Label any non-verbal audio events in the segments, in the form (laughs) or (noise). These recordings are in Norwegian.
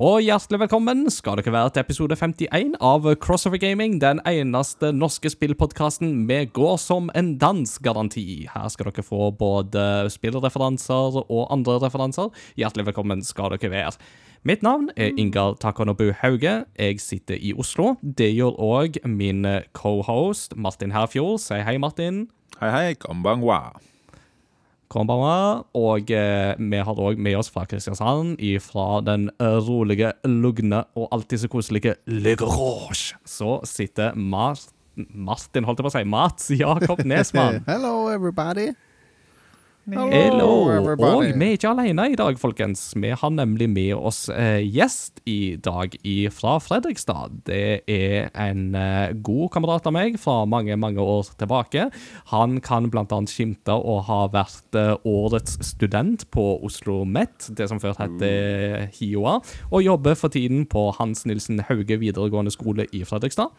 Og hjertelig velkommen skal dere være til episode 51 av Crossover Gaming, den eneste norske spillpodkasten med går som en dans-garanti. Her skal dere få både spillreferanser og andre referanser. Hjertelig velkommen skal dere være. Mitt navn er Ingar Takonobu Hauge. Jeg sitter i Oslo. Det gjør òg min cohost Martin Herfjord. Si hei, Martin. Hei, hei, konbanwa. Konbanwa. Og eh, vi har òg med oss fra Kristiansand, fra den rolige, lugne og alltid så koselige Le Grosje Så sitter Mart Martin, holdt jeg på å si, Mats Jakob Nesmann. (laughs) Hello, everybody. Hello! Hello Og vi er ikke alene i dag, folkens. Vi har nemlig med oss eh, gjest i dag i, fra Fredrikstad. Det er en eh, god kamerat av meg fra mange, mange år tilbake. Han kan annet skimte og ha vært eh, årets student på Oslo Met, det som før het eh, HiOA, og jobber for tiden på Hans Nilsen Hauge videregående skole i Fredrikstad.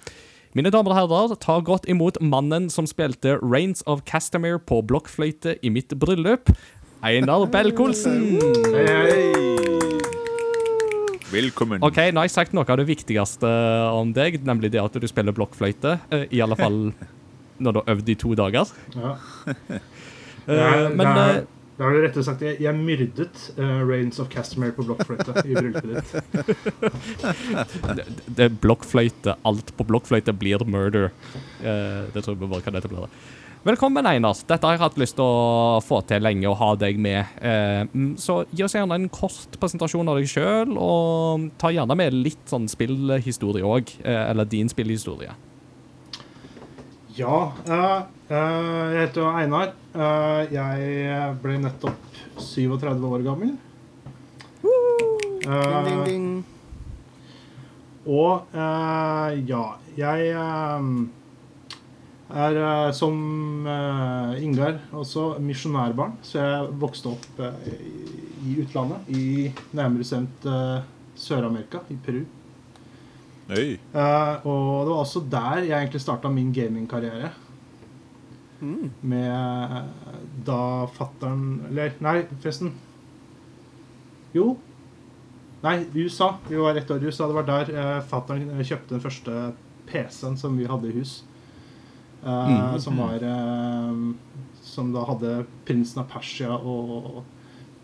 Mine damer og herrer, ta godt imot mannen som spilte Rains of Castamere på blokkfløyte i mitt bryllup, Einar Belk-Olsen. Velkommen. OK, nå har jeg sagt noe av det viktigste om deg, nemlig det at du spiller blokkfløyte. eh, I alle fall (laughs) når du har øvd i to dager. Ja. uh, Men eh, Da har du rettere sagt Jeg, jeg myrdet uh, Rains of Castamere på blokkfløyte i bryllupet ditt. (laughs) det, er blokkfløyte. Alt på blokkfløyte blir murder. Uh, det tror jeg bare kan etablere. Velkommen, Einar. Dette har jeg hatt lyst til å få til lenge og ha deg med. Eh, mm, så gi oss gjerne en kort presentasjon av deg sjøl, og ta gjerne med litt sånn spillhistorie òg. Eh, eller din spillhistorie. Ja. eh, eh, jeg heter Einar. Eh, jeg ble nettopp 37 år gammel. Ding, ding, ding. Og ja, jeg er som Ingar også misjonærbarn, så jeg vokste opp i, utlandet. I nærmere bestemt Sør-Amerika, i Peru. Oi. Uh, og det var også der jeg egentlig starta min gamingkarriere. Mm. Med eh, da fattern Eller nei, forresten. Jo. Nei, USA. Vi var ett år i USA. Det var der uh, fattern kjøpte den første PC-en som vi hadde i hus. Uh, Mm. Som var uh, Som da hadde Prinsen av Persia og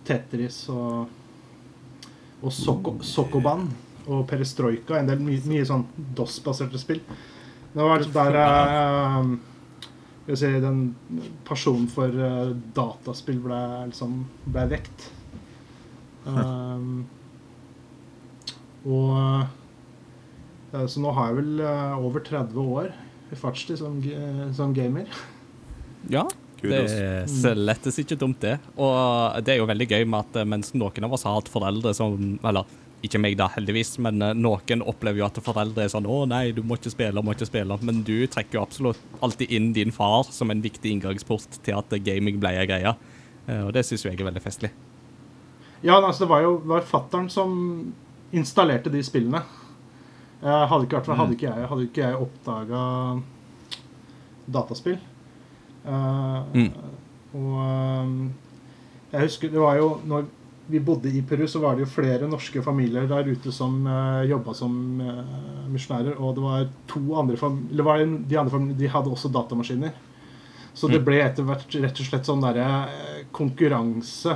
Tetris og Og Soko, Sokoban og Perestrojka. En del mye, mye sånn DOS-baserte spill. Det var der uh, si, den pasjonen for uh, dataspill ble, liksom, ble vekt. (laughs) Um, og uh, Så nå har jeg vel over 30 år i fartstid som, som gamer. Ja, det Kudos. er slettes ikke dumt, det. Og det er jo veldig gøy med at mens noen av oss har hatt foreldre som Eller ikke meg, da, heldigvis, men eh, noen opplever jo at foreldre er sånn 'Å nei, du må ikke spille, må ikke spille'. Men du trekker jo absolutt alltid inn din far som en viktig inngangsport til at gaming ble ei greie. Eh, Og det syns jo jeg er veldig festlig. Ja, altså, det var jo det var fattern som installerte de spillene. Eh, hadde ikke, hadde ikke jeg, hadde ikke jeg oppdaga dataspill. Uh, Mm. Og eh, jeg husker det var jo Når vi bodde i Peru, så var det jo flere norske familier der ute som uh, jobba som uh, misjonærer. Og det var to andre familier, var de andre familiene de hadde også datamaskiner. Så det Mm. ble etter hvert rett og slett sånn derre eh, konkurranse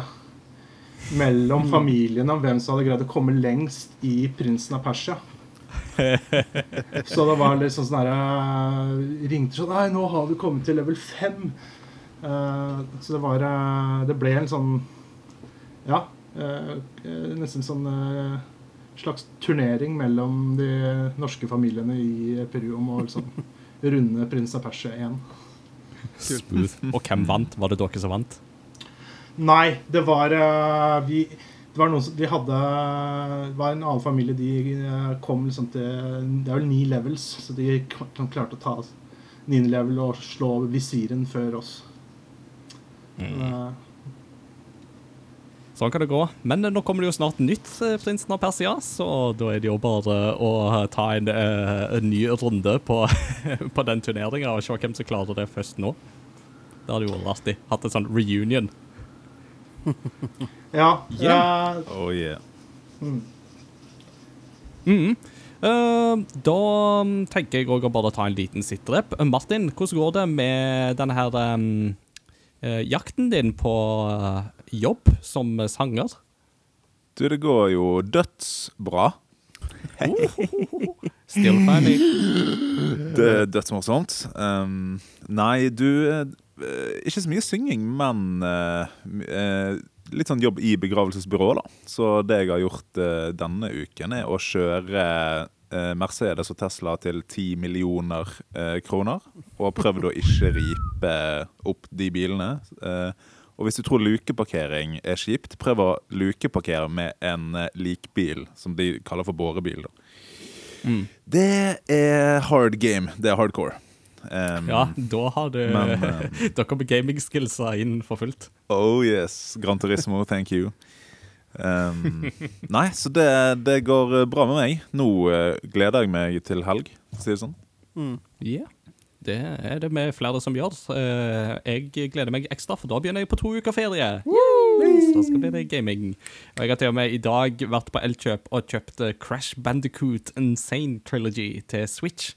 mellom familiene om hvem som hadde greid å komme lengst i Prinsen av Persia. Så det var litt sånn sånn derre Ringte sånn Nei, nå har vi kommet til level 5. Uh, så det var uh, Det ble en sånn Ja. Eh, eh, nesten sånn eh, slags turnering mellom de norske familiene i Peru om å liksom (laughs) runde Prins av Persia igjen. Smooth. Og hvem vant? Var det dere som vant? Nei, det var vi det var noen som, de hadde Det var en annen familie. De kom liksom til Det er vel ni levels, så de klarte å ta niende level og slå visiren før oss. Eh, Sånn kan det gå. Men eh, nå kommer det jo snart nytt eh, Prinsen av Persia, så da er det jo bare å eh, ta en, en ny runde på, (laughs) på den turneringa og se hvem som klarer det først nå. Det hadde jo vært artig. Hatt en sånn reunion. (laughs) ja. Ja. eh, Oh yeah. Mm. Mm. Uh, da mm, tenker jeg òg å bare ta en liten sitterep. Eh, Martin, hvordan går det med denne her um, jakten din på jobb som sanger? Du, det går jo dødsbra. (laughs) Still funny. Det er dødsmorsomt. Um, nei, du eh, Ikke så mye synging, men uh, litt sånn jobb i begravelsesbyrå, da. Så det jeg har gjort uh, denne uken, er å kjøre uh, Mercedes og Tesla til 10 millioner kroner. Og prøvd å ikke ripe opp de bilene. Eh, og hvis du tror lukeparkering er kjipt, prøv å lukeparkere med en eh, likbil, som de kaller for bårebil. da. Mm. Det er hard game. Det er hardcore. Um, Ja, da har du Men, um, (laughs) Da med gamingskillsa inn for fullt. Oh yes. Gran Turismo, (laughs) thank you. Um, (laughs) nei, så det, det går eh, bra med meg. Nå uh, gleder jeg meg til helg, for å si det sånn. Ja. Det er det med flere som gjør. Eh, Jeg gleder meg ekstra, for da begynner jeg på to uker ferie. Så da skal bli det gaming. Og jeg har til og med i dag vært på Elkjøp og kjøpt eh, Crash Bandicoot Insane Trilogy til Switch.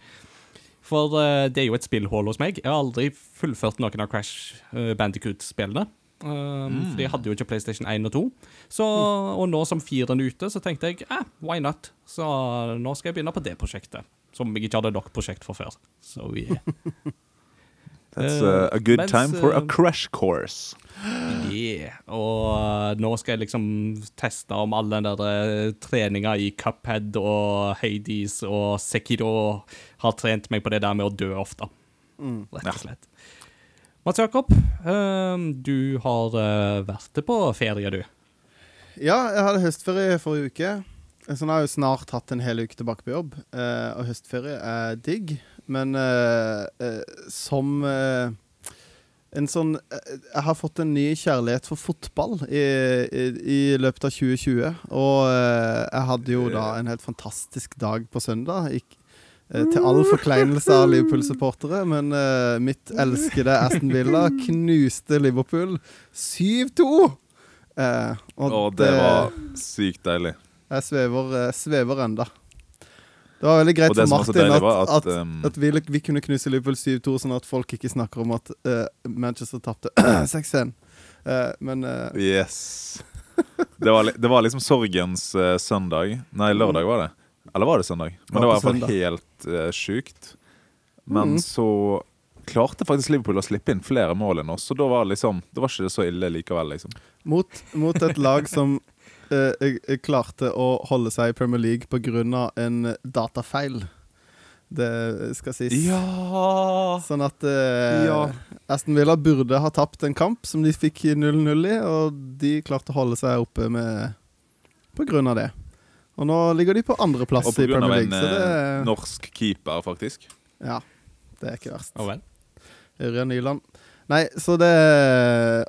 For eh, det er jo et spillhull hos meg. Jeg har aldri fullført noen av Crash Bandicoot-spillene. Um, For de hadde jo ikke PlayStation 1 og 2. Så, og nå som firen er ute, så tenkte jeg eh, why not? Så nå skal jeg begynne på det prosjektet. Som jeg ikke hadde nok prosjekt for før. Så yeah. (laughs) That's Eh, uh, a good mens, time for a eh, crash course. Yeah. Og uh, nå skal jeg liksom teste om all den der uh, treninga i Cuphead og Hades og Sekiro har trent meg på det der med å dø ofte. Rett og slett. Mats Jakob, du har uh, vært på ferie, du. Ja, jeg hadde høstferie forrige uke. Så nå har jeg jo snart hatt en hel uke tilbake på jobb. Eh, og høstferie er digg, men eh, eh, som eh, en sånn eh, Jeg har fått en ny kjærlighet for fotball i, i, i løpet av 2020. Og eh, jeg hadde jo da en helt fantastisk dag på søndag. Gikk, eh, til all forkleinelse av Liverpool-supportere, men eh, mitt elskede Aston Villa knuste Liverpool 7-2! Eh, Og det var sykt deilig. Jeg svever, eh, svever enda. Det var veldig greit for Martin at, at, at, um, at vi, vi kunne knuse Liverpool 7-2, sånn at folk ikke snakker om at uh, Manchester tapte (clears throat) 6-1. Uh, men uh, Yes. Det var, det var liksom sorgens eh, søndag. Nei, lørdag var det. Eller var det søndag? Men det var i hvert fall helt uh, sjukt. Men mm. så klarte faktisk Liverpool å slippe inn flere mål enn oss, så da var liksom Det var ikke så ille likevel, liksom. mot, mot et lag som eh, klarte å holde seg i Premier League pga. en datafeil. Det skal sies. Ja! Sånn at eh, Ja. Aston Villa burde ha tapt en kamp som de fikk 0-0 i, og de klarte å holde seg oppe med av det. Og nå ligger de på andreplass Og i Premier en League, så det eh, norsk keeper, faktisk. Ja, det er ikke verst. Oh, vel. Ørjan Nyland. Nei, så det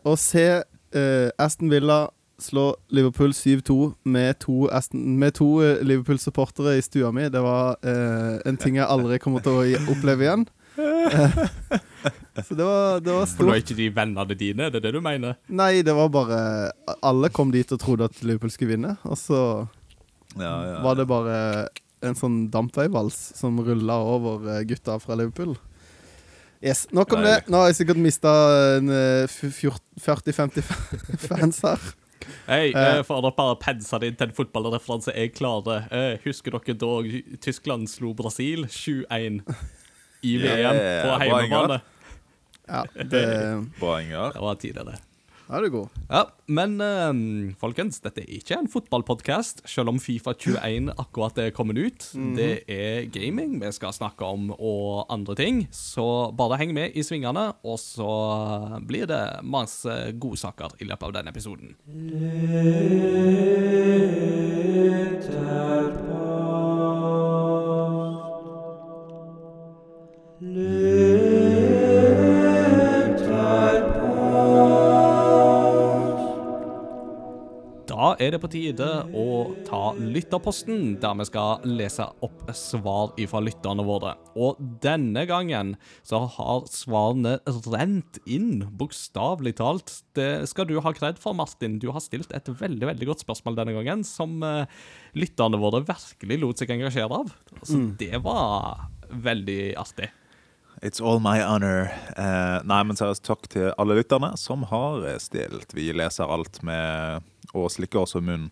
Å se eh, Aston Villa slå Liverpool 7-2 med to, to eh, Liverpool-supportere i stua mi, det var eh, en ting jeg aldri kommer til å oppleve igjen. Eh, (laughs) så det var, det var For nå er ikke de vennene dine, det er det du mener? Nei, det var bare Alle kom dit og trodde at Liverpool skulle vinne, og så Ja, ja. var det bare en sånn dampveivals som rulla over eh, gutta fra Liverpool. Yes, Nok om det. Nå har jeg sikkert mista (laughs) 40-50 fans her. Hei, Eh. uh, for å bare pensa det inn til en fotballreferanse jeg klarer. Uh, husker dere da Tyskland slo Brasil 7-1 i VM Yeah, på hjemmebane? Ja, det (laughs) Ingar. Det var tidligere. Da er du god. Ja, men uh, folkens, dette er ikke en fotballpodkast, selv om Fifa 21 akkurat er kommet ut. Det er gaming vi skal snakke om, og andre ting. Så bare heng med i svingene, og så blir det masse godsaker i løpet av denne episoden. Da er det på tide å ta lytterposten, der vi skal lese opp svar fra lytterne våre. Og denne gangen så har svarene rent inn, bokstavelig talt. Det skal du ha kred for, Martin. Du har stilt et veldig veldig godt spørsmål denne gangen, som uh, lytterne våre virkelig lot seg engasjere av. Så mm. det var veldig artig. It's all my honor. Eh, nei, men seriøst, takk til alle lytterne som har stilt. Vi leser alt med å slikker også munnen.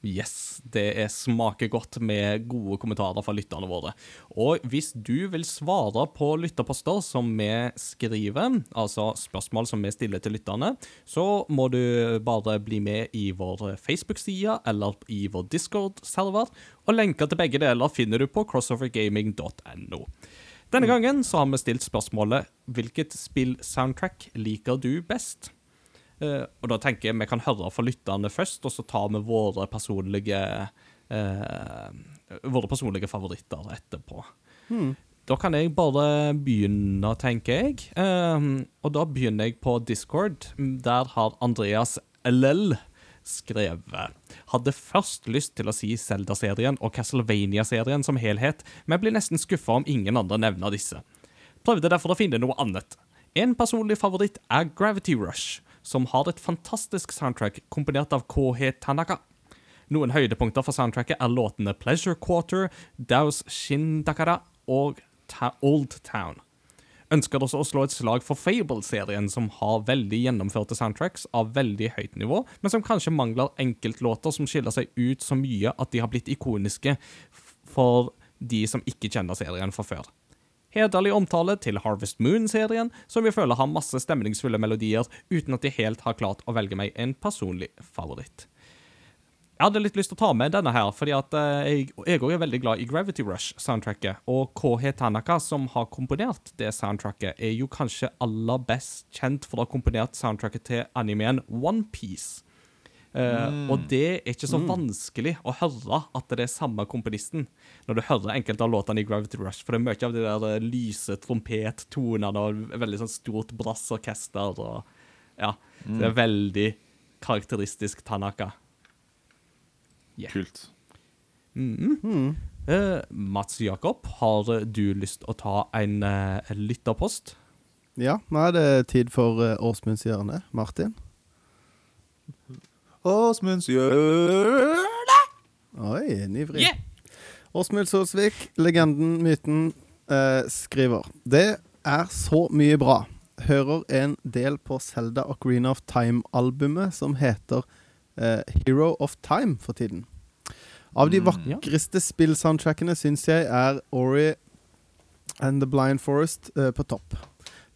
Yes, det er smaker godt med gode kommentarer fra lytterne våre. Og hvis du vil svare på lytterposter som vi skriver, altså spørsmål som vi stiller til lytterne, så må du bare bli med i vår Facebook-side eller i vår Discord-server, og lenker til begge deler finner du på crossovergaming.no. Denne gangen så har vi stilt spørsmålet hvilket spill-soundtrack liker du best? Uh, og da tenker jeg vi kan høre fra lytterne først, og så tar vi våre personlige uh, Våre personlige favoritter etterpå. Hmm. Da kan jeg bare begynne, tenker jeg. Um, og da begynner jeg på Discord. Der har Andreas LL skrevet. Hadde først lyst til å si Zelda-serien og Castlevania-serien som helhet, men blir nesten skuffa om ingen andre nevner disse. Prøvde derfor å finne noe annet. En personlig favoritt er Gravity Rush, som har et fantastisk soundtrack komponert av KH Tanaka. Noen høydepunkter for soundtracket er låtene Pleasure Quarter, Daus Shindakara og Old Town ønsker også å slå et slag for Fable-serien, som har veldig gjennomførte soundtracks av veldig høyt nivå, men som kanskje mangler enkeltlåter som skiller seg ut så mye at de har blitt ikoniske for de som ikke kjenner serien fra før. Hederlig omtale til Harvest Moon-serien, som jeg føler har masse stemningsfulle melodier, uten at de helt har klart å velge meg en personlig favoritt. Jeg hadde litt lyst til å ta med denne her, fordi at uh, jeg òg er veldig glad i Gravity Rush-soundtracket. Og KH Tanaka, som har komponert det soundtracket, er jo kanskje aller best kjent for å ha komponert soundtracket til animeen OnePiece. Uh, eh, mm. Og det er ikke så mm. vanskelig å høre at det er samme komponisten, når du hører enkelte av låtene i Gravity Rush. For det er mye av de der uh, lyse trompettonene og veldig sånn stort brassorkester. og ja, mm. Det er veldig karakteristisk Tanaka. Yeah. Kult. Mm. Mm. Uh, Mats Jakob, har du lyst å ta en uh, lytterpost? Ja, nå er det tid for uh, årsmunnshjørnet. Martin? Åsmundshjørnet! Oi, nivrig. Yeah. Åsmund Solsvik, legenden, myten, eh, skriver Det er så mye bra. Hører en del på Selda Ocarina of Time-albumet som heter eh, Hero of Time for tiden. Av de mm, vakreste spillsoundtrackene syns jeg er Ori and The Blind Forest eh, på topp.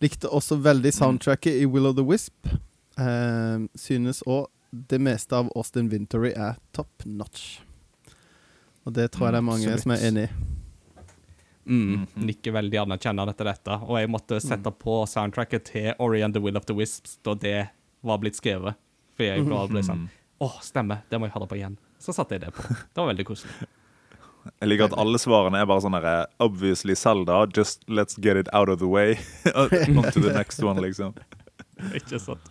Likte også veldig mm. soundtracket i Will of the Wisp. Uh, synes òg det meste av Austin Vintory er top notch. Og det tror jeg det er mange Absolutt. som er enig i. Mm, nikker veldig anerkjennende etter dette. Og jeg måtte sette mm. på soundtracket til Ori and the Will of the Wisps da det var blitt skrevet. For jeg ble sånn Å, stemmer, det må jeg høre på igjen så satte jeg det på. Det var veldig koselig. (laughs) Jeg liker at alle svarene er bare sånn herre Obviously Zelda, just let's get it out of the way. (laughs) (laughs) On to the next one, liksom. Ikke sant.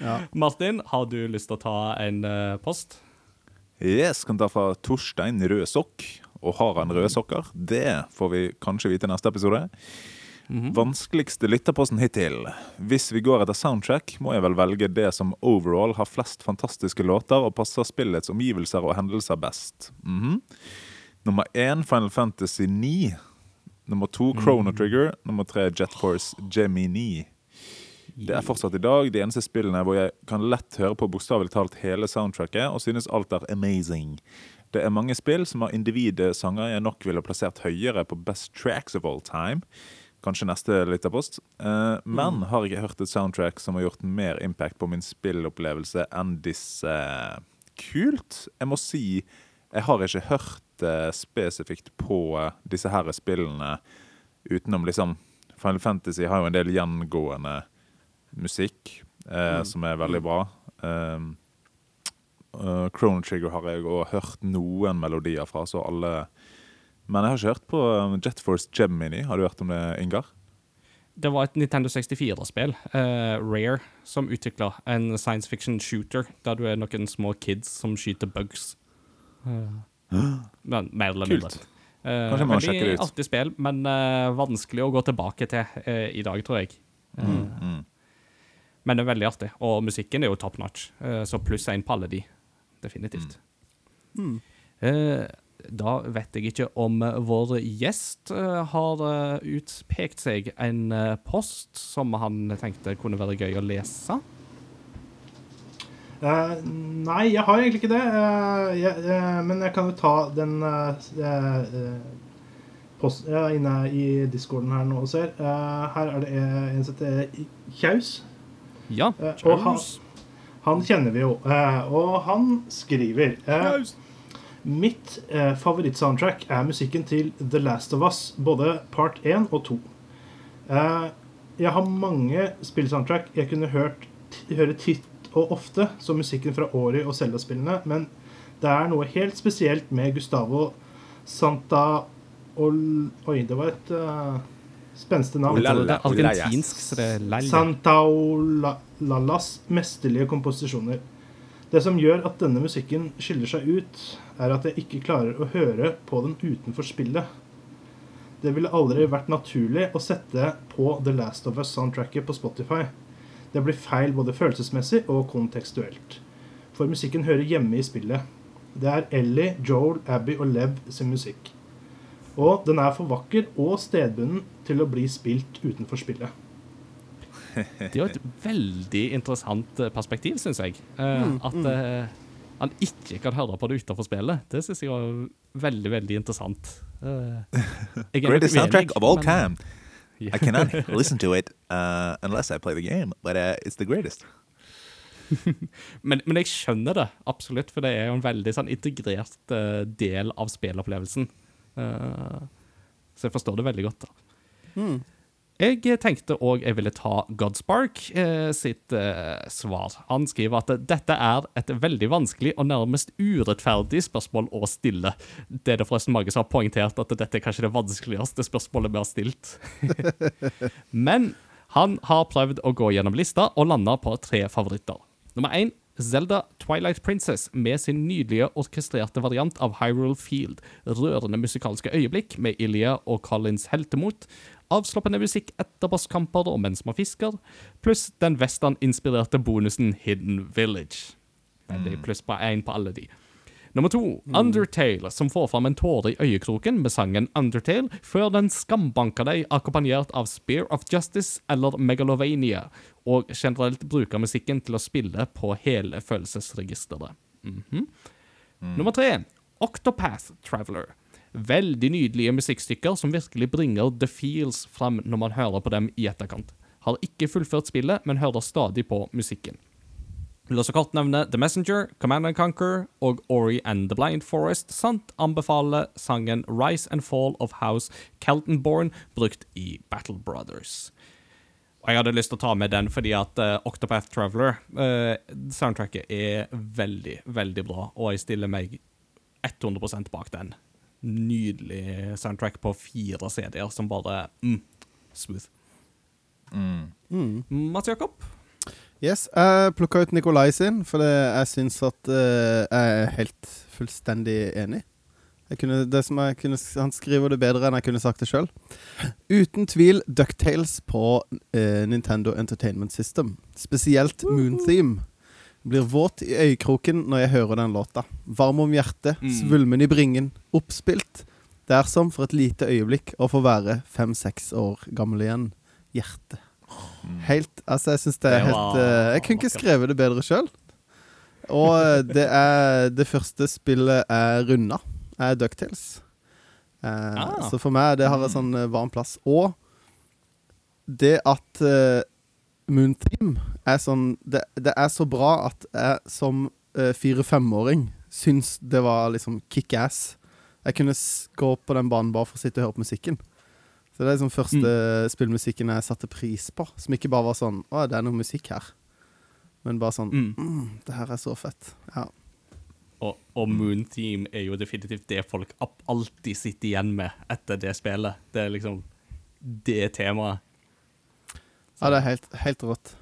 Ja. Martin, har du lyst til å ta en uh, post? Yes, kan ta fra Torstein Rødsokk. Og har han røde sokker? Det får vi kanskje vite i neste episode. Mm -hmm. Vanskeligste lytterposten hittil. Hvis vi går etter soundtrack, må jeg vel velge det som overall har flest fantastiske låter og passer spillets omgivelser og hendelser best. Mm -hmm. Nummer én Final Fantasy 9. Nummer to. Chrono Trigger. Nummer tre Jet Force Gemini. Det er fortsatt i dag de eneste spillene hvor jeg kan lett høre på bokstavelig talt hele soundtracket og synes alt er amazing. Det er mange spill som har individsanger jeg nok ville plassert høyere på Best Tracks of All Time. Kanskje neste lytterpost. Eh, men mm. har ikke hørt et soundtrack som har gjort mer impact på min spillopplevelse enn disse. Kult. Jeg må si jeg har ikke hørt uh, spesifikt på uh, disse her spillene utenom liksom Final Fantasy har jo en del gjengående musikk mm. som er veldig bra. Um, Chrono Trigger har jeg òg hørt noen melodier fra, så alle men jeg har ikke hørt på um, Jet Force Gemini. Har du hørt om det, Ingar? Det var et Nintendo 64-spill, uh, Rare, som utvikla en science fiction shooter der du er noen små kids som skyter bugs. Uh, (gasps) men, mer eller mindre. Kult. Uh, veldig det ut. artig spill, men uh, vanskelig å gå tilbake til uh, i dag, tror jeg. Mm. Mm. Men det er veldig artig, og musikken er jo top notch, eh, så pluss én på alle de. Definitivt. Mm. Eh, da vet jeg ikke om vår gjest eh, har utpekt seg en post som han tenkte kunne være gøy å lese. Uh, nei, jeg har egentlig ikke det. Uh, jeg, uh, men jeg kan jo ta den posten post, Jeg er inne i discorden her nå og ser. Her er det en som heter Kjaus. Ja, Eh, og han- Han kjenner vi jo. Eh, og han skriver eh, Mitt favorittsoundtrack er musikken til The Last of Us, både part 1 og 2. Eh, jeg har mange spillsoundtrack jeg kunne hørt, høre titt og ofte, som musikken fra Ori og Zelda-spillene, men det er noe helt spesielt med Gustavo Santa Ol... Oi, det var et spenstig navn. Det er argentinsk, så det er lalla. Santaolallas mesterlige komposisjoner. Det som gjør at denne musikken skiller seg ut, er at jeg ikke klarer å høre på den utenfor spillet. Det ville aldri vært naturlig å sette på The Last of Us-soundtracket på Spotify. Det blir feil både følelsesmessig og kontekstuelt. For musikken hører hjemme i spillet. Det er Ellie, Joel, Abby og Lev sin musikk. Og den er for vakker og stedbunden til å bli spilt utenfor spillet. (laughs) Det er jo et veldig interessant eh, perspektiv, syns jeg. Eh, Mm, at mm. eh, han ikke kan høre på det utenfor spillet. Det syns jeg var veldig, veldig interessant. Jeg Greatest soundtrack of all men- time. I cannot (laughs) listen to it uh, unless I play the game, but uh, it's the greatest. (laughs) men, men jeg skjønner det absolutt, for det er jo en veldig sånn integrert uh, del av spillopplevelsen. Eh, så jeg forstår det veldig godt. da. Mm. Jeg tenkte òg jeg ville ta Godspark eh, sitt eh, svar. Han skriver at dette er et veldig vanskelig og nærmest urettferdig spørsmål å stille. Det er det forresten mange som har poengtert at dette er kanskje det vanskeligste spørsmålet vi har stilt. (laughs) Men han har prøvd å gå gjennom lista og landa på tre favoritter. Nummer én Zelda Twilight Princess med sin nydelige orkestrerte variant av Hyrule Field. Rørende musikalske øyeblikk med Ilya og Collins heltemot. Avslappende musikk etter bosskamper og mens man fisker. Pluss den western-inspirerte bonusen Hidden Village. Det er pluss på én på alle de. Nummer to, Undertale, som får fram en tåre i øyekroken med sangen Undertale, før den skambanker deg akkompagnert av Spear of Justice eller Megalovania, og generelt bruker musikken til å spille på hele følelsesregisteret. Mhm. Nummer tre, Octopath Traveler. Veldig nydelige musikkstykker som virkelig bringer the feels fram når man hører på dem i etterkant. Har ikke fullført spillet, men hører stadig på musikken. La også kort nevne The Messenger, Command and Conquer og Ori and the Blind Forest, samt anbefale sangen Rise and Fall of House Keltonborn, brukt i Battle Brothers. Og jeg hadde lyst til å ta med den fordi at uh, Octopath Traveler, uh, soundtracket, er veldig, veldig bra, og jeg stiller meg 100% bak den. Nydelig soundtrack på fire CD-er som bare mm, smooth. Mm. Mats Jakob? Yes, jeg plukka ut Nikolai sin, for det, jeg syns at uh, jeg er helt fullstendig enig. Jeg kunne, det som jeg kunne, han skriver det bedre enn jeg kunne sagt det sjøl. Uten tvil Ducktales på uh, Nintendo Entertainment System. Spesielt Moon Theme. Blir våt i øyekroken når jeg hører den låta. Varm om hjertet, Mm. svulmen i bringen, oppspilt. Er for et lite øyeblikk å få være fem-seks år gammel igjen. Hjerte. Helt Altså, jeg syns det er helt eh, Jeg kunne ikke skrevet det bedre sjøl. Og eh, det er Det første spillet er runda, er Ducktales. Uh, Ah. Så for meg, det har en sånn varm plass. Og det at uh, Moon Team er sånn det, det er så bra at jeg som uh, fire-femåring syns det var liksom kickass. Jeg kunne gå på den banen bare for å sitte og høre på musikken. Så det er liksom første spillmusikken jeg satte pris på. Som ikke bare var sånn Å, det er noe musikk her. Men bare sånn Mm. mm, Det her er så fett. Ja. Og, og Moon Team er jo definitivt det folk alltid sitter igjen med etter det spillet. Det er liksom det temaet. Ja, det er helt, helt rått.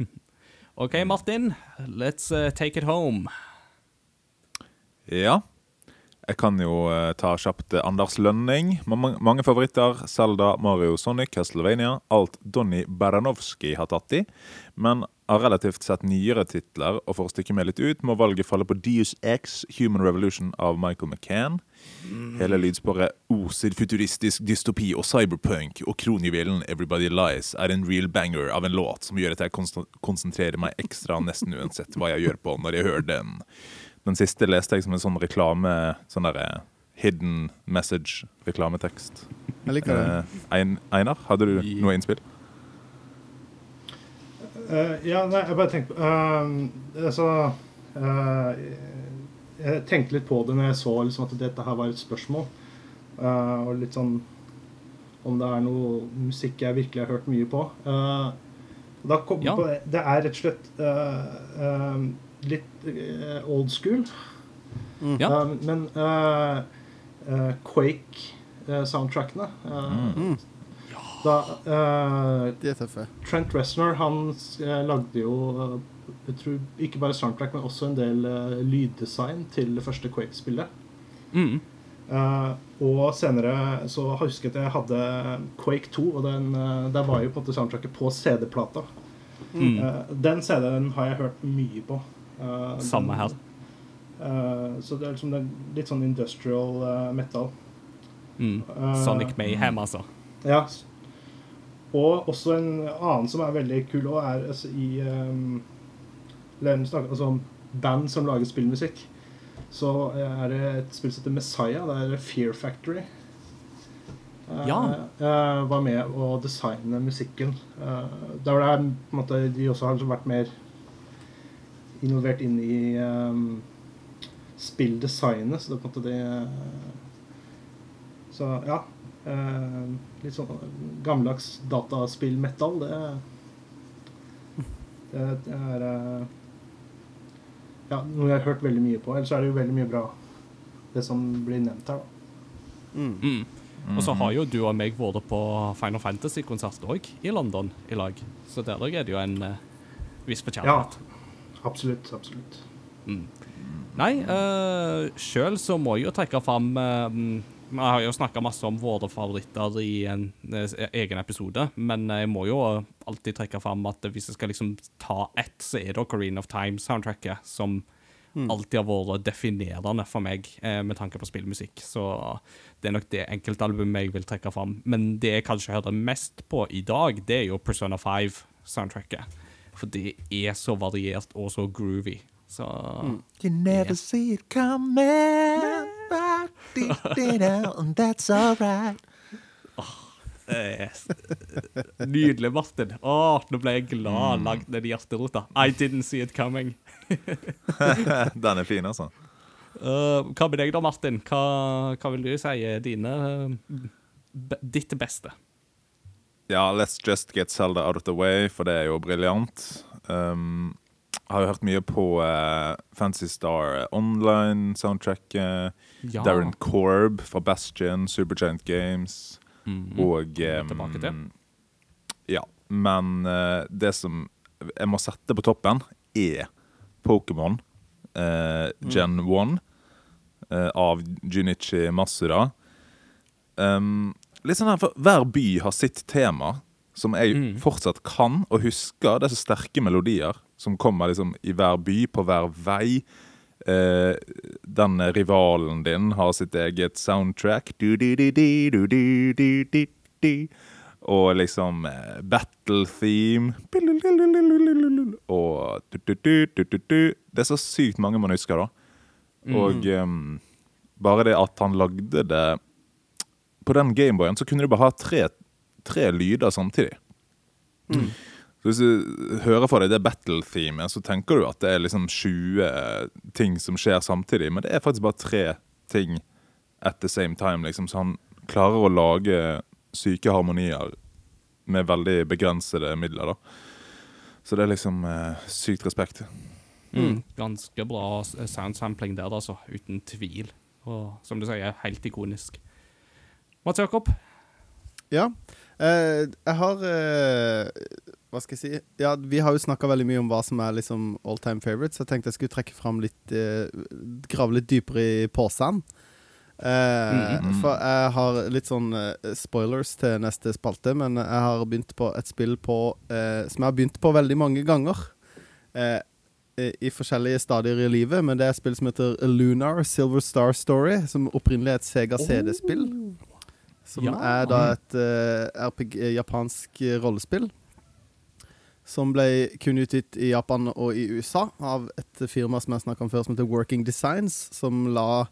(laughs) OK, Martin. Let's uh, take it home. Ja. Jeg kan jo eh, ta kjapt eh, Anders Lønning. Mange favoritter. Zelda, Mario, Sonic, Castlevania. Alt Donny Baranovsky har tatt i. Men av relativt sett nyere titler, og for å stikke meg litt ut, må valget falle på Deus X, Human Revolution av Michael McCann. Hele lydsporet oser futuristisk dystopi og cyberpunk, og kronjuvelen Everybody Lies er en real banger av en låt som gjør at jeg konsentrerer meg ekstra nesten uansett hva jeg gjør på når jeg hører den. Den siste leste jeg som en sånn reklame Sånn der eh, hidden message-reklametekst. Jeg liker det. Eh, Einar, hadde du noe innspill? Uh, ja, nei, jeg bare tenkte på eh, Altså uh, Jeg tenkte litt på det når jeg så liksom, at dette her var et spørsmål. Uh, og litt sånn Om det er noe musikk jeg virkelig har hørt mye på. Uh, da kom Ja. på det. Det er rett og slett uh, litt eh, old school. Ja. Eh, men uh, Quake-soundtrackene Mm. Da eh, De er tøffe. Trent Reznor han eh, lagde jo eh, jeg tror ikke bare soundtrack, men også en del eh, lyddesign til det første Quake-spillet. Mm. Uh, og senere så husket jeg at jeg hadde Quake 2, og den, uh, der var jo på en måte soundtracket på CD-plata. Mm. Uh, den CD-en har jeg hørt mye på. Eh, Samme her. Uh, så det er liksom den, litt sånn industrial uh, metal. Mm. Sonic Mayhem, altså. Ja. Og også en annen som er veldig kul, og er altså, i um, snakker altså band som lager spillmusikk. Så er det et spill som heter Messiah. Det er Fear Factory. Ja. var med å designe musikken. Uh, der det er, på en måte, de også har vært mer involvert inn i um, spilldesignet. Så det er på en måte det Så ja. eh, litt sånn gammeldags dataspill-metal, det, det, det er eh, ja, noe jeg har hørt veldig mye på. Ellers er det jo veldig mye bra, det som blir nevnt her. da. Mm. Mm. Og så har jo du og meg vært på Final Fantasy-konsert òg, i London i lag. Så der òg er det jo en uh, viss Ja, forkjærlighet. Absolutt. Absolutt. Mm. Nei, uh, sjøl så må jeg jo trekke fram eh, mm, Vi har jo snakka masse om våre favoritter i en eh, egen episode, men jeg må jo alltid trekke fram at hvis jeg skal liksom ta ett, så er det Ocarina of Time-soundtracket som alltid har vært definerende for meg eh, med tanke på spillmusikk. Så det er nok det enkeltalbumet jeg vil trekke fram. Men det jeg kanskje hører mest på i dag, det er jo Persona 5-soundtracket. For det er så variert og så groovy. Så You never Yeah. see it coming, but deep down, and that's alright. Eh, s- Nydelig, Martin. Åh, nå ble jeg glad Mm. langt ned i hjerterota. I didn't see it coming. (laughs) Den er fin, altså. Uh, hva med deg da, Martin? Hva, hva vil du si er dine eh, ditt beste? Ja, Let's Just Get Zelda Out of the Way, for det er jo briljant. Um, har jo hørt mye på uh, Fancy Star Online-soundtracket. Ja. Darren Korb fra Bastion, Supergiant Games. Mhm. Og um, tilbake til. Ja. Men uh, det som jeg må sette på toppen, er Pokémon uh, Gen 1 uh, av Junichi Masuda. Um, litt sånn her, for Hver by har sitt tema, som jeg mm. fortsatt kan og husker. Det er så sterke melodier som kommer liksom i hver by, på hver vei. Eh, den rivalen din har sitt eget soundtrack. Du, du, du, og liksom eh, battle theme. Og Det er så sykt mange man husker, da. Og mm. um, bare det at han lagde det på den Gameboyen så kunne du bare ha tre, tre lyder samtidig. Så hvis du hører for deg det battle-themet, så tenker du at det er liksom 20 ting som skjer samtidig, men det er faktisk bare tre ting at the same time, liksom. Så han klarer å lage syke harmonier med veldig begrensede midler, da. Så det er liksom eh, sykt respekt. Mm. Ganske bra sound soundsampling der, altså. Uten tvil. Og som du sier, helt ikonisk. Mats Jakob? Ja. Eh, jeg har eh, Hva skal jeg si? Ja, Vi har jo snakka veldig mye om hva som er liksom all time favorites. Jeg tenkte jeg skulle trekke fram litt eh, Grave litt dypere i posen. Eh, Mhm. For jeg har litt sånn eh, spoilers til neste spalte, men jeg har begynt på et spill på eh, som jeg har begynt på veldig mange ganger. Eh, i i forskjellige stadier i livet, men det er et spill som heter Lunar Silver Star Story, som opprinnelig er et Sega CD-spill. Som Ja. er da et uh, RPG, japansk eh, rollespill. Som ble kun utgitt i Japan og i USA av et firma som jeg snakka om før, som heter Working Designs, som la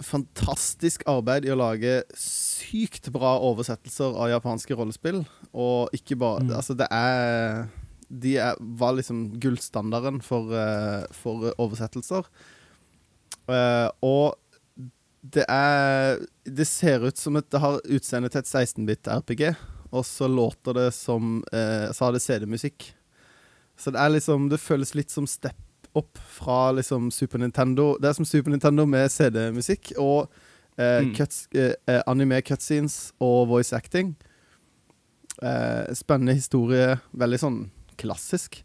fantastisk arbeid i å lage sykt bra oversettelser av japanske rollespill. Og ikke bare Mm. Altså, det er De er, var liksom gullstandarden for, eh, for oversettelser. Uh, og det er Det ser ut som at Det har utseende til et 16-bit RPG, og så låter det som eh, Så har det CD-musikk. Så det er liksom Det føles litt som step up fra liksom Super Nintendo. Det er som Super Nintendo med CD-musikk og eh, Mm. cuts, eh, eh, anime cutscenes og voice acting. Eh, spennende historie. Veldig sånn klassisk.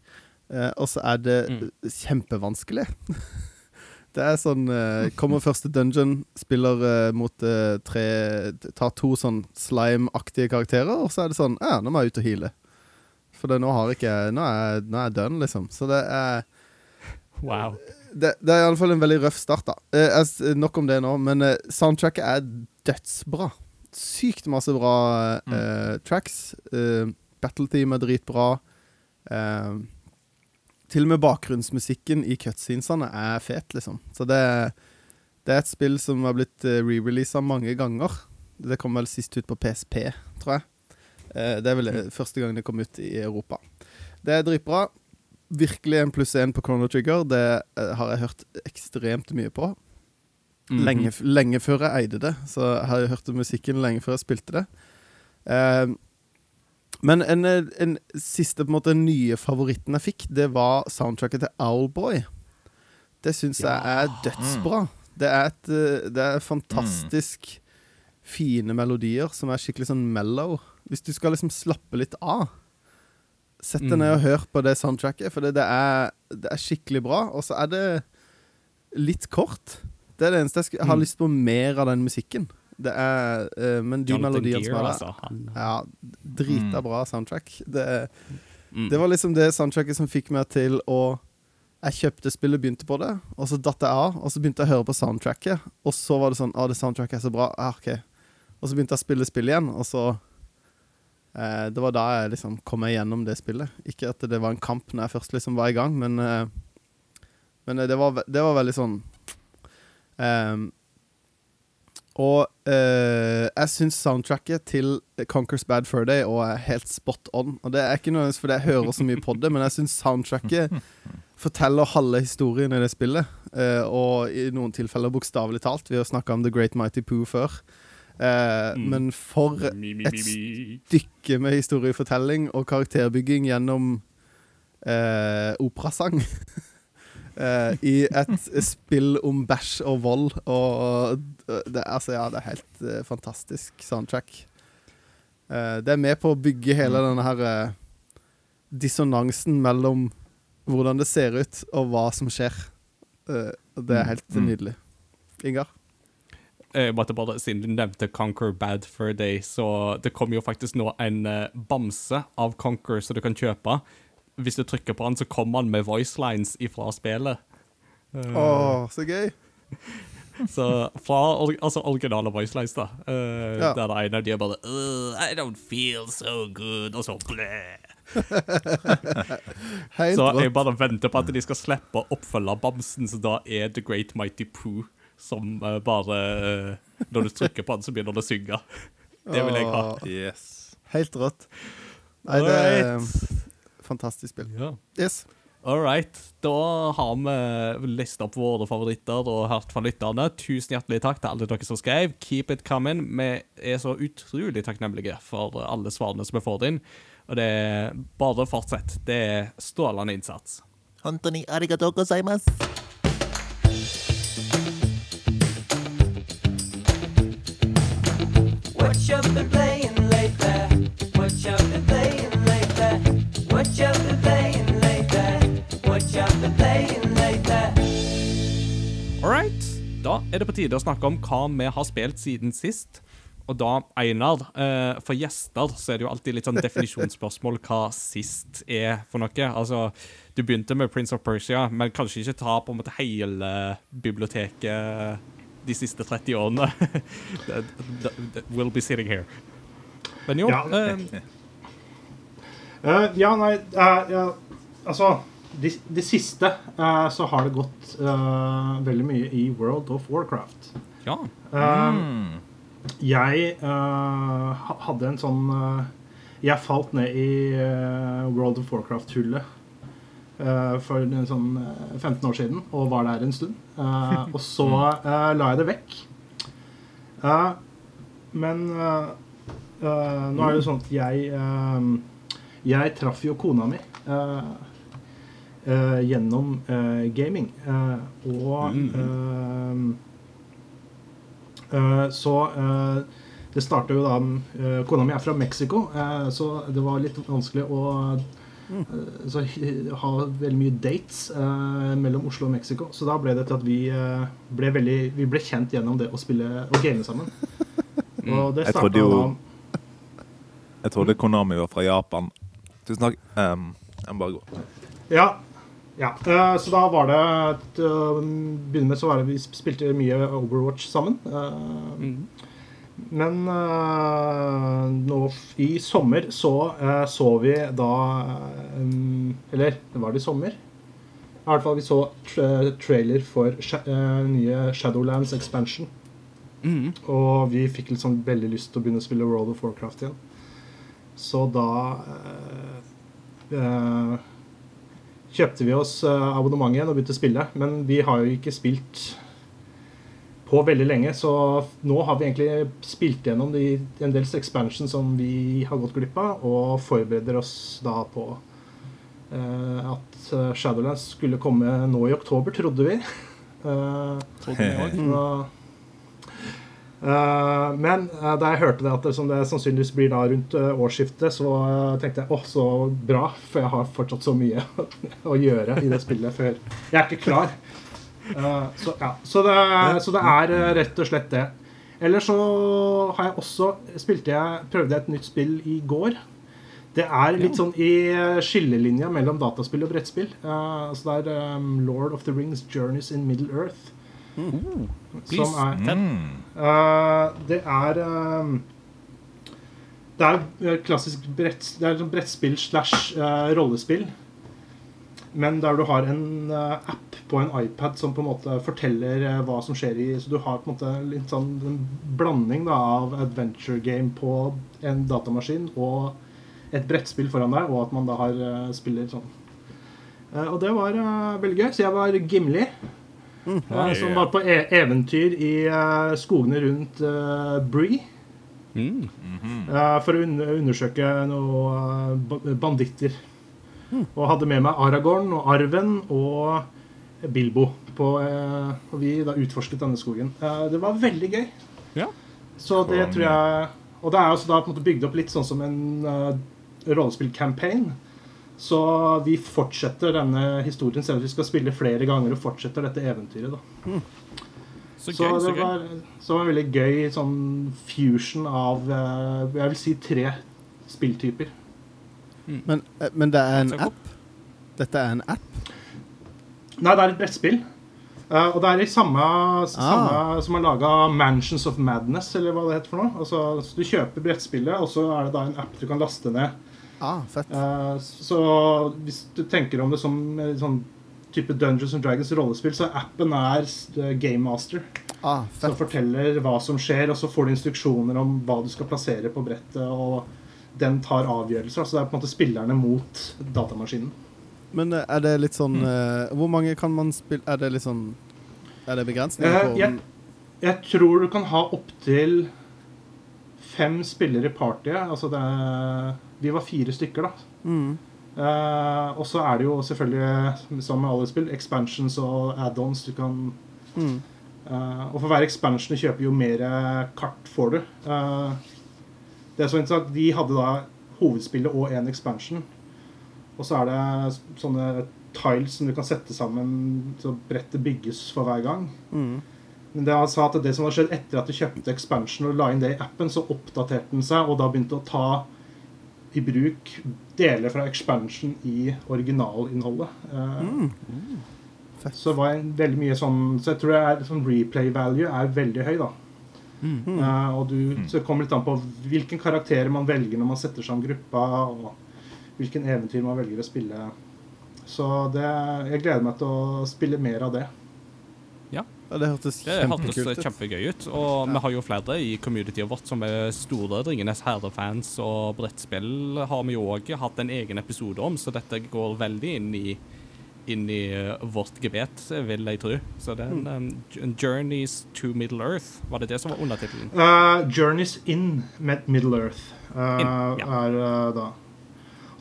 Eh, og så er det Mm. kjempevanskelig. (laughs) det er sånn eh, Kommer første dungeon, spiller eh, mot eh, tre Tar to sånn slime-aktige karakterer, og så er det sånn Ja, nå må jeg ut og heale. For det, nå har ikke Nå er nå er jeg done, liksom. Så det er Wow. det, det er iallfall en veldig røff start, da. Eh, jeg nok om det nå, men eh, soundtracket er dødsbra. Sykt masse bra mm. tracks. Uh, Battle Team er dritbra. Eh, til og med bakgrunnsmusikken i cutscenesene er fet, liksom. Så det, det er et spill som har blitt uh, re-releasa mange ganger. Det kom vel sist ut på PSP, tror jeg. Eh, det er vel mm. første gang det kom ut i Europa. Det er dritbra. Virkelig en pluss én på Chrono Trigger. Det eh, har jeg hørt ekstremt mye på. Mhm. Lenge, lenge før jeg eide det. Så har jeg hørt musikken lenge før jeg spilte det. Eh, men en, eh, en siste på en måte nye favoritten jeg fikk, det var soundtracket til Owlboy. Det syns jeg er dødsbra. Det er, et, eh, det er fantastisk fine melodier som er skikkelig sånn mellow. Hvis du skal liksom slappe litt av, sett deg Mm. ned og hør på det soundtracket, for det, det, er, det er skikkelig bra. Og så er det litt kort. Det er det eneste jeg, jeg har Mm. lyst på mer av den musikken. Det er uh, Men de Jonathan melodiene som er der altså. Han, Ja, drita bra soundtrack. Det, mm. det var liksom det soundtracket som fikk meg til å Jeg kjøpte spillet, begynte på det, og så datt jeg av. Og så begynte jeg å høre på soundtracket, og så var det sånn Å, det soundtracket er så bra. Ah, ok. Og så begynte jeg å spille spill igjen, og så eh, Det var da jeg liksom kom meg gjennom det spillet. Ikke at det var en kamp når jeg først liksom var i gang, men eh, Men eh, det var, det var veldig sånn ehm, og eh, jeg syns soundtracket til Conquers Bad Fur Day er helt spot on. Og det er ikke nødvendigvis fordi jeg hører så mye på det, men jeg syns soundtracket (laughs) forteller halve historien i det spillet. eh, og i noen tilfeller bokstavelig talt. Vi har snakka om The Great Mighty Poo før. Eh, Mm. Men for et stykke med historiefortelling og karakterbygging gjennom eh, operasang. (laughs) eh, I et spill om bæsj og vold. Og det, altså, ja, det er helt eh, fantastisk soundtrack. Eh, det er med på å bygge hele denne her eh, dissonansen mellom hvordan det ser ut, og hva som skjer. Eh, det er helt Mm. nydelig. Ingar? Jeg måtte bare, Siden du nevnte Conquer Bad Fur Day, så det kommer jo faktisk nå en eh, bamse av Conquer som du kan kjøpe. Hvis du trykker på den, så kommer han med voice lines ifra spillet. Eh, oh, så gøy! (laughs) Så fra altså originale voice lines, da. Uh, Ja. Der det ene de er bare I don't feel so good, og så blæ. (laughs) Så jeg bare venter på at de skal slippe å oppfølge bamsen, så da er The Great Mighty Poo som uh, bare uh, Når du trykker på den, så begynner den å synge. Det vil jeg ha. Yes. Helt rått. Nei, det. Fantastisk spill. Ja. Yes. All right. Da har vi lista opp våre favoritter og hørt fra lytterne. Tusen hjertelig takk til alle dere som skrev. Keep it coming. Vi er så utrolig takknemlige for alle svarene som vi får inn. Og det er bare fortsett. Det er strålende innsats. Anthony, arigato gozaimasu. Er det på tide å snakke om hva vi har spilt siden sist. Og da, Einar, eh, for gjester så er det jo alltid litt sånn definisjonsspørsmål hva sist er for noe. Altså, du begynte med Prince of Persia, men kanskje ikke ta på en måte hele biblioteket de siste 30 årene. (laughs) We'll be sitting here. Men jo, Ja. eh, Eh, ja, nei uh, ja, Altså, de, de siste uh, så har det gått uh, veldig mye i World of Warcraft. ja. Mm. Uh, Jeg eh, hadde en sånn eh, Jeg falt ned i eh, World of Warcraft-hullet eh, for en sånn eh, 15 år siden og var der en stund. Eh, (laughs) og så eh, la jeg det vekk. Eh, men eh, eh, nå er det jo sånn at jeg eh, Jeg traff jo kona mi. Eh, eh, gjennom uh, gaming. Eh, og eh, så eh, det starta jo da uh, Kona mi er fra Mexico, eh, så det var litt vanskelig å så, ha veldig mye dates eh, mellom Oslo og Mexico. Så da ble det til at vi eh, ble veldig Vi ble kjent gjennom det å spille og game sammen. Og det Jeg starta trodde jo- da Jeg trodde Konami var fra Japan. Tusen takk. Um, jeg må bare gå. Ja. Ja. eh, så da var det til å begynne med så var det vi spilte mye Overwatch sammen. Eh, Mm. Men eh, nå i sommer så eh, så vi da Eller Eller var det i sommer? I hvert fall vi så tra trailer for eh, nye Shadowlands expansion. Mm. Og vi fikk liksom veldig lyst til å begynne å spille World of Warcraft igjen. Så da eh, eh, kjøpte vi oss eh, abonnement igjen og begynte å spille. Men vi har jo ikke spilt på veldig lenge, så nå har vi egentlig spilt gjennom de, en del expansion som vi har gått glipp av, og forbereder oss da på uh, at eh, Shadowlands skulle komme nå i oktober, trodde vi. Uh, Trodde vi også. Eh, men eh, da jeg hørte det at det, som det sannsynligvis blir da rundt eh, årsskiftet, så tenkte jeg åh, så bra, for jeg har fortsatt så mye (laughs) å gjøre i det spillet før jeg er ikke klar. Så, ja. så, det, så det er rett og slett det. Eller så har jeg også spilte jeg, prøvde jeg et nytt spill i går. Det er litt sånn i skillelinja mellom dataspill og brettspill. Så det er Lord of the Rings Journeys in Middle Earth. Please. Som er. Eh, det er eh, Det er klassisk brett, det er brettspill slash eh, rollespill. Men der du har en eh, app på en iPad som på en måte forteller hva som skjer i Så du har på en måte litt sånn en blanding da, av adventure game på en datamaskin og et brettspill foran deg, og at man da har spiller sånn. Og det var veldig gøy. Så jeg var Gimli. Eh, som var på e eventyr i uh, skogene rundt uh, Bree. Mm. eh, for å un undersøke noen ba banditter. Og hadde med meg Aragorn og Arven og Bilbo. På, eh, og vi da utforsket denne skogen. Eh, det var veldig gøy. Ja. Så det Konge. tror jeg Og det er også da på en måte bygd opp litt sånn som en uh, rollespill-campaign. Så vi fortsetter denne historien selv om vi skal spille flere ganger og fortsetter dette eventyret. da Så så, gøy, så det gøy. var, så det var en veldig gøy sånn fusion av eh, Jeg vil si tre spilltyper. Men, eh, men det er en app? Dette er en app? Nei, det er et brettspill. Uh, og det er i samme, Ah. som har laga Mansions of Madness, eller hva det heter for noe. Altså, så du kjøper brettspillet, og så er det da en app du kan laste ned. Ah, fett. Eh, så hvis du tenker om det som eh, sånn type Dungeons and Dragons rollespill, så appen er eh, Game Master. Ah, Som forteller hva som skjer, og så får du instruksjoner om hva du skal plassere på brettet. Og den tar avgjørelser. altså det er på en måte spillerne mot datamaskinen. Men er det litt sånn Mm. uh, Hvor mange kan man spille Er det litt sånn Er det begrensninger på jeg, jeg tror du kan ha opptil fem spillere i partyet. Altså det er, vi var fire stykker, da. mm. Uh, og så er det jo selvfølgelig, som med alle spill, expansions og add-ons du kan Mm. uh, og for hver expansion du kjøper, jo mer kart får du. Uh, det er så interessant, De hadde da hovedspillet og en expansion. Og så er det sånne tiles som du kan sette sammen så brettet bygges for hver gang. Mm. Men det han sa at det som har skjedd etter at du kjøpte expansion og la inn det i appen, så oppdaterte den seg, og da begynte å ta i bruk deler fra expansion i originalinnholdet. Eh, Så det var en veldig mye sånn Så jeg tror det er sånn replay value er veldig høy, da. Eh, og du, så det kommer litt an på hvilken karakter man velger når man setter sammen gruppa, og hvilken eventyr man velger å spille. Så det, jeg gleder meg til å spille mer av det. Ja, Ja, det hørtes det hørtes kjempekult ut. kjempegøy ut. Og vi har jo flere i communityet vårt som er store Ringenes herre-fans, og brettspill har vi jo òg hatt en egen episode om, så dette går veldig inn i inn i eh, vårt gebet, vil jeg tro. Så det er en um, Journeys to Middle Earth, var det det som var undertittelen? Uh, Journeys in Med- Middle Earth uh, In, ja. er uh, da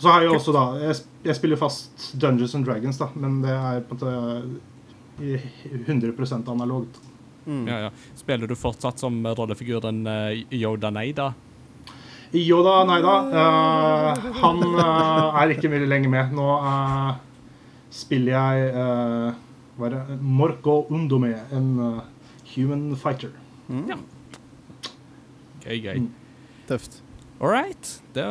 Så har jeg jo også da jeg, jeg spiller fast Dungeons and Dragons, da, men det er på en måte 100% analogt. Mm. Ja, ja. Spiller du fortsatt som rollefiguren uh, Yoda Neida? Yoda Neida uh, eh, han uh, er ikke veldig lenge med. Nå uh, spiller jeg uh, er det? Morco Undome, en eh, human fighter. Ja Gøy, gøy. Mm. Tøft. All right. Det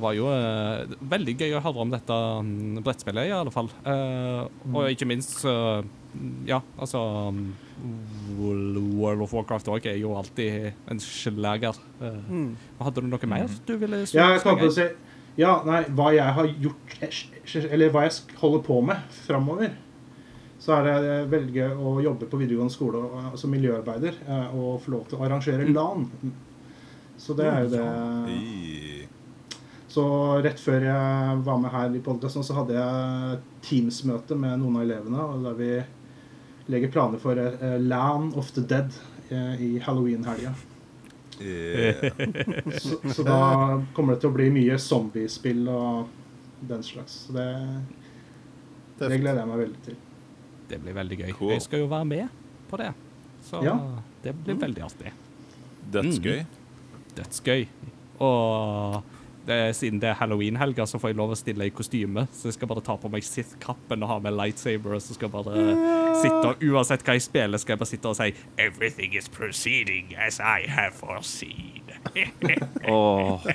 var jo eh, veldig gøy å høre om dette mm, brettspillet, i alle fall. Eh, Og ikke minst eh, Ja, altså mm, World of Warcraft òg er jo alltid en slager. Eh, Mm. Hadde du noe mer du ville Ja, jeg å inn? si Ja, nei, hva jeg har gjort eh, Eller hva jeg holder på med framover. Så er det jeg velger å jobbe på videregående skole som som miljøarbeider eh, og få lov til å arrangere LAN. Så det er jo det Så rett før jeg var med her i podkasten, så hadde jeg Teams-møte med noen av elevene, og der vi legger planer for uh, Land of the Dead uh, i halloween-helga. Yeah. (laughs) Så, så da kommer det til å bli mye zombiespill og den slags. Så det, det gleder jeg meg veldig til. Det blir veldig gøy. Cool. Jeg skal jo være med på det. Så Ja. det blir veldig artig. dødsgøy. Dødsgøy. Og det, siden det er halloween-helga, så får jeg lov å stille i kostyme. Så jeg skal bare ta på meg Sith-kappen og ha med lightsaber, og så skal jeg bare sitte og Uansett hva jeg spiller, skal jeg bare sitte og si Everything is proceeding as I have foreseen. (laughs) Åh,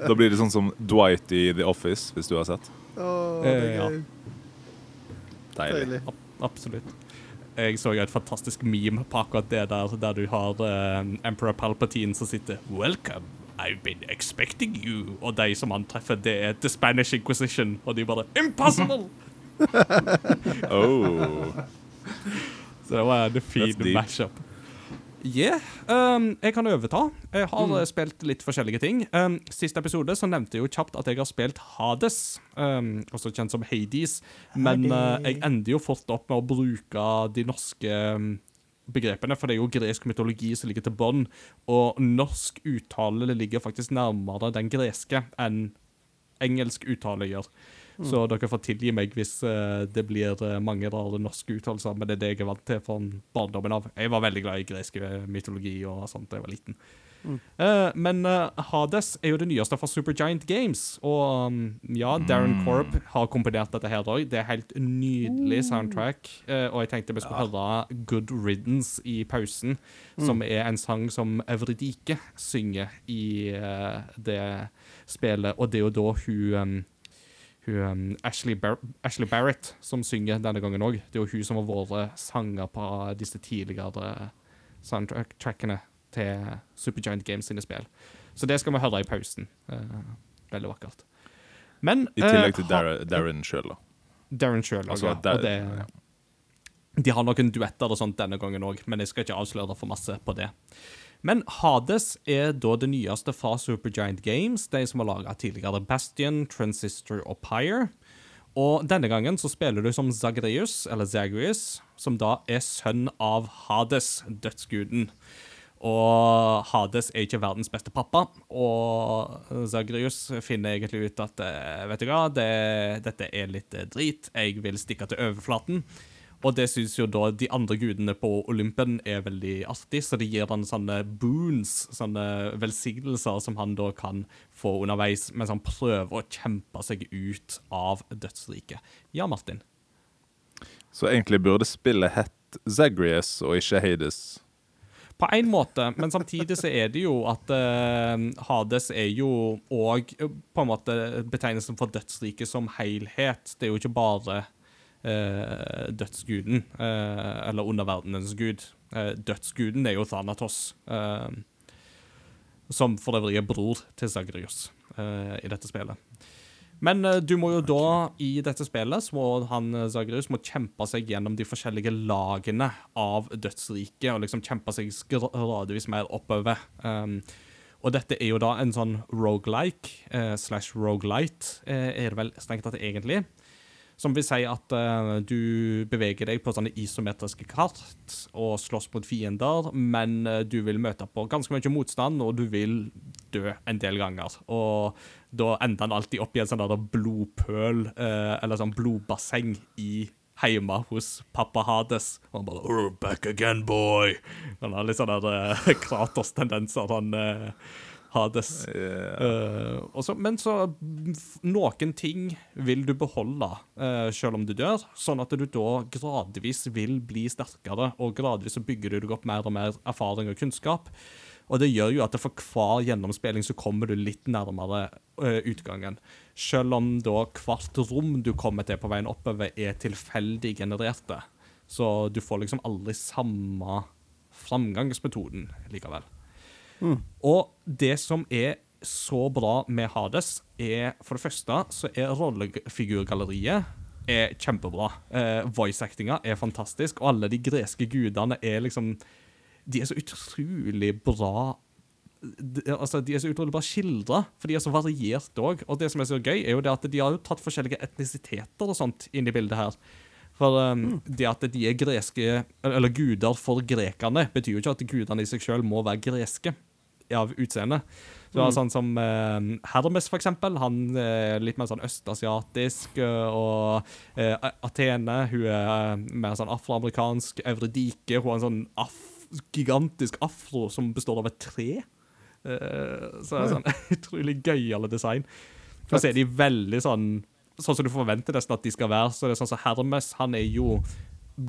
da blir det sånn som Dwight i The Office, hvis du har sett. Åh, det er gøy. ja. Deilig. Ab absolutt. Jeg så jo et fantastisk meme på akkurat det der, der du har uh, Emperor Palpatine som sitter Welcome, I've been expecting you. Og de som han treffer, det er The Spanish Inquisition, og de bare Impossible! (laughs) Oh. Så det var en fin match-up. mashup. Yeah. Um, jeg kan overta. Jeg har Mm. eh, spilt litt forskjellige ting. Um, Siste episode så nevnte jeg jo kjapt at jeg har spilt Hades, um, også kjent som Hades. Men uh, jeg ender jo fort opp med å bruke de norske um, begrepene, for det er jo gresk mytologi som ligger til bånn, og norsk uttale ligger faktisk nærmere den greske enn engelsk uttale gjør. Så dere får tilgi meg hvis uh, det blir uh, mange rare norske uttalelser, men det er det jeg er vant til fra barndommen av. Jeg var veldig glad i gresk mytologi og sånt da jeg var liten. Eh, men uh, Hades er jo det nyeste fra Supergiant Games, og um, ja, Darren Korb har komponert dette her òg. Det er helt nydelig soundtrack, Uh, og jeg tenkte vi skulle høre Good Riddance i pausen, som er en sang som Evridike synger i det spillet, og det er jo da hun um, hun, um, Ashley, Bar Ashley Barrett som synger denne gangen òg. Det er jo hun som har vært sanger på disse tidligere soundtrackene til Supergiant Games sine spill. Så det skal vi høre i pausen. Eh, veldig vakkert. Men I tillegg eh, til Dar Darren sjøl, da. Darren sjøl Altså, ja. der- og det, De har noen duetter og sånt denne gangen òg, men jeg skal ikke avsløre for masse på det. Men Hades er da det nyeste fra Supergiant Games, de som har laga tidligere Bastion, Transistor og Pyre. Og denne gangen så spiller du som Zagreus, eller Zagreus, som da er sønn av Hades, dødsguden. Og Hades er ikke verdens beste pappa, og Zagreus finner egentlig ut at eh, vet du hva, det, dette er litt eh, drit, jeg vil stikke til overflaten. Og det syns jo da de andre gudene på Olympen er veldig artig, så de gir han sånne boons, sånne velsignelser som han da kan få underveis, mens han prøver å kjempe seg ut av dødsriket. Ja, Martin? Så egentlig burde spillet hett Zagreus og ikke Hades. På en måte, men samtidig så er det jo at uh, Hades er jo òg på en måte betegnelsen for dødsriket som helhet. Det er jo ikke bare uh, dødsguden, uh, eller underverdenens gud. Eh, dødsguden er jo Thanatos, eh, som for øvrig er bror til Zagreus eh, i dette spillet. Men eh, du må jo da, i dette spillet, så må han eh, Zagreus må kjempe seg gjennom de forskjellige lagene av dødsriket, og liksom kjempe seg gradvis mer oppover. Um, og dette er jo da en sånn rogelike, eh, slash rogelight, eh, er det vel strengt tatt egentlig. Som vil si at uh, du beveger deg på sånne isometriske kart og slåss mot fiender, men uh, du vil møte på ganske mye motstand, og du vil dø en del ganger. Og da ender han alltid opp i en sånn der blodpøl, uh, eller sånn blodbasseng i Hjemme hos pappa Hades. Og han bare oh, 'Back again, boy'. Han har litt sånne der, (laughs) kraterstendenser. Han eh, Hades. Yeah. Uh, og så- men så Noen ting vil du beholde uh, selv om du dør, sånn at du da gradvis vil bli sterkere, og gradvis så bygger du deg opp mer og mer erfaring og kunnskap. Og det gjør jo at for hver gjennomspilling så kommer du litt nærmere uh, utgangen. Selv om da hvert rom du kommer til på veien oppover, er tilfeldig genererte. Så du får liksom aldri samme framgangsmetoden likevel. Og det som er så bra med Hades, er for det første så er rollefigurgalleriet er kjempebra. Eh, Voice-actinga er fantastisk, og alle de greske gudene er liksom De er så utrolig bra de, altså, de er så utrolig bra skildra, for de er så variert òg. Og det som er så gøy, er jo det at de har tatt forskjellige etnisiteter og sånt inn i bildet her. For um, det at de er greske, eller guder for grekerne, betyr jo ikke at gudene i seg sjøl må være greske av utseende. Så er sånn som eh, Hermes, for eksempel. Han er litt mer sånn østasiatisk. eh, og eh, Athene, hun er eh, mer sånn afroamerikansk. Euridike, hun har en sånn af gigantisk afro som består av et tre. Eh, så det er sånn (laughs) utrolig gøyale design. Og så er de veldig sånn Sånn som du forventer nesten at de skal være. Så det er sånn som Hermes, han er jo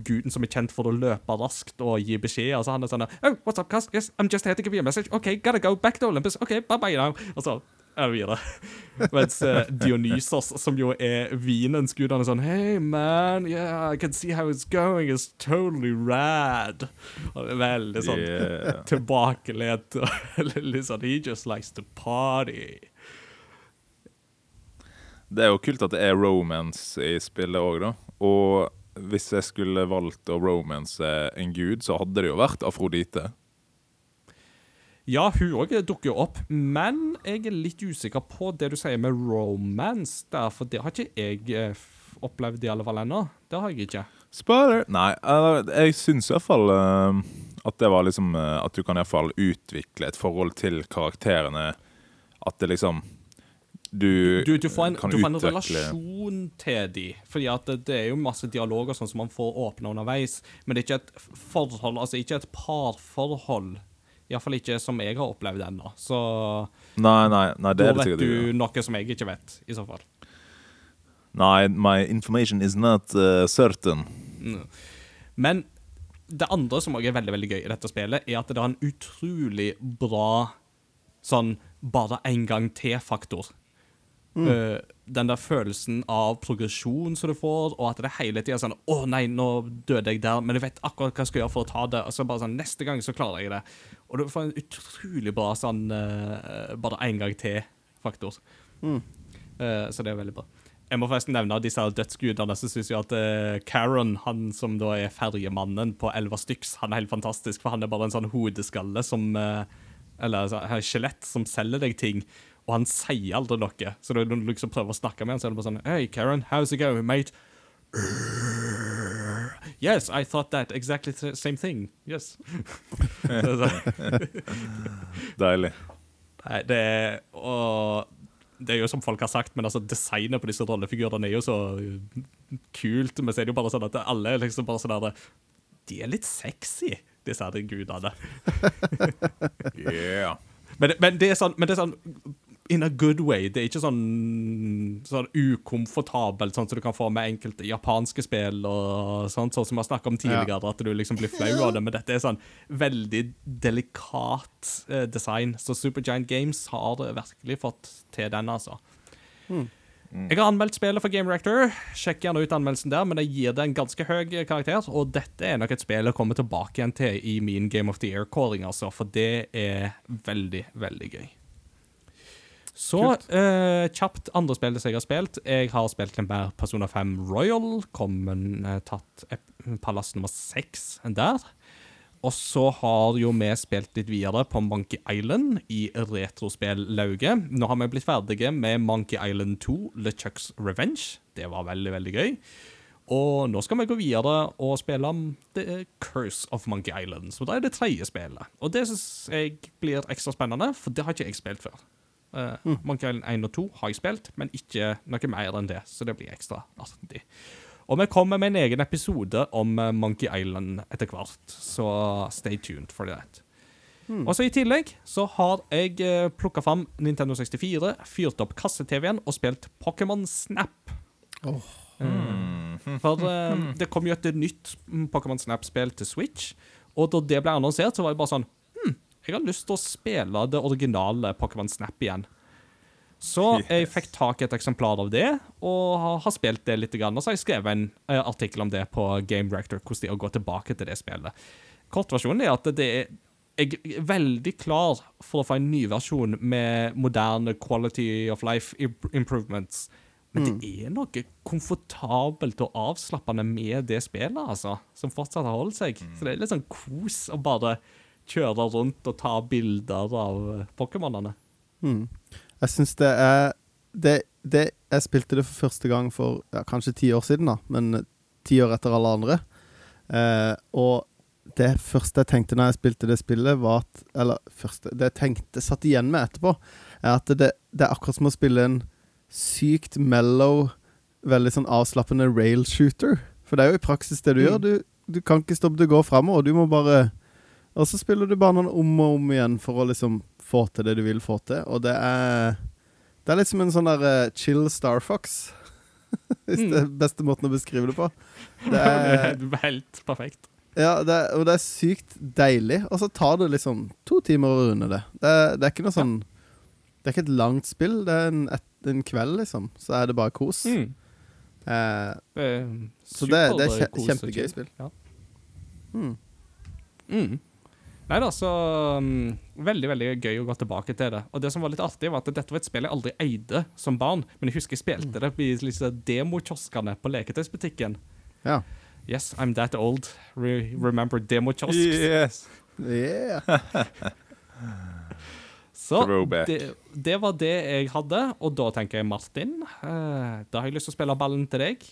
guden som er kjent for å løpe raskt og gi beskjed. Altså han er sånn Oh, what's up, Kask? Yes, I'm just here to give you a message. OK, gotta go back to Olympus. OK, bye bye now. Og så er vi videre. (laughs) Mens eh, Dionysos, som jo er vinens gud, han er sånn Hey, man, yeah, I can see how it's going. It's totally rad. Og det er veldig sånn Yeah. (laughs) tilbakelent. (laughs) Litt sånn He just likes to party. Det er jo kult at det er romance i spillet òg, da. Og hvis jeg skulle valgt å romance en gud, så hadde det jo vært Afrodite. Ja, hun òg dukker jo opp, men jeg er litt usikker på det du sier med romance der, for det har ikke jeg eh, opplevd i alle fall ennå. Det har jeg ikke. Spoiler! Nei, jeg syns iallfall uh, at det var liksom eh, At du kan iallfall utvikle et forhold til karakterene. At det liksom Du, Du, du får en, kan du får en utvikle- relasjon til de, fordi at det, det er jo masse dialoger sånn som man får åpne underveis, men det er ikke et forhold, altså ikke et parforhold. Iallfall ikke som jeg har opplevd ennå. Så Nei, nei, nei, det da er det vet du noe som jeg ikke vet, i så fall. Nei, my information is not uh, certain. Mm. Men det andre som også er veldig veldig gøy i dette spillet, er at det har en utrolig bra sånn bare en gang til-faktor. Eh, den der følelsen av progresjon som du får, og at det hele tida er sånn 'Å nei, nå døde jeg der, men jeg vet akkurat hva jeg skal gjøre for å ta det.' Og så bare sånn 'Neste gang så klarer jeg det.' Og du får en utrolig bra sånn uh, bare en gang til-faktor. Eh, så det er veldig bra. Jeg må forresten nevne disse dødsgudene. Så syns jeg at uh, Karen, han som da er ferjemannen på Elva Styx, han er helt fantastisk. For han er bare en sånn hodeskalle som Eller altså, skjelett som selger deg ting. Og han sier aldri noe. Så når du liksom prøver å snakke med han, så er det bare sånn Hey, Karen, how's it going, mate? Yes, I thought that exactly the same thing. Yes. (laughs) Deilig. Nei, det er Og det er jo som folk har sagt, men altså designet på disse rollefigurene er jo så kult. Men så er det jo bare sånn at alle er liksom bare sånn der De er litt sexy, disse her gudene. (laughs) Yeah. Men, men det er sånn, men det er sånn in a good way. Det er ikke sånn, sånn ukomfortabelt, sånn som du kan få med enkelte japanske spill, og sånt, sånn som vi har snakket om tidligere, at du liksom blir flau av det. Men dette er sånn veldig delikat eh, design. Så Supergiant Games har virkelig fått til den, altså. Jeg har anmeldt spillet for Game Reactor. Sjekk gjerne ut anmeldelsen der, men jeg gir det en ganske høy karakter. Og dette er nok et spill jeg kommer tilbake igjen til i min Game of the Year-kåring, altså, for det er veldig, veldig gøy. Så uh, kjapt andre spill som jeg har spilt. Jeg har spilt en mer Persona 5 Royal. Kommen uh, tatt ep- palass nummer seks der. Og så har jo vi spilt litt videre på Monkey Island i retrospill-lauget. Nå har vi blitt ferdige med Monkey Island 2, LeChucks Revenge. Det var veldig, veldig gøy. Og nå skal vi gå videre og spille om The Curse of Monkey Island. Så da er det tredje spillet. Og det syns jeg blir ekstra spennende, for det har ikke jeg spilt før. Eh, Monkey Island 1 og 2 har jeg spilt, men ikke noe mer enn det, så det blir ekstra artig. Og vi kommer med en egen episode om eh, Monkey Island etter hvert, så stay tuned for that. Og så I tillegg så har jeg uh, plukka fram Nintendo 64, fyrt opp kasse-TV-en og spilt Pokémon Snap. Eh, for eh, (laughs) det kom jo et nytt mm, Pokémon Snap-spill til Switch, og da det ble annonsert, så var det bare sånn jeg har lyst til å spille det originale Pokémon Snap igjen. Så jeg fikk tak i et eksemplar av det, og har, har spilt det litt. Grann, og så har jeg skrevet en eh, artikkel om det på Game Rector, hvordan det har gått tilbake til det spillet. Kortversjonen er at det er jeg er veldig klar for å få en ny versjon med moderne quality of life improvements. Men det er noe komfortabelt og avslappende med det spillet, altså. Som fortsatt har holdt seg. Så det er litt sånn kos å bare kjøre rundt og ta bilder av eh, Pokémonene. Mm. Jeg syns det er det, det, Jeg spilte det for første gang for ja, kanskje ti år siden, da, men ti år etter alle andre. Eh, og det første jeg tenkte når jeg spilte det spillet, var at Eller første Det jeg tenkte satt igjen med etterpå, er at det, det er akkurat som å spille en sykt mellow, veldig sånn avslappende rail shooter. For det er jo i praksis det du gjør. Du, du kan ikke stoppe til å gå framover. Du må bare Og så spiller du banene om og om igjen for å liksom få til det du vil få til. Og det er Det er litt som en sånn der uh, chill Star Fox. (laughs) Hvis det er beste måten å beskrive det på. (laughs) Det er, det er helt perfekt. ja, det er, og det er sykt deilig. Og så tar det liksom to timer å runde det. Det er, det er ikke noe sånn Det er ikke et langt spill. Det er en, et, en kveld, liksom. Så er det bare kos. Mm. Eh, Det Så det- det er kjempegøy spill. Ja. mm. Mm. Nei da, så um, Veldig veldig gøy å gå tilbake til det. Og det som var litt artig, var at dette var et spill jeg aldri eide som barn, men jeg husker jeg spilte det i disse demokioskene på leketøysbutikken. Ja. Yes, I'm that old. Re remember demokiosk? Yes. Yeah. (laughs) Så det, det var det jeg hadde, og da tenker jeg Martin. eh, da har jeg lyst til å spille ballen til deg.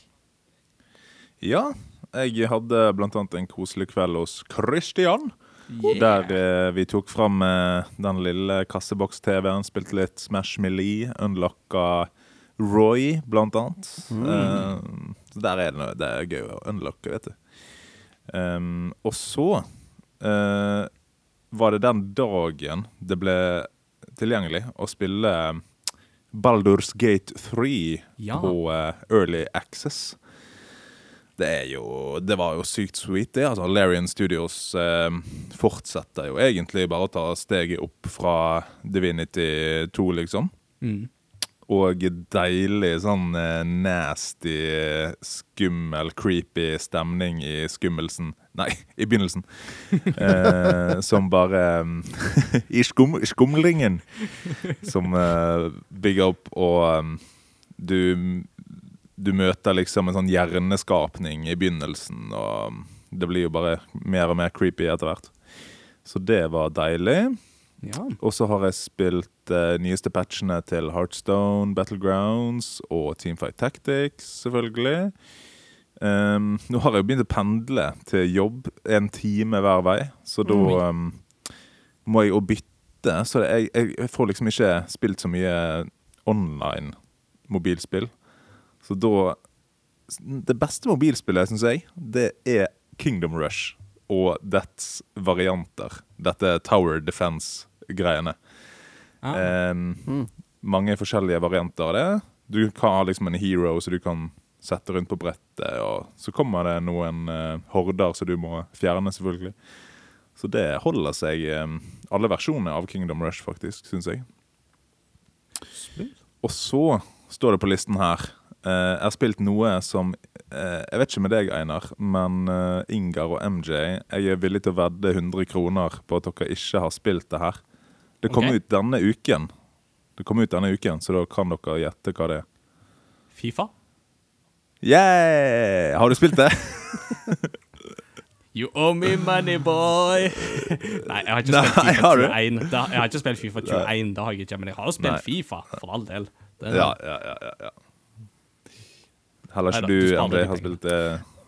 Ja, jeg hadde blant annet en koselig kveld hos Christian. Der eh, vi tok fram eh, den lille kasseboks-TV-en, spilte litt Smash Melee, unlocka Roy, blant annet. Eh, så der er det noe det er gøy å unlocke, vet du. Um, og så eh, var det den dagen det ble tilgjengelig å spille Baldur's Gate 3 Ja. på eh, Early Access. Det er jo Det var jo sykt sweet, det. altså Larian Studios eh, fortsetter jo egentlig bare å ta steget opp fra Divinity 2, liksom. Mm. Og deilig sånn eh, nasty, eh, skummel, creepy stemning i skummelsen Nei, (laughs) i begynnelsen. Eh, som bare (laughs) I skum, skumlingen. Som eh, bygger opp, og um, du du møter liksom en sånn hjerneskapning i begynnelsen, og det blir jo bare mer og mer creepy etter hvert. Så det var deilig. Ja. Og så har jeg spilt uh, nyeste patchene til Heartstone, Battlegrounds og Teamfight Tactics, selvfølgelig. Um, nå har jeg jo begynt å pendle til jobb en time hver vei, så da ehm, må jeg jo bytte. Så jeg, jeg får liksom ikke spilt så mye online mobilspill. Så da Det beste mobilspillet, syns jeg, det er Kingdom Rush og dets varianter. Dette Tower Defense-greiene. Ah. Um, Mm. mange forskjellige varianter av det. Du kan ha liksom en hero som du kan sette rundt på brettet, og så kommer det noen uh, horder som du må fjerne, selvfølgelig. Så det holder seg um, alle versjoner av Kingdom Rush, faktisk, syns jeg. Og så står det på listen her Jeg har spilt noe som eh, Jeg vet ikke med deg, Einar, men eh, Ingar og MJ Jeg er villig til å vedde 100 kroner på at dere ikke har spilt det her. Det kom okay. ut denne uken. Det kom ut denne uken, så da kan dere gjette hva det er. Fifa? Yeah! Har du spilt det? (laughs) You owe me money, boy! (laughs) Nei, jeg har ikke Nei, spilt Fifa 21. Da, jeg har ikke spilt Fifa 21, det har jeg ikke, men jeg har jo spilt Nei. Fifa, for all del. Det, ja, ja. ja, ja. Heller ikke Neida, du du, André, har spilt det.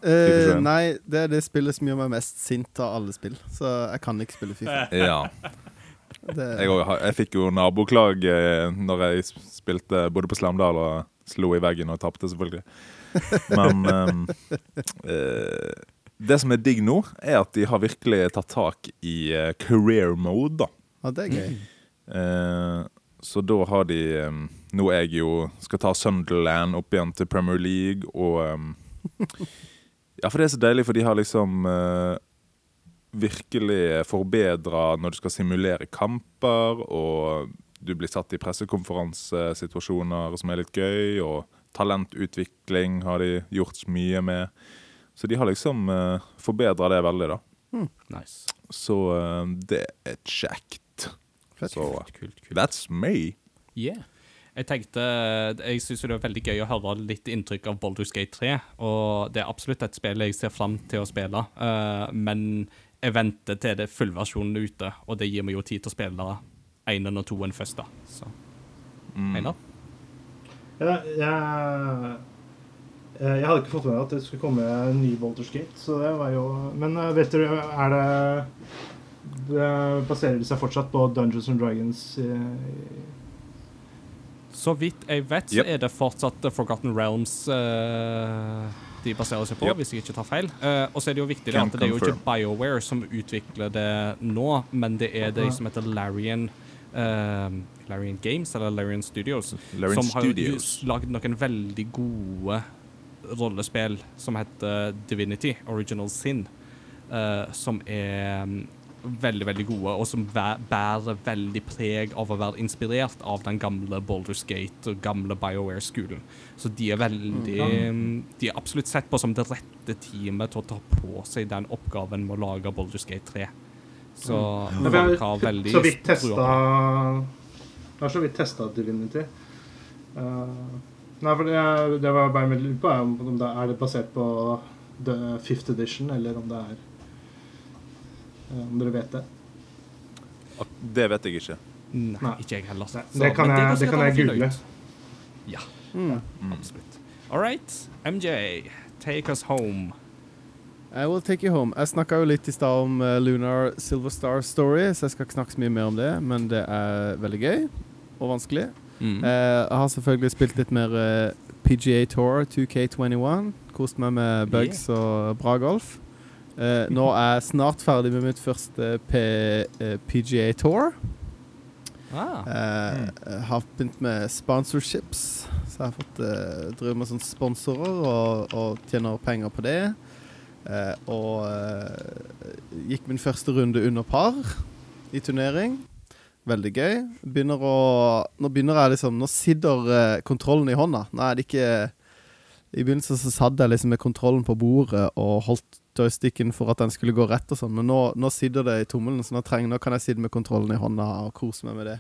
Uh, nei, det er det spillet som gjør meg mest sint av alle spill. Så jeg kan ikke spille Fifa. (laughs) Ja. Det, Jeg, jeg fikk jo naboklag eh, når jeg spilte bodde på Slamdal og slo i veggen og tapte, selvfølgelig. Men um, uh, det som er digg nå, er at de har virkelig tatt tak i eh, career mode, da. ja, det er gøy. Eh, så da har de um, Nå er jeg jo skal ta Sunderland opp igjen til Premier League, og um, (laughs) Ja, for det er så deilig, for de har liksom uh, virkelig forbedra når du skal simulere kamper, og du blir satt i pressekonferansesituasjoner som er litt gøy, og talentutvikling har de gjort mye med. Så de har liksom uh, forbedra det veldig, da. Nice. Så uh, det er kjekt. Fett. Så Kult, kult, kult. that's me. Yeah. Jeg tenkte, jeg synes det er veldig gøy å høre litt inntrykk av Baldur's Gate 3, og det er absolutt et spill jeg ser frem til å spille, uh, men jeg venter til det fullversjonen er ute, og det gir meg jo tid til å spille enen og toen først da. Så, Mm. Einar? Ja, jeg, eh, jeg hadde ikke fått med meg at det skulle komme en ny Baldur's Gate, så det var jo Men eh, vet dere, er det det- Baserer det seg fortsatt på Dungeons and Dragons? Så vidt jeg vet, så Yep. er det fortsatt Forgotten Realms uh, de baserer seg på, Yep. hvis jeg ikke tar feil. Uh, og så er det jo viktig Can at det er jo ikke. BioWare som utvikler det nå, men det er de som heter Larian eh, Larian Games, eller Larian Studios, Larian som har lagd noen veldig gode rollespill som heter Divinity, Original Sin, uh, som er mm, veldig, veldig gode, og som bærer veldig preg av å være inspirert av den gamle Baldur's Gate og gamle BioWare-skolen. Så de er veldig mm, De er absolutt sett på som det rette teamet til å ta på seg den oppgaven med å lage Baldur's Gate 3. Så mm. folk har veldig så vidt testa. Jeg har så vidt testa Divinity. Uh, nei, for det, det var bare med lurer på om om det er det basert på the fifth edition, eller om det er Om dere vet det. Det vet jeg ikke. Nei, Nei. ikke jeg heller. Så- det kan jeg- det kan jeg google. Ja, Mm. absolutt. All right, MJ, take us home. I will take you home. Jeg snakka jo litt i stad om eh, Lunar Silver Star Story, så jeg skal ikke snakke så mye mer om det, men det er veldig gøy og vanskelig. Mm. Eh, jeg har selvfølgelig spilt litt mer eh, PGA Tour 2K21. Kost meg med bugs og bra golf. Eh, nå er jeg snart ferdig med mitt første P, eh, PGA Tour. Ah, Uh, har begynt med sponsorships, så jeg har fått uh, drive med sånne sponsorer og, og tjener penger på det. Eh, og gikk min første runde under par i turnering. Veldig gøy. Begynner å, nå begynner jeg liksom Nå sitter kontrollen i hånda. Nå er det ikke I begynnelsen så satt jeg liksom med kontrollen på bordet og holdt joysticken for at den skulle gå rett og sånn, men nå, nå sitter det i tommelen, så nå, trenger, nå kan jeg sitte med kontrollen i hånda og kose meg med det.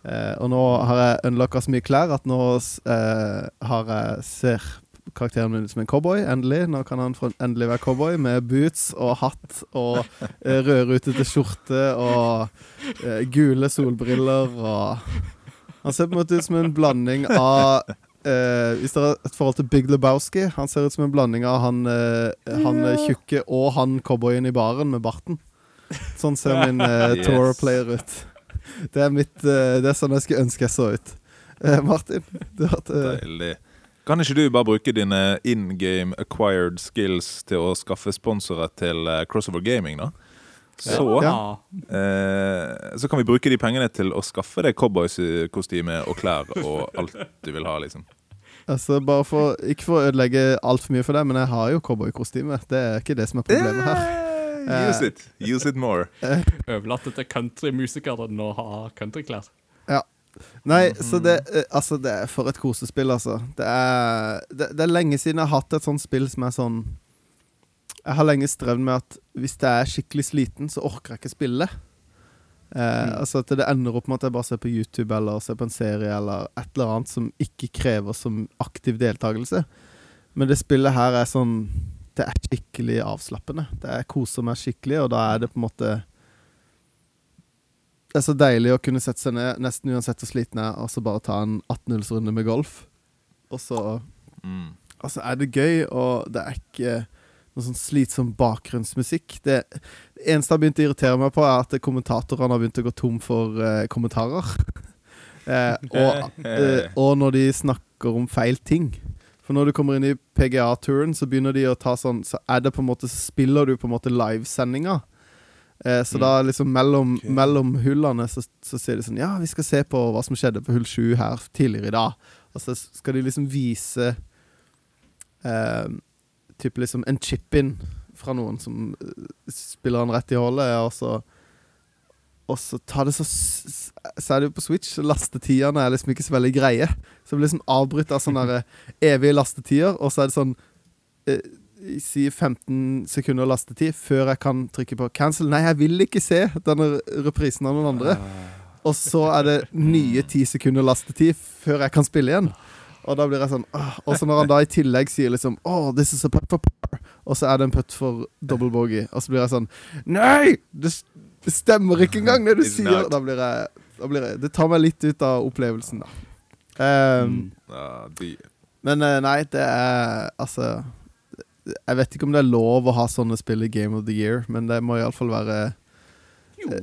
Eh, og nå har jeg unlocka så mye klær at nå eh, har jeg ser karakteren min ut som en cowboy. Endelig. Nå kan han endelig være cowboy med boots og hatt og eh, rødrutete skjorte og eh, gule solbriller og Han ser på en måte ut som en blanding av eh, Hvis det er et forhold til Big Lebowski Han ser ut som en blanding av han, uh, han yeah. tjukke og han cowboyen i baren med barten. Sånn ser min (laughs) uh, Yes. tour-player ut. Det er mitt uh, Det er sånn jeg skulle ønske jeg så ut. Martin, du har hatt Deilig. Kan ikke du bare bruke dine in game acquired skills til å skaffe sponsorer til Crossover Gaming, da? Så Ja. eh, Så kan vi bruke de pengene til å skaffe deg cowboykostyme og klær og alt du vil ha, liksom. Altså, bare for, Ikke for å ødelegge altfor mye for deg, men jeg har jo cowboykostyme. Det er ikke det som er problemet her. Eh, Use it. Use it more. Overlatt til countrymusikeren å ha countryklær. Nei, så det eh, Altså, det er for et kosespill, altså. Det er, det, det er lenge siden jeg har hatt et sånt spill som er sånn Jeg har lenge strevd med at hvis jeg er skikkelig sliten, så orker jeg ikke spille. Eh, Altså at det ender opp med at jeg bare ser på YouTube eller ser på en serie eller et eller annet som ikke krever som aktiv deltakelse. Men det spillet her er sånn Det er skikkelig avslappende. Det er koser meg skikkelig, og da er det på en måte Det er så deilig å kunne sette seg ned nesten uansett hvor sliten jeg er, og så bare ta en 18-hullsrunde med golf. Og så Mm. Altså, er det gøy, og det er ikke noe sånn slitsom bakgrunnsmusikk. Det, eneste jeg har begynt å irritere meg på, er at kommentatorene har begynt å gå tom for uh, kommentarer. (laughs) eh, og, eh, og når de snakker om feil ting. For når du kommer inn i PGA-turen, så begynner de å ta sånn Så er det på en måte Så spiller du på en måte livesendinga. Eh, så da liksom mellom, okay. mellom hullene så, så sier de sånn Ja, vi skal se på hva som skjedde på hull sju her tidligere i dag. Og så skal de liksom vise eh, Typ liksom en chip-in fra noen som eh, spiller han rett i hullet, og så og så tar det så s- Så det jo på Switch, lastetidene er liksom ikke så veldig greie. Så det blir liksom avbrutt av sånne (laughs) evige lastetider, og så er det sånn eh, Si 15 sekunder lastetid før jeg kan trykke på cancel. Nei, jeg vil ikke se denne reprisen av noen andre. Og så er det nye 10 sekunder lastetid før jeg kan spille igjen. Og da blir jeg sånn åh. Og så når han da i tillegg sier liksom Oh, this is a putt for par Og så er det en putt for double bogey Og så blir jeg sånn Nei! Det, stemmer ikke engang det du (laughs) sier. Da blir jeg, da blir jeg Det tar meg litt ut av opplevelsen da um, Men eh, nei, det er Altså Jeg vet ikke om det er lov å ha sånne spill i Game of the Year Men det må i alle fall være jo.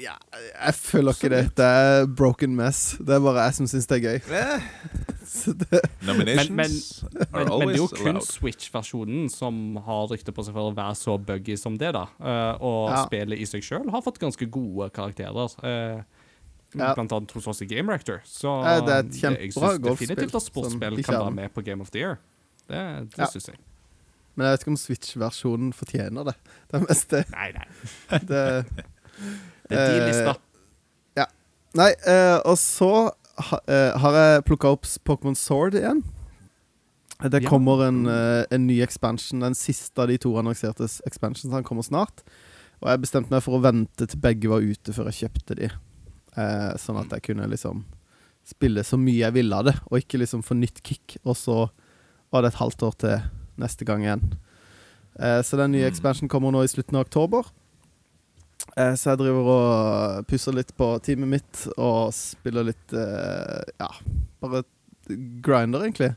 Ja, jeg føler ikke det Det er broken mess Det er bare jeg som synes det er gøy (laughs) det, Nominations Men- are Men, men det er jo kun. Switch-versjonen som har rykte på seg for å være så buggy som det, da. Eh, og Ja. spillet i seg sjøl har fått ganske gode karakterer. eh, Ja. Blant annet hos oss i Game Rector. Så Ja, det er et jeg kjempebra golfspill definitivt at sportsspill kan være med på Game of the Year. Det, det Ja. syns jeg. Men jeg vet ikke om Switch-versjonen fortjener det Det er mest det, Nei, nei. (laughs) det Det er de Eh, lista. Nei, eh, og så ha, eh, har jeg plukka opp Pokémon Sword igjen. Det kommer en, eh, en ny expansion. Den siste av de to annonserte expansions. Han kommer snart. Og jeg bestemte meg for å vente til begge var ute før jeg kjøpte de. Eh, sånn at jeg kunne liksom spille så mye jeg ville av det, og ikke liksom få nytt kick. Og så var det et halvt år til neste gang igjen. Eh, så den nye expansionen expansion kommer nå i slutten av oktober. Eh, så jeg driver og pusser litt på teamet mitt og spiller litt eh, Ja, bare grinder, egentlig.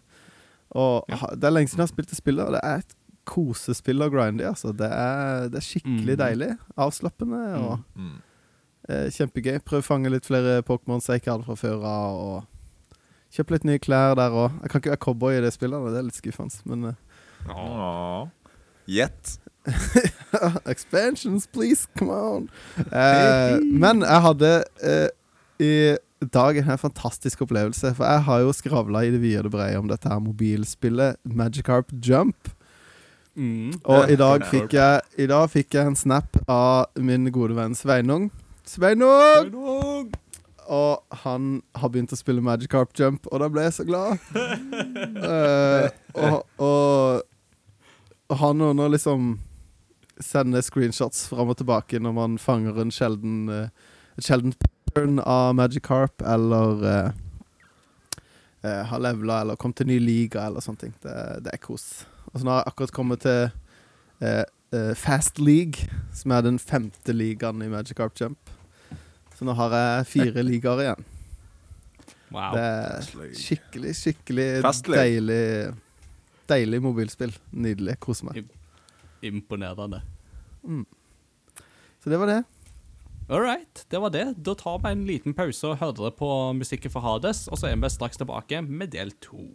Og Ja. det er lenge siden jeg har spilt det spillet, og det er et kosespill å grinde i. Altså. Det, er, det er skikkelig mm. deilig. Avslappende og Mm. eh, kjempegøy. Prøv å fange litt flere Pokémons jeg ikke hadde fra før av. Og kjøp litt nye klær der òg. Jeg kan ikke være cowboy i det spillet, det er litt skuffende. Men eh, Åh. Yet. (laughs) Expansions, please, come on. (laughs) Eh, men jeg hadde eh, i dag en fantastisk opplevelse. For jeg har jo skravla i det vide og det brede om dette her mobilspillet Magikarp Jump. Mm. Og i dag fikk jeg I dag fikk jeg en snap av min gode venn Sveinung. Sveinung! Og han har begynt å spille Magikarp Jump, og da ble jeg så glad. uh, (laughs) og, og, og han under liksom sender screenshots fram og tilbake når man fanger en sjelden uh, et sjeldent pattern av Magikarp, eller uh, eh, har levela eller kommet til ny liga eller sånne ting. Det, det er kos. Og så nå har jeg akkurat kommet til uh, uh, Fast League, som er den femte ligaen i Magikarp Jump. Så nå har jeg fire (laughs) ligaer igjen. Wow. Det er skikkelig, skikkelig Fastlig. deilig Deilig mobilspill. Nydelig. Koser meg. Imponerende. Så det var det. All right, det var det. Da tar vi en liten pause og hører på musikken fra Hades, og så er vi straks tilbake med del to.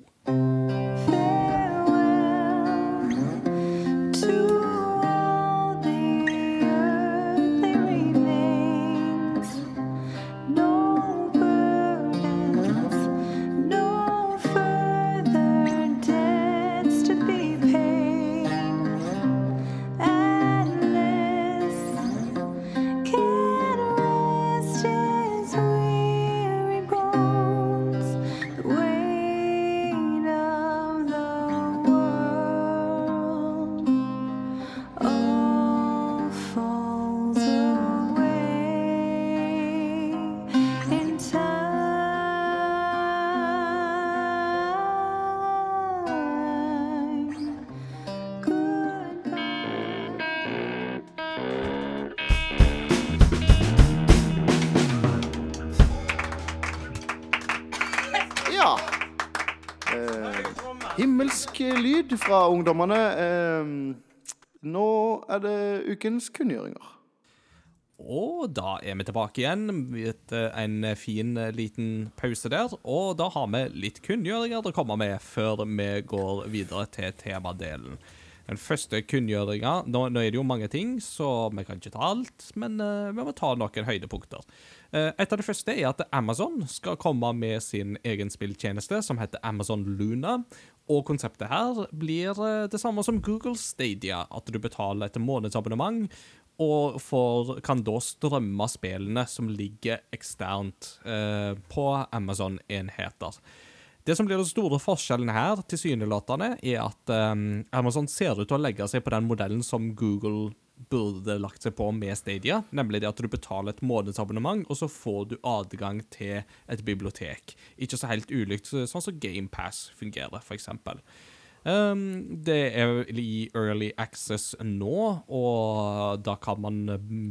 Fra ungdommene. Eh, nå er det ukens kunngjøringer. Og da er vi tilbake igjen etter en fin eh, liten pause der. Og da har vi litt kunngjøringer å komme med før vi går videre til temadelen. Den første kunngjøringa nå, nå er det jo mange ting, så vi kan ikke ta alt, men uh, vi må ta noen høydepunkter. Uh, et av de første er at Amazon skal komme med sin egen spilltjeneste som heter Amazon Luna. Og konseptet her blir uh, det samme som Google Stadia, at du betaler et månedsabonnement og får, kan da strømme spillene som ligger eksternt på Amazon-enheter. Det som blir den store forskjellen her, tilsynelatende, er at eh, Amazon ser ut til å legge seg på den modellen som Google burde lagt seg på med Stadia, nemlig det at du betaler et månedsabonnement, og så får du adgang til et bibliotek. Ikke så helt ulikt sånn som GamePass fungerer, f.eks. Um, det er i early access nå, og da kan man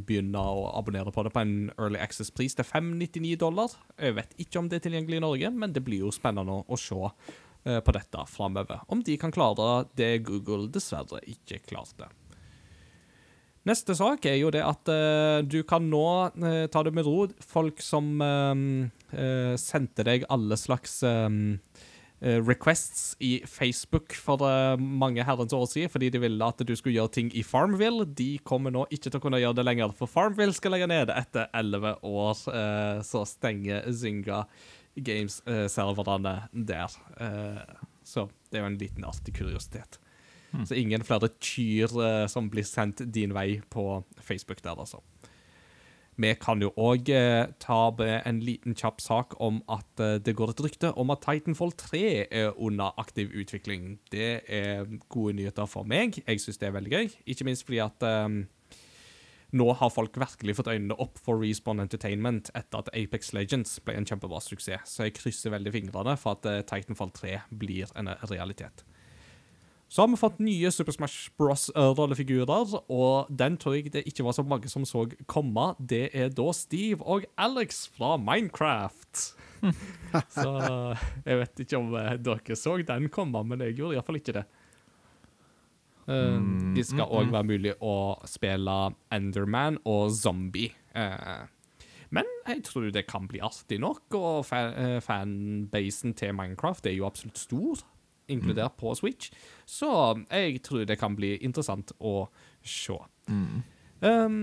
begynne å abonnere på det på en early access-pris til 599 dollar. Jeg vet ikke om det er tilgjengelig i Norge, men det blir jo spennende å se uh, på dette framover. Om de kan klare det Google dessverre ikke klarte. Neste sak er jo det at uh, du kan nå uh, ta det med ro. Folk som sendte deg alle slags Eh, requests i Facebook for uh, mange herrens år siden fordi de ville at du skulle gjøre ting i Farmville. De kommer nå ikke til å kunne gjøre det lenger, for Farmville skal legge ned etter elleve år. Uh, så stenger Zynga Games-serverne der. så det er jo en liten artig kuriositet. Hmm. Så ingen flere kyr som blir sendt din vei på Facebook der, altså. Vi kan jo òg eh, ta en liten kjapp sak om at eh, det går et rykte om at Titanfall 3 er under aktiv utvikling. Det er gode nyheter for meg. Jeg syns det er veldig gøy. Ikke minst fordi at um, nå har folk virkelig fått øynene opp for Respawn Entertainment etter at Apex Legends ble en kjempebra suksess. Så jeg krysser veldig fingrene for at Titanfall 3 blir en realitet. Så har vi fått nye Super Smash Bros-rollefigurer, og den tror jeg det ikke var så mange som så komme. Det er da Steve og Alex fra Minecraft. (laughs) så jeg vet ikke om eh, dere så den komme, men jeg gjorde iallfall ikke det. Um, det skal òg være mulig å spille Enderman og Zombie. Uh, men jeg tror det kan bli artig nok, og fanbasen til Minecraft er jo absolutt stor inkludert mm. på Switch. Så jeg tror det kan bli interessant å se. Mm. Um,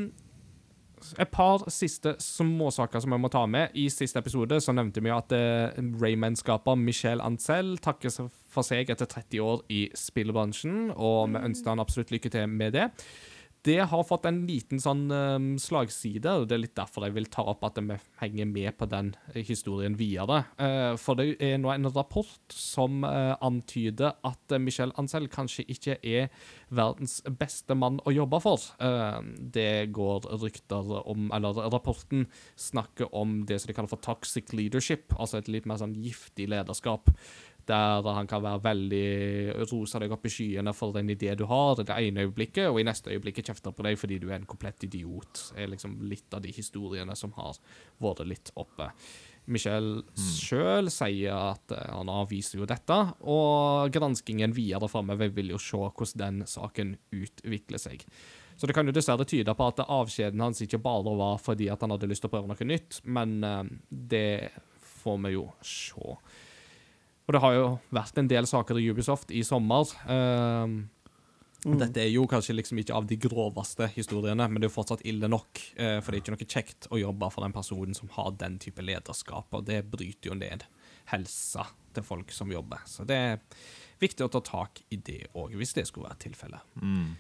et par siste småsaker som jeg må ta med. I siste episode så nevnte vi at uh, Rayman-skaper Michel Ancel takker for seg etter 30 år i spillbransjen, og vi ønsker han absolutt lykke til med det. Det har fått en liten sånn um, slagside, og det er litt derfor jeg vil ta opp at vi henger med på den historien videre. Uh, for det er nå en rapport som uh, antyder at uh, Michel Ancel kanskje ikke er verdens beste mann å jobbe for. det går rykter om Eller rapporten snakker om det som de kaller for toxic leadership, altså et litt mer sånn giftig lederskap der han kan være veldig rosa deg opp i skyene for den idé du har i det ene øyeblikket, og i neste øyeblikket kjefter på deg fordi du er en komplett idiot. Er liksom litt av de historiene som har vært litt oppe. Michel mm. sjøl sier at eh, han avviser jo dette, og granskingen videre framover vil jo se hvordan den saken utvikler seg. Så det kan jo dessverre tyde på at avskjeden hans ikke bare var fordi at han hadde lyst til å prøve noe nytt, men uh, det får vi jo se. Og det har jo vært en del saker i Ubisoft i sommer. Um, mm. Dette er jo kanskje liksom ikke av de groveste historiene, men det er jo fortsatt ille nok. Uh, for det er ikke noe kjekt å jobbe for den personen som har den type lederskap, og det bryter jo ned helsa til folk som jobber. Så det er viktig å ta tak i det òg, hvis det skulle være tilfellet. Mm.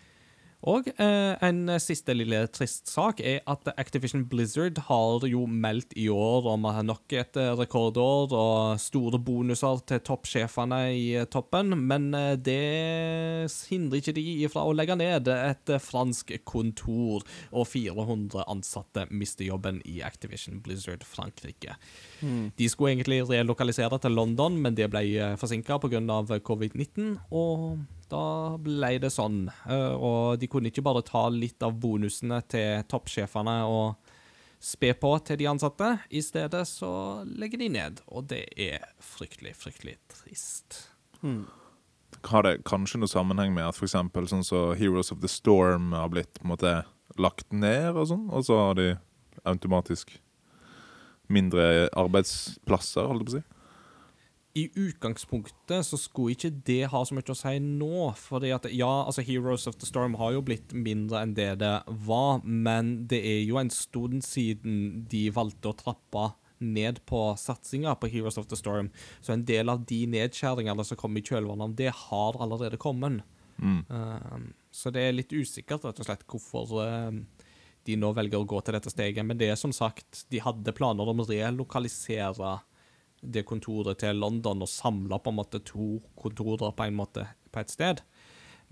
Og eh, en siste lille trist sak er at Activision Blizzard har jo meldt i år om nok et eh, rekordår og store bonuser til toppsjefene i eh, toppen, men eh, det hindrer ikke de ifra å legge ned et fransk kontor, og 400 ansatte mister jobben i Activision Blizzard Frankrike. Mm. De skulle egentlig relokalisere til London, men det ble forsinka pga. covid-19. og da ble det sånn. Eh, og de kunne ikke bare ta litt av bonusene til toppsjefene og spe på til de ansatte. I stedet så legger de ned, og det er fryktelig, fryktelig trist. Hmm. har det kanskje noe sammenheng med at eksempel sånn så Heroes of the Storm har blitt på en måte lagt ned og sånn, og så har de automatisk mindre arbeidsplasser, holdt jeg på å si? I utgangspunktet så skulle ikke det ha så mye å si nå. fordi at ja, altså Heroes of the Storm har jo blitt mindre enn det det var, men det er jo en stund siden de valgte å trappe ned på satsinga på Heroes of the Storm. Så en del av de nedskjæringene som kom i kjølvannet av det, har allerede kommet. Mm. Uh, så det er litt usikkert, rett og slett, hvorfor uh, de nå velger å gå til dette steget. Men det er som sagt, de hadde planer om å relokalisere det kontoret til London og samla på en måte to kontorer på en måte på et sted.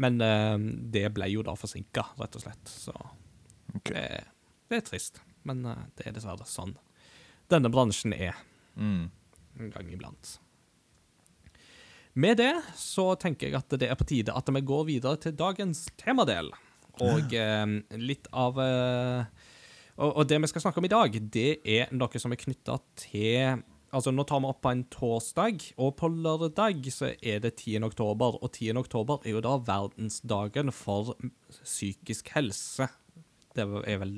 Men um, det ble jo da forsinka, rett og slett. Så okay. det, det er trist. Men uh, det er dessverre sånn denne bransjen er Mm. en gang iblant. Med det så tenker jeg at det er på tide at vi går videre til dagens temadel. Og eh, litt av eh, og, og det vi skal snakke om i dag, det er noe som er knytta til Altså, nå tar vi opp på en torsdag, og på lørdag så er det 10. oktober. Og 10. oktober er jo da verdensdagen for psykisk helse. Det er vel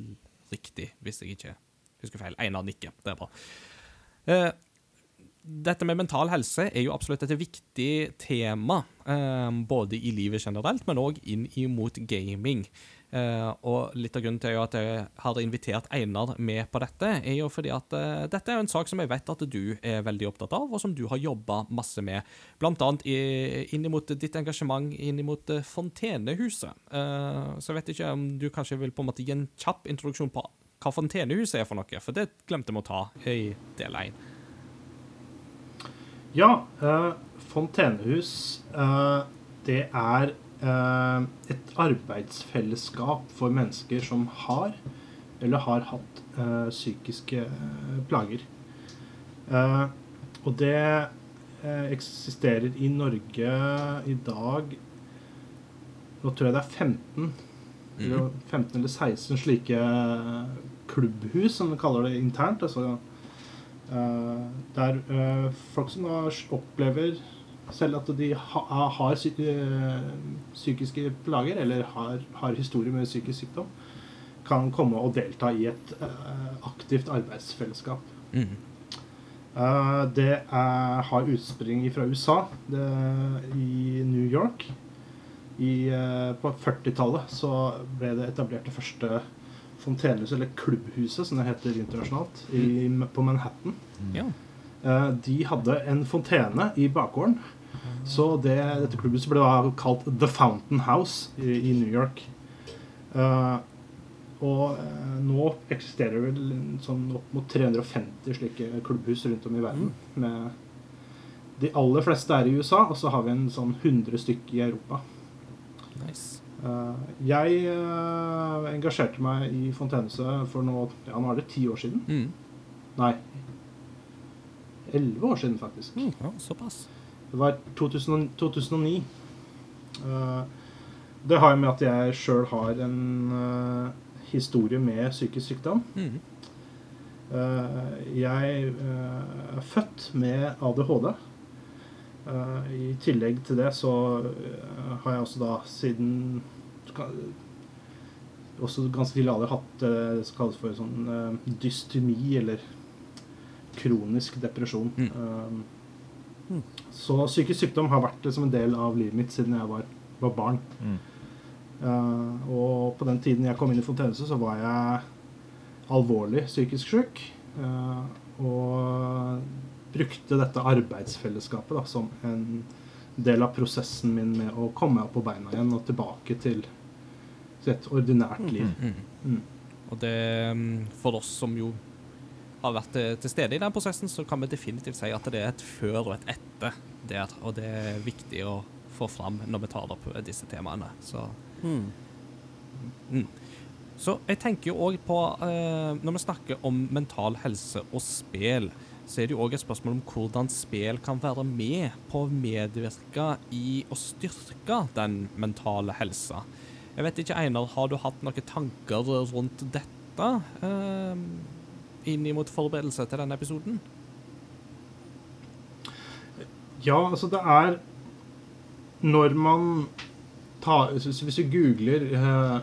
riktig, hvis jeg ikke husker feil. Einar nikker. Det er bra. Eh, dette med mental helse er jo absolutt et viktig tema, eh, både i livet generelt, men òg inn imot gaming. Eh, og litt av grunnen til at jeg har invitert Einar med på dette, er jo fordi at uh, dette er en sak som jeg vet at du er veldig opptatt av, og som du har jobba masse med. Blant annet i, inn ditt engasjement inn imot eh, Fontenehuset. Eh, så jeg vet ikke om du kanskje vil på en måte gi en kjapp introduksjon på hva Fontenehuset er for noe, for det glemte vi å ta i del én. Ja, eh, Fontenehus, eh, det er et arbeidsfellesskap for mennesker som har eller har hatt eh, psykiske eh, plager. Eh, og det eh, eksisterer i Norge i dag Nå tror jeg det er 15 eller 15 eller 16 slike klubbhus, som vi kaller det internt. altså Eh, der eh, folk som opplever selv at de ha, har psy eh, psykiske plager, eller har, har historie med psykisk sykdom, kan komme og delta i et uh, aktivt arbeidsfellesskap. Mm. Uh, det er, har utspring fra USA, det, i New York. I, uh, på 40-tallet så ble det etablert det første fontenehuset, eller klubbhuset som det heter internasjonalt, i, på Manhattan. Ja. Eh, de hadde en fontene i bakgården. Så det, dette klubbhuset ble da kalt The Fountain House i, i New York. Uh, og uh, nå eksisterer det vel sånn opp mot 350 slike klubbhus rundt om i verden. Med de aller fleste er i USA, og så har vi en sånn 100 stykker i Europa. Nice. Uh, jeg engasjerte meg i Fontenehuset for nå, ja, nå er det ti år siden. Mm. Nei. Elleve år siden, faktisk. Mm, ja, såpass. Det var 2000, 2009. Uh, det har jo med at jeg sjøl har en uh, historie med psykisk sykdom. Mm. Uh, jeg eh, er født med ADHD. Eh, I tillegg til det så eh, har jeg også da siden også ganske tidlig alder hatt eh, det som kalles for sånn eh, dystemi, eller kronisk depresjon. Mm. Um, Så psykisk sykdom har vært som en del av livet mitt siden jeg var, var barn. Mm. Uh, og på den tiden jeg kom inn i Fontenehuset, så var jeg alvorlig psykisk syk. Uh, og brukte dette arbeidsfellesskapet da, som en del av prosessen min med å komme meg opp på beina igjen og tilbake til, til et ordinært liv. Mm. Mm. Og det, mm, for oss som jo har vært til, stede i den prosessen, så kan vi definitivt si at det er et før og et etter der. Og det er viktig å få fram når vi tar opp disse temaene. Så, mm. så jeg tenker jo òg på eh, Når vi snakker om mental helse og spill, så er det jo òg et spørsmål om hvordan spill kan være med på å medvirke i å styrke den mentale helsa. Jeg vet ikke, Einar, har du hatt noen tanker rundt dette eh, inn mot forberedelse til denne episoden? Ja, altså det er når man tar Hvis hvis du googler eh,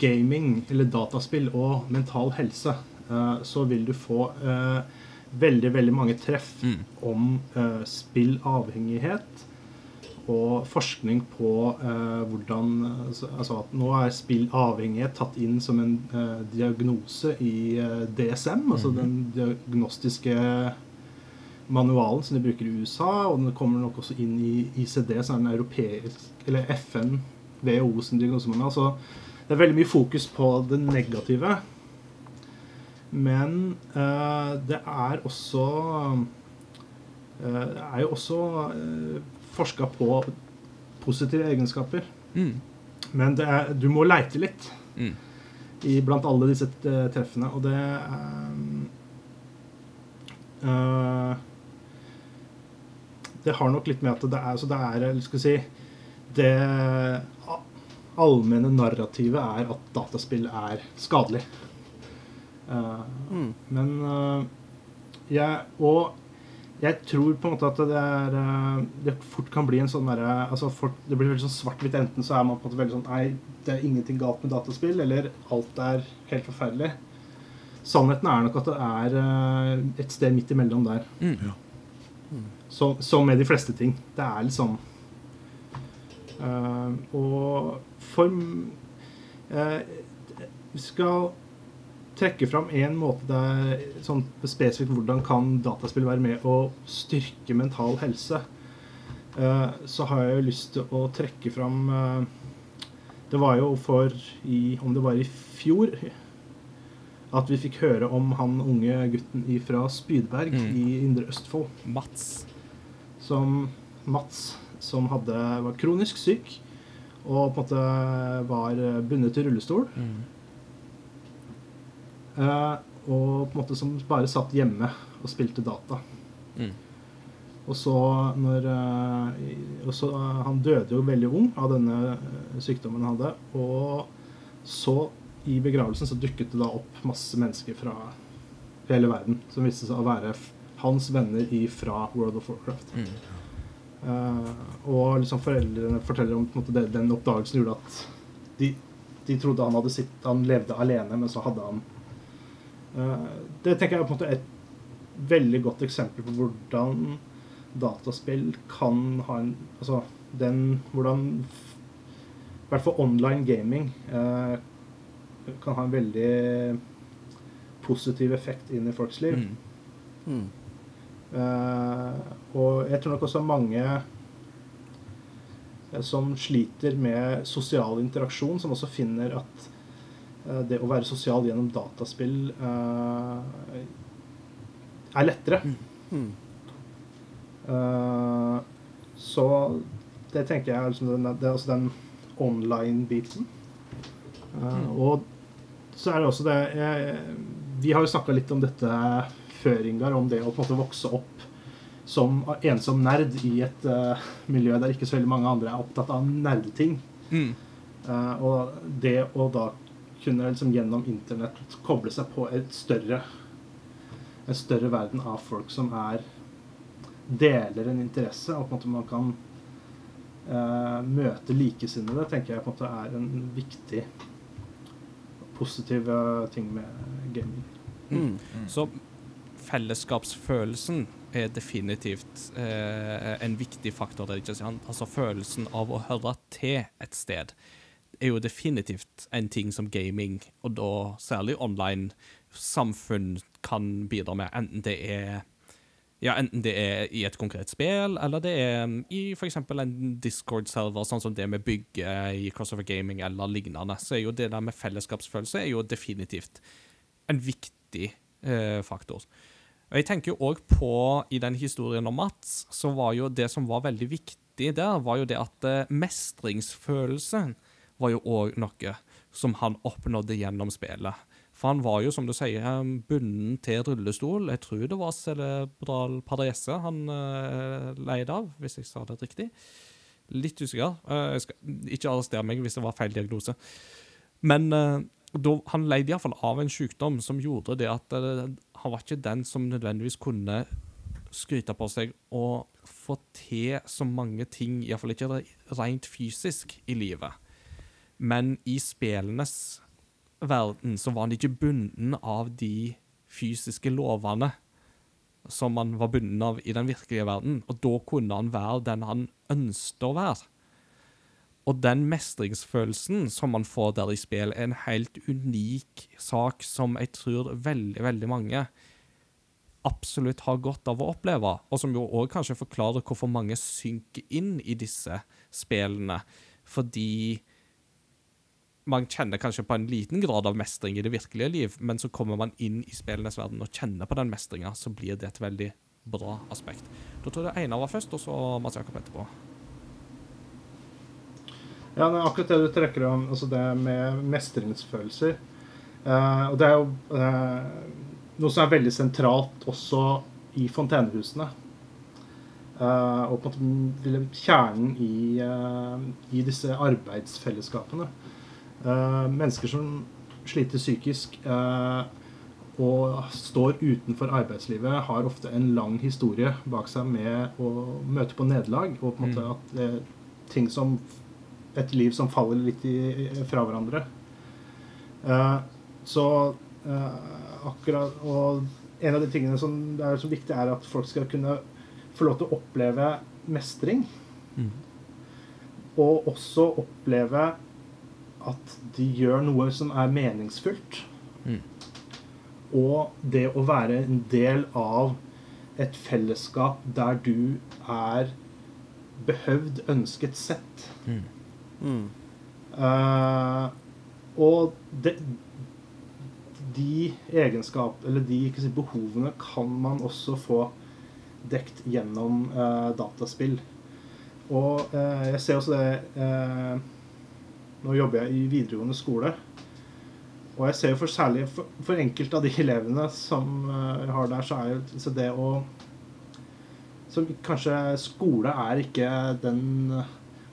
gaming eller dataspill og mental helse, eh, så vil du få eh, veldig, veldig mange treff Mm. om eh, spillavhengighet og forskning på eh, hvordan altså, altså at nå er spillavhengighet tatt inn som en eh, diagnose i eh, DSM, altså den diagnostiske manualen som de bruker i USA, og den kommer nok også inn i ICD, som er den europeisk Eller FN, WHO sin diagnosemanual. Så det er veldig mye fokus på det negative. Men eh, det er også eh, Det er jo også uh, forska på positive egenskaper. Mm. Men det er, du må leite litt Mm. i, blant alle disse eh, treffene, og det eh, Det har nok litt med at det er, så det er skal si Det allmenne narrativet er at dataspill er skadelig. Uh, Mm. Men uh, jeg Og jeg tror på en måte at det er eh, Det fort kan bli en sånn derre altså Det blir veldig sånn svart-hvitt. Enten så er man på en måte veldig sånn Nei, det er ingenting galt med dataspill, eller alt er helt forferdelig. Sannheten er nok at det er eh, et sted midt imellom der. Mm. Som, som med de fleste ting. Det er sånn eh, Og for uh, skal trekke fram én måte det er sånn spesifikt hvordan kan dataspill være med å styrke mental helse. Eh, så har jeg jo lyst til å trekke fram eh, Det var jo for i Om det var i fjor at vi fikk høre om han unge gutten fra Spydberg Mm. i Indre Østfold Mats. som Mats, som hadde, var kronisk syk og på en måte var bundet til rullestol. Mm. Eh, og på en måte som bare satt hjemme og spilte data. Mm. Og så når eh, og så, eh, Han døde jo veldig ung av denne sykdommen han hadde. Og så, i begravelsen, så dukket det da opp masse mennesker fra hele verden som viste seg å være hans venner i, fra World of Warcraft. Mm. Uh, og liksom foreldrene forteller om måte, den oppdagelsen gjorde at de, de trodde han hadde sitt, han levde alene, men så hadde han Det tenker jeg er på en måte et veldig godt eksempel på hvordan dataspill kan ha en Altså den Hvordan i hvert fall online gaming eh, kan ha en veldig positiv effekt inn i folks liv. Mm. Mm. Uh, og jeg tror nok også mange eh, som sliter med sosial interaksjon, som også finner at eh, det å være sosial gjennom dataspill uh, er lettere. Mm. Uh, så det tenker jeg er liksom den, det er også den online-biten. Eh, Og så er det også det jeg, Vi har jo snakka litt om dette før, Ingar, om det å på en måte vokse opp som ensom nerd i et eh, miljø der ikke så veldig mange andre er opptatt av nerdeting. Mm. Eh, og det å da kunne liksom gjennom internett koble seg på et større en større verden av folk som er deler en interesse, og på en måte man kan eh, møte likesinnede, tenker jeg på en måte er en viktig positiv eh, ting med gaming. Mm. Så fellesskapsfølelsen er definitivt eh, en viktig faktor der, ikke sant? Altså følelsen av å høre til et sted er jo definitivt en ting som gaming, og da særlig online samfunn, kan bidra med, enten det er ja, enten det er i et konkret spill, eller det er um, i f.eks. en Discord-server, sånn som det vi bygger i Crossover Gaming eller lignende, så er jo det der med fellesskapsfølelse er jo definitivt en viktig eh, faktor. Og jeg tenker jo òg på, i den historien om Mats, så var jo det som var veldig viktig der, var jo det at eh, mestringsfølelsen var jo òg noe som han oppnådde gjennom spillet. For han var jo, som du sier, eh, bunden til rullestol. Jeg tror det var cerebral parese han uh, leide av, hvis jeg sa det riktig. Litt usikker. Uh, jeg skal ikke arrestere meg hvis det var feil diagnose. Men uh, da, han leide iallfall av en sykdom som gjorde det at uh, han var ikke den som nødvendigvis kunne skryte på seg å få til så mange ting, iallfall ikke rent fysisk, i livet. Men i spillenes verden så var han ikke bunden av de fysiske lovene som han var bunden av i den virkelige verden, og da kunne han være den han ønsket å være. Og den mestringsfølelsen som man får der i spill, er en helt unik sak som jeg tror veldig, veldig mange absolutt har godt av å oppleve, og som jo òg kanskje forklarer hvorfor mange synker inn i disse spillene. Fordi man kjenner kanskje på en liten grad av mestring i det virkelige liv, men så kommer man inn i spillenes verden og kjenner på den mestringa, så blir det et veldig bra aspekt. Da tror jeg Einar var først, og så Mats Jakob etterpå. Ja, det er akkurat det du trekker om, altså det med mestringsfølelser. Eh, og det er jo eh, noe som er veldig sentralt også i fontenehusene. Eh, og på en måte kjernen i, eh, i disse arbeidsfellesskapene. Eh, mennesker som sliter psykisk eh, og står utenfor arbeidslivet, har ofte en lang historie bak seg med å møte på nederlag. Og på en måte at det, ting som et liv som faller litt i, fra hverandre. Eh, så eh, akkurat Og en av de tingene som er så viktig, er at folk skal kunne få lov til å oppleve mestring. Mm. Og også oppleve at de gjør noe som er meningsfullt. Mm. Og det å være en del av et fellesskap der du er behøvd, ønsket, sett. Mm. Mm. Uh, og det, de egenskap, eller de ikke si, behovene kan man også få dekt gjennom uh, dataspill. Og uh, jeg ser også det eh, Nå jobber jeg i videregående skole. Og jeg ser jo for særlig for, for enkelte av de elevene som eh, jeg har der, så er jo så det å som Kanskje skole er ikke den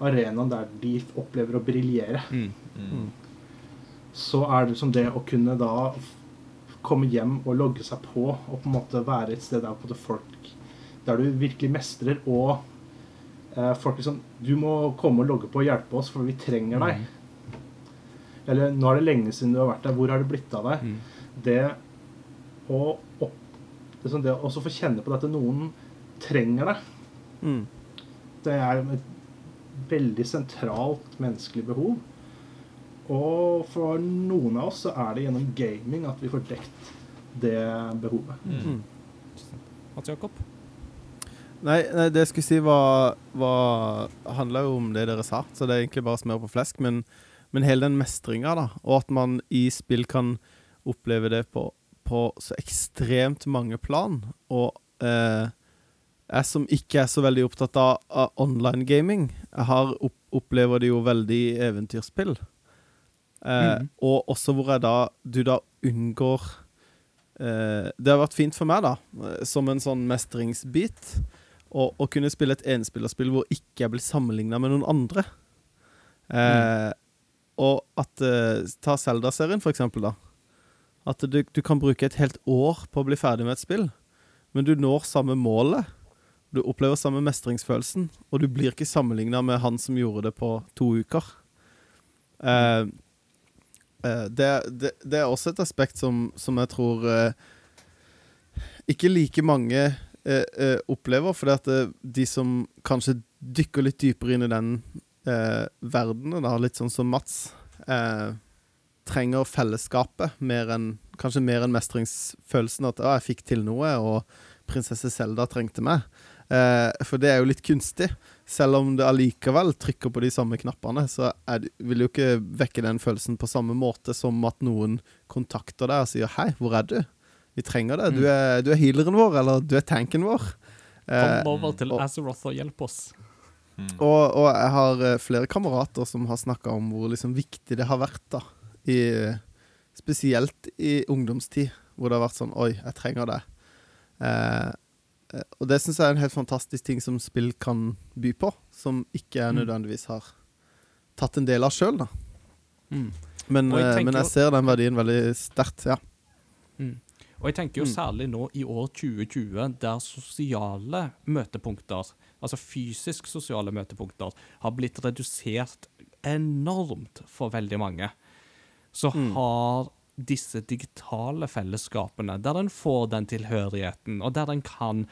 arenaen der de opplever å briljere Mm. så er det liksom det å kunne da komme hjem og logge seg på og på en måte være et sted der på det folk der du virkelig mestrer og eh, folk liksom Du må komme og logge på og hjelpe oss, for vi trenger deg. Eller nå er det lenge siden du har vært der. Hvor har det blitt av deg? Mm. Det å opp, det, er sånn det å få kjenne på dette at noen trenger deg, Mm. det er et veldig sentralt menneskelig behov. Og for noen av oss så er det gjennom gaming at vi får dekt det behovet. Mm. Mats Jakob? Nei, nei, det jeg skulle si var, var handla jo om det dere sa, så det er egentlig bare smør på flesk. Men, men hele den mestringa, da, og at man i spill kan oppleve det på, på så ekstremt mange plan, og eh, jeg som ikke er så veldig opptatt av, av online gaming, jeg har opp, opplever det jo veldig i eventyrspill. Eh, mm. Og også hvor jeg da du da unngår eh, Det har vært fint for meg, da, som en sånn mestringsbit, å, kunne spille et enspillerspill hvor ikke jeg blir sammenligna med noen andre. Eh, Og at eh, Ta Zelda-serien, for eksempel, da. At du, du kan bruke et helt år på å bli ferdig med et spill, men du når samme målet. Du opplever samme mestringsfølelsen, og du blir ikke sammenligna med han som gjorde det på to uker. Eh, eh, det, det, det er også et aspekt som, som jeg tror eh, ikke like mange eh, eh, opplever, eh, de som kanskje dykker litt dypere inn i den eh, verdenen, da, litt sånn som Mats, eh, trenger fellesskapet mer enn Kanskje mer enn mestringsfølelsen at 'å, jeg fikk til noe', og prinsesse Selda trengte meg. Eh, for det er jo litt kunstig. Selv om det allikevel trykker på de samme knappene, så er det, vil jo ikke vekke den følelsen på samme måte som at noen kontakter deg og sier 'hei, hvor er du'? Vi trenger det. Du er, du er healeren vår, eller du er tanken vår. Eh, Kom over til Azeroth og hjelp oss. Og, og jeg har eh, flere kamerater som har snakka om hvor liksom viktig det har vært, da. I, spesielt i ungdomstid, hvor det har vært sånn Oi, jeg trenger det. Eh, eh, og det syns jeg er en helt fantastisk ting som spill kan by på, som ikke jeg Mm. nødvendigvis har tatt en del av sjøl, da. Mm. Men, jeg eh, tenker men jeg ser den verdien veldig sterkt, ja. Og jeg tenker jo særlig nå i år 2020, der sosiale møtepunkter, altså fysisk sosiale møtepunkter, har blitt redusert enormt for veldig mange, så har disse digitale fellesskapene, der en får den tilhørigheten, og der en kan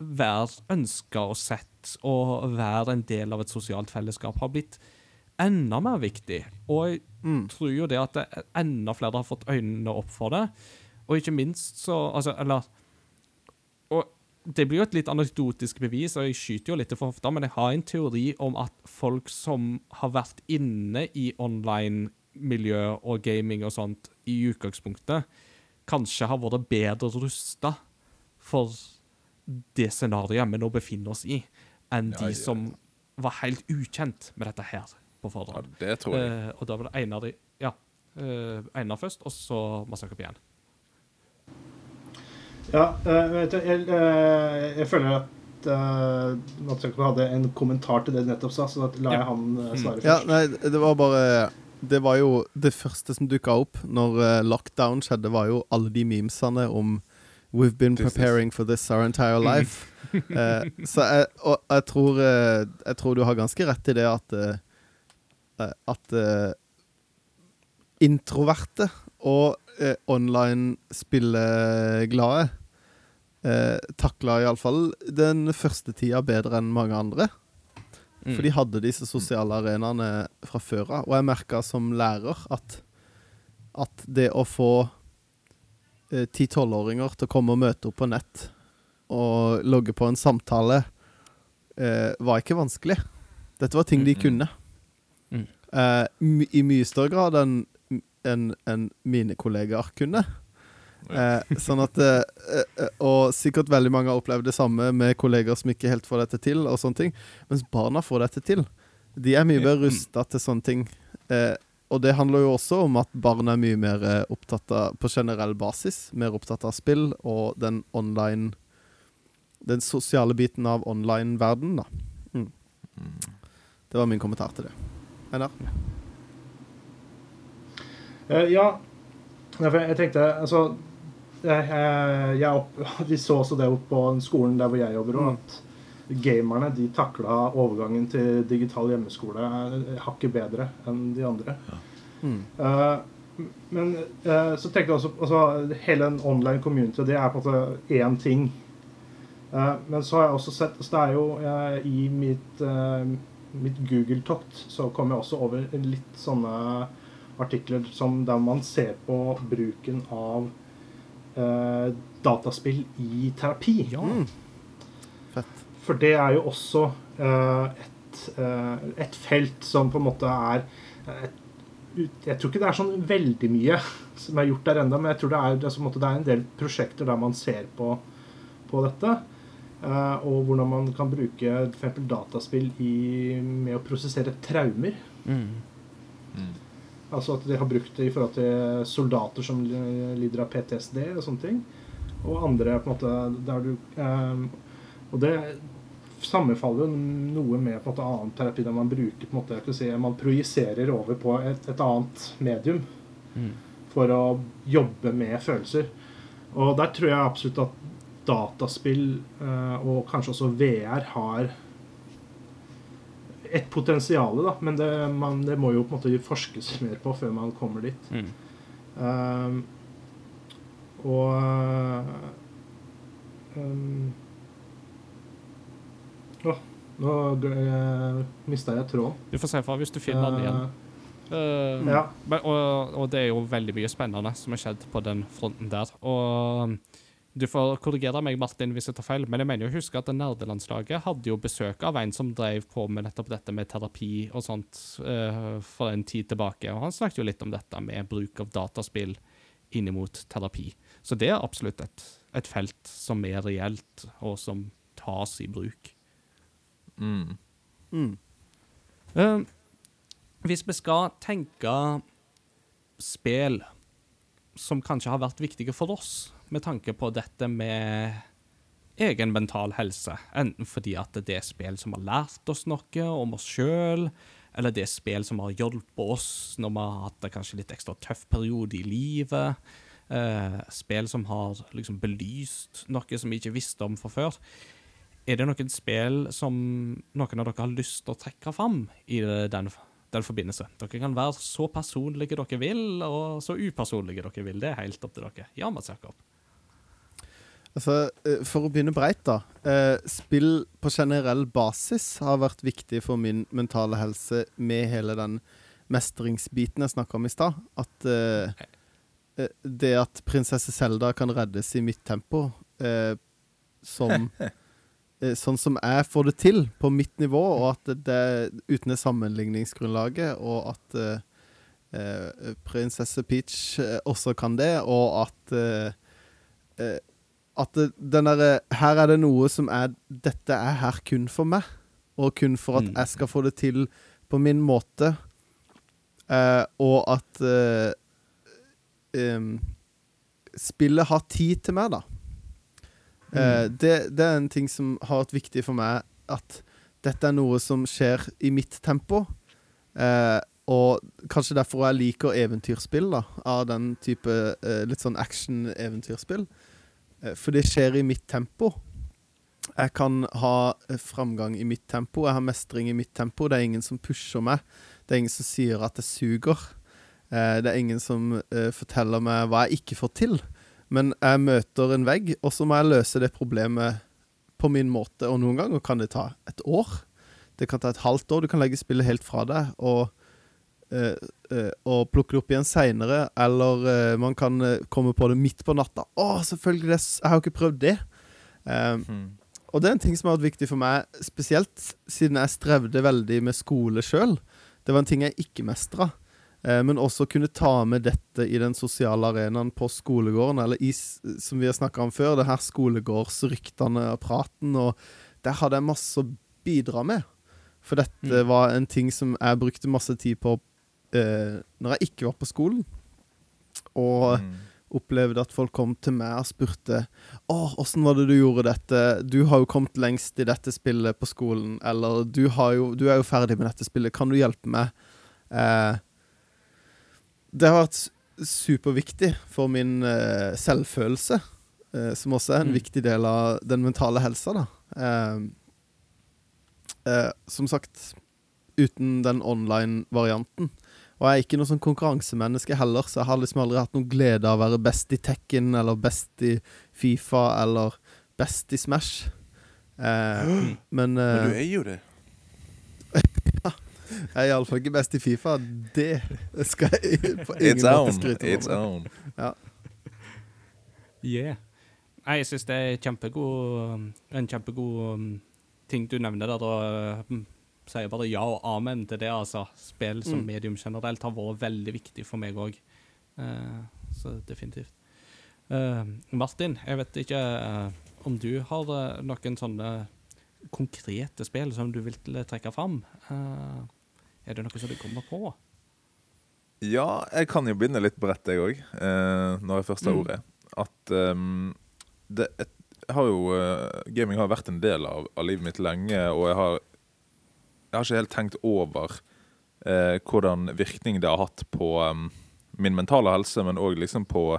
være ønska og sett og være en del av et sosialt fellesskap, har blitt enda mer viktig. Og jeg tror jo det at enda flere har fått øynene opp for det. Og ikke minst så Altså, eller det blir jo et litt anekdotisk bevis, og jeg skyter jo litt for hofta, men jeg har en teori om at folk som har vært inne i online-miljø og gaming og sånt i utgangspunktet, kanskje har vært bedre rusta for det scenarioet vi nå befinner oss i, enn Ja, de ja, som var helt ukjent med dette her på forhånd. Ja, det tror jeg. Eh, og da var det Einar de, Ja. eh, Einar først, og så Massakre Pian. Ja, eh, vet du, jeg, eh, jeg føler at uh, Matsako hadde en kommentar til det du nettopp sa, så da lar Ja. jeg han svare først. Ja, nei, det var bare Det var jo det første som dukka opp når eh, lockdown skjedde, var jo alle de memesene om We've been preparing for this our entire life. (laughs) Eh, så jeg, og jeg tror eh, Jeg tror du har ganske rett i det at eh, eh, At eh, introverte og eh, online spilleglade eh, takla iallfall den første tida bedre enn mange andre. For de hadde disse sosiale arenaene fra før av. Og jeg merka som lærer at, at det å få eh, ti-tolvåringer til å komme og møte opp på nett og logge på en samtale, eh, var ikke vanskelig. Dette var ting de Mm, mm. kunne. Mm. Eh, I mye større grad enn enn en mine kollegaer kunne. Eh, sånn at eh, eh, Og sikkert veldig mange har opplevd det samme med kollegaer som ikke helt får dette til, og sånne ting. Mens barna får dette til. De er mye mer rusta til sånne ting. Eh, og det handler jo også om at barn er mye mer eh, opptatt av, på generell basis, mer opptatt av spill og den online Den sosiale biten av online-verden, da. Mm. Det var min kommentar til det. Einar? Eh, ja, Nei, for jeg tenkte Altså jeg, jeg, jeg opp, (laughs) Vi så også det opp på skolen der hvor jeg jobber og at gamerne de takla overgangen til digital hjemmeskole hakket bedre enn de andre. Mm. Uh, men uh, så tenkte jeg også altså, Hele den online community, det er på en måte én ting. Uh, men så har jeg også sett så Det er jo eh, i mitt, eh, mitt Google-tokt så kom jeg også over litt sånne artikler som der man ser på bruken av eh, dataspill i terapi. Ja. Mm. Fett. For det er jo også eh, et, eh, et felt som på en måte er et, Jeg tror ikke det er sånn veldig mye som er gjort der ennå, men jeg tror det er, det, er, en del prosjekter der man ser på, på dette. eh, og hvordan man kan bruke f.eks. dataspill i, med å prosessere traumer. Mm. Altså at de har brukt det i forhold til soldater som lider av PTSD og sånne ting. Og andre på en måte der du eh, Og det sammenfaller jo noe med på en måte annen terapi der man bruker på en måte, jeg si, Man projiserer over på et, et annet medium Mm. for å jobbe med følelser. Og der tror jeg absolutt at dataspill eh, og kanskje også VR har et potensial, da, men det, man, det må jo på en måte forskes mer på før man kommer dit. Mm. Um, og um, Åh, nå uh, mista jeg tråden. Du får se fra hvis du finner den igjen. Uh, Ja. og, og det er jo veldig mye spennende som har skjedd på den fronten der. Og du får korrigere meg, Martin, hvis jeg tar feil, men jeg mener jo å huske at nerdelandslaget hadde jo besøk av en som drev på med nettopp dette med terapi og sånt uh, for en tid tilbake, og han snakket jo litt om dette med bruk av dataspill inn mot terapi. Så det er absolutt et, et felt som er reelt, og som tas i bruk. Mm. Mm. Uh, hvis vi skal tenke spill som kanskje har vært viktige for oss, med tanke på dette med egen mental helse, enten fordi at det er spill som har lært oss noe om oss sjøl, eller det er spill som har hjulpet oss når vi har hatt en kanskje litt ekstra tøff periode i livet, eh, spill som har liksom belyst noe som vi ikke visste om fra før. Er det noen spill som noen av dere har lyst til å trekke fram i den, den forbindelse? Dere kan være så personlige dere vil, og så upersonlige dere vil. Det er helt opp til dere. Ja, Mats Jakob. Altså, eh, For å begynne breit, da. Eh, spill på generell basis har vært viktig for min mentale helse med hele den mestringsbiten jeg snakka om i stad. At eh, det at prinsesse Selda kan reddes i mitt tempo, uh, som uh, (laughs) Sånn som jeg får det til på mitt nivå, og at det, uten det sammenligningsgrunnlaget, og at prinsesse Peach også kan det, og at at det, den derre Her er det noe som er Dette er her kun for meg, og kun for at Mm. jeg skal få det til på min måte. Eh, og at eh, um, spillet har tid til meg, da. Eh, det, det er en ting som har vært viktig for meg, at dette er noe som skjer i mitt tempo. Eh, og kanskje derfor jeg liker eventyrspill, da, av den type eh, litt sånn action-eventyrspill. Eh, For det skjer i mitt tempo. Jeg kan ha eh, framgang i mitt tempo, jeg har mestring i mitt tempo. Det er ingen som pusher meg. Det er ingen som sier at jeg suger. Eh, det er ingen som forteller meg hva jeg ikke får til. Men jeg møter en vegg, og så må jeg løse det problemet på min måte. Og noen ganger kan det ta et år. Det kan ta et halvt år. Du kan legge spillet helt fra deg og, og plukke det opp igjen seinere. Eller eh, man kan eh, komme på det midt på natta. Å, selvfølgelig! Det, jeg har jo ikke prøvd det. Eh, Hmm. og det er en ting som har vært viktig for meg, spesielt siden jeg strevde veldig med skole sjøl. Det var en ting jeg ikke mestra. Eh, men også kunne ta med dette i den sosiale arenaen på skolegården, eller i, som vi har snakka om før, det her skolegårdsryktene og praten, og der hadde jeg masse å bidra med. For dette var en ting som jeg brukte masse tid på eh, når jeg ikke var på skolen. Og mm. opplevde at folk kom til meg og spurte Å, åssen var det du gjorde dette? Du har jo kommet lengst i dette spillet på skolen. Eller du, har jo, du er jo ferdig med dette spillet. Kan du hjelpe meg? Eh, det har vært superviktig for min eh, selvfølelse. Eh, som også er en Mm. viktig del av den mentale helsa, da. Eh, eh, som sagt, uten den online-varianten. Og jeg er ikke noe sånn konkurransemenneske heller, så jeg har liksom aldri hatt noen glede av å være best i Tekken, eller best i Fifa, eller best i Smash. Eh, men Men eh, du er jo det. (laughs) jeg er iallfall ikke best i Fifa. Det skal jeg på ingen måte skryte It's own. own. Yeah. Nei, jeg syns det er kjempegod, en kjempegod um, ting du nevner der. Da sier bare ja og amen til det, altså. Spill som Mm. medium generelt har vært veldig viktig for meg òg. så definitivt. Uh, Martin, jeg vet ikke uh, om du har eh, noen sånne konkrete spill som du vil trekke fram? Eh, er det noe som du kommer på? Ja, jeg kan jo begynne litt bredt, jeg òg, eh, når jeg først har Mm. ordet. At um, det et, jeg har jo eh, Gaming har vært en del av, av livet mitt lenge, og jeg har Jeg har ikke helt tenkt over eh, hvordan virkning det har hatt på um, min mentale helse, men òg liksom på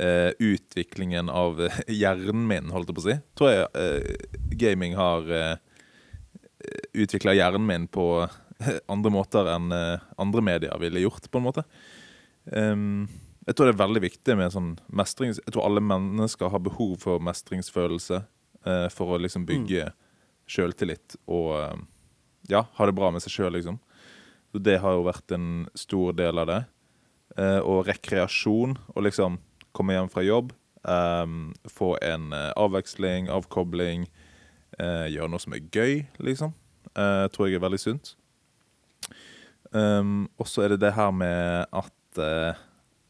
eh, utviklingen av (laughs) hjernen min, holdt jeg på å si. Tror jeg eh, gaming har eh, utvikla hjernen min på (laughs) andre måter enn eh, andre medier ville gjort, på en måte. Um, jeg tror det er veldig viktig med sånn mestrings... Jeg tror alle mennesker har behov for mestringsfølelse eh, for å liksom bygge sjøltillit og eh, ja, ha det bra med seg sjøl, liksom. Så det har jo vært en stor del av det. Eh, og rekreasjon, og liksom komme hjem fra jobb, eh, få en eh, avveksling, avkobling, eh, gjøre noe som er gøy, liksom. Eh, tror jeg er veldig sunt. Um, og så er det det her med at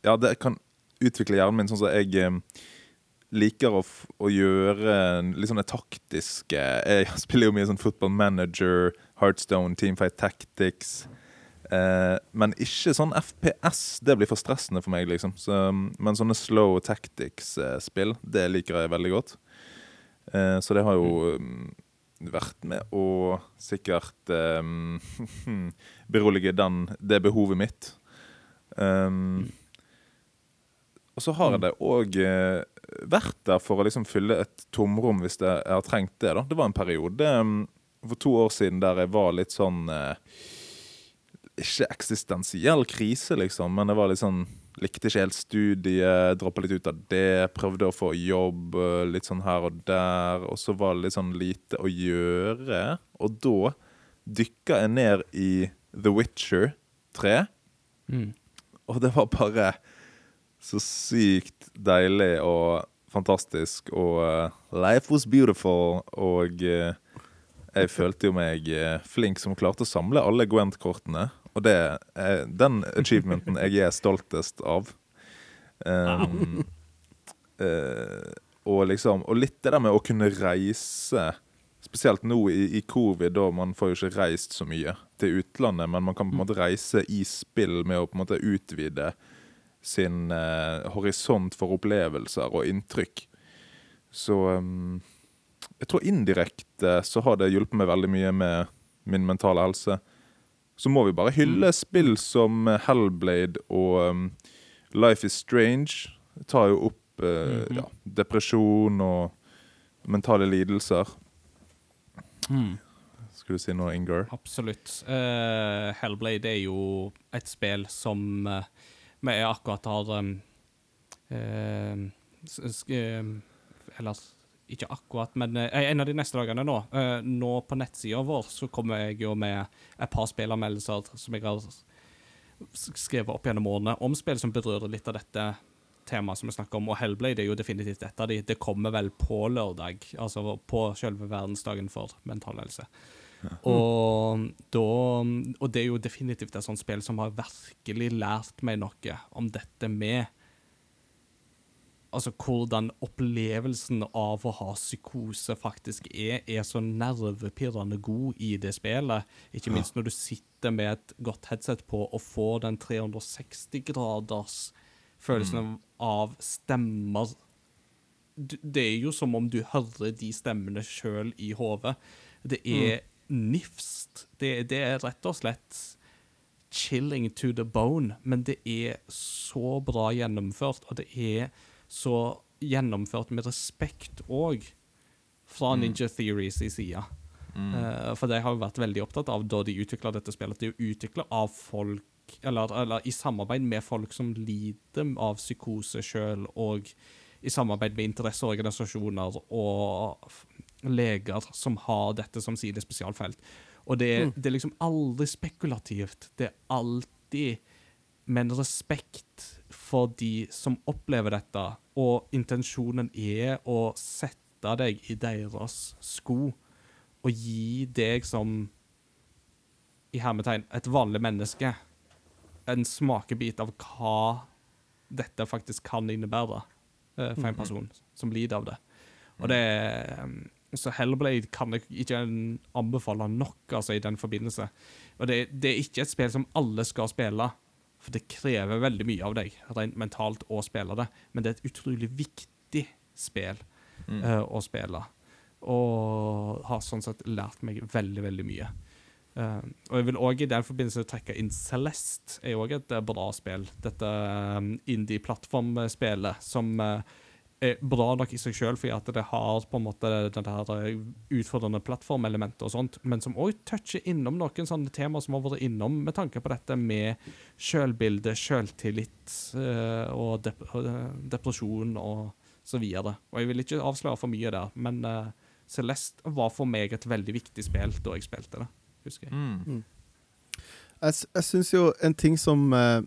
Ja, det kan utvikle hjernen min sånn som jeg eh, liker å, å gjøre litt sånne taktiske (laughs) Jeg spiller jo mye sånn football manager, Heartstone, Teamfight Tactics. Eh, men ikke sånn FPS. Det blir for stressende for meg, liksom. Så, men sånne slow tactics-spill, det liker jeg veldig godt. Eh, så det har jo um, vært med å sikkert um, (laughs) berolige den, det behovet mitt. Um, Og så har jeg det òg eh, vært der for å liksom fylle et tomrom hvis jeg har trengt det. da. Det var en periode mm, for to år siden der jeg var litt sånn eh, Ikke eksistensiell krise, liksom, men jeg var litt sånn Likte ikke helt studiet, droppa litt ut av det, prøvde å få jobb eh, litt sånn her og der. Og så var det litt sånn lite å gjøre. Og da dykka jeg ned i The Witcher 3. Mm. Og det var bare så sykt deilig og fantastisk. Og uh, life was beautiful. Og uh, jeg følte jo meg eh, flink som klarte å samle alle Gwent-kortene. Og det er den achievementen jeg er stoltest av. Um, uh, og liksom Og litt det der med å kunne reise Spesielt nå i, i covid, da man får jo ikke reist så mye til utlandet, men man kan på en måte reise i spill med å på en måte utvide sin eh, horisont for opplevelser og inntrykk. Så um, jeg tror indirekte så har det hjulpet meg veldig mye med min mentale helse. Så må vi bare hylle spill som Hellblade og um, Life is Strange. Det tar jo opp eh, ja, depresjon og mentale lidelser. Mm. Skulle du si noe, Ingar? Absolutt. Uh, Hellblade er jo et spill som eh, vi akkurat har um, eh, eh, Eller ikke akkurat, men eh, en av de neste dagene nå. nå på nettsida vår så kommer jeg jo med et par spillanmeldelser som jeg har skrevet opp gjennom årene, om spill som berører litt av dette temaet som vi snakker om. Og Hellblade er jo definitivt et av de. Det kommer vel på lørdag, altså på selve verdensdagen for mental helse. Og, da, og det er jo definitivt et sånt spill som har virkelig lært meg noe om dette med Altså hvordan opplevelsen av å ha psykose faktisk er, er så nervepirrende god i det spillet. Ikke minst når du sitter med et godt headset på og får den 360-graders følelsen av stemmer Det er jo som om du hører de stemmene sjøl i hodet. Det er nifst. Det, det er rett og slett chilling to the bone, men det er så bra gjennomført, og det er så gjennomført med respekt òg, fra Ninja Theories i sida. Uh, for de har jo vært veldig opptatt av da de utvikla dette spillet, at det er utvikla av folk eller, eller i samarbeid med folk som lider av psykose sjøl, og i samarbeid med interesseorganisasjoner og leger som har dette som sine spesialfelt. Og det, er- det er liksom aldri spekulativt. Det er alltid med en respekt for de som opplever dette, og intensjonen er å sette deg i deres sko og gi deg som i hermetegn et vanlig menneske en smakebit av hva dette faktisk kan innebære eh, for en person som lider av det. Og det um, Så Hellblade kan jeg ikke anbefale nok altså, i den forbindelse. Og det, det er ikke et spill som alle skal spille, for det krever veldig mye av deg rent mentalt å spille det, men det er et utrolig viktig spill eh, å spille. Og har sånn sett lært meg veldig, veldig mye. Uh, og jeg vil òg i den forbindelse trekke inn Celeste, er òg et eh, bra spill. Dette um, indie-plattformspillet som eh, er bra nok i seg sjøl, fordi at det har på en måte den her eh, utfordrende plattformelementet og sånt, men som òg toucher innom noen sånne temaer som har vært innom med tanke på dette med sjølbilde, sjøltillit eh, og dep eh, depresjon og så videre. Og jeg vil ikke avsløre for mye der, men eh, Celeste var for meg et veldig viktig spill da jeg spilte det, husker jeg. Mm. Jeg, s- jeg syns jo en ting som eh,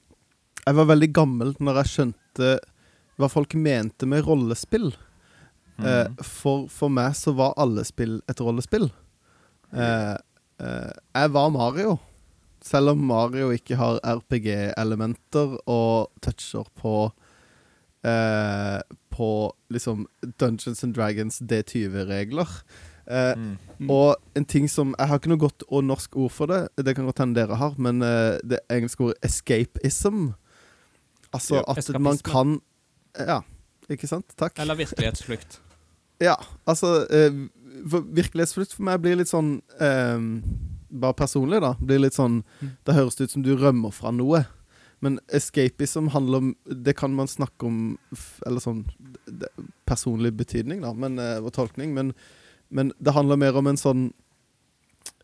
Jeg var veldig gammel når jeg skjønte hva folk mente med rollespill. Eh, for, for meg så var alle spill et rollespill. Eh, eh, jeg var Mario. Selv om Mario ikke har RPG-elementer og toucher på eh, På liksom Dungeons and Dragons D20-regler. Eh, Mm. og en ting som Jeg har ikke noe godt og norsk ord for det. Det kan godt hende dere har, men eh, det engelske ordet escapism. Altså Ja. at man kan Ja, ikke sant? Takk. Eller virkelighetsflukt. (laughs) Ja, altså eh, Virkelighetsflukt for meg blir litt sånn eh, Bare personlig, da. Blir litt sånn Mm. Det høres ut som du rømmer fra noe. Men escapism handler om Det kan man snakke om Eller sånn det, Personlig betydning, da, men, eh, og tolkning. Men, men det handler mer om en sånn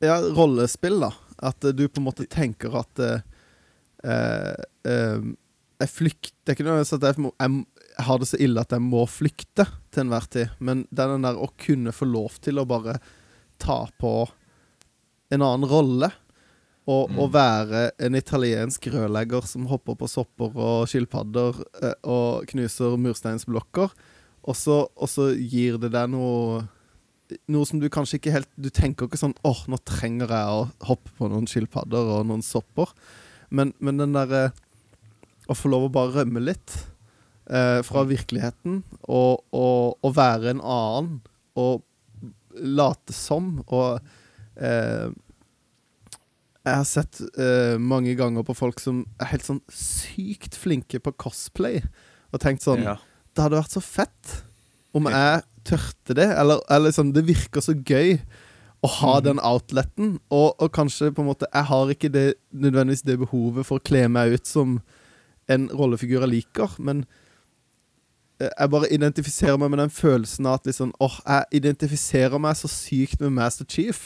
Ja, rollespill, da. At eh, du på en måte tenker at eh, eh, eh, Jeg flykter Det er ikke nødvendigvis at jeg, jeg har det så ille at jeg må flykte til enhver tid, men det er den der å kunne få lov til å bare ta på en annen rolle. Og, Mm. være en italiensk rørlegger som hopper på sopper og skilpadder eh, og knuser mursteinsblokker. Og så, og så gir det deg noe Noe som du kanskje ikke helt Du tenker ikke sånn åh, nå trenger jeg å hoppe på noen skilpadder og noen sopper. Men, men den derre Å få lov å bare rømme litt eh, fra virkeligheten og, og, og være en annen og late som. Og eh, Jeg har sett eh, mange ganger på folk som er helt sånn sykt flinke på cosplay, og tenkt sånn Ja. Det hadde vært så fett om jeg tørte det, eller, eller sånn Det virker så gøy å ha den outleten, og, og kanskje på en måte Jeg har ikke det, nødvendigvis det behovet for å kle meg ut som en rollefigur jeg liker, men jeg bare identifiserer meg med den følelsen av at liksom, åh, jeg identifiserer meg så sykt med Master Chief.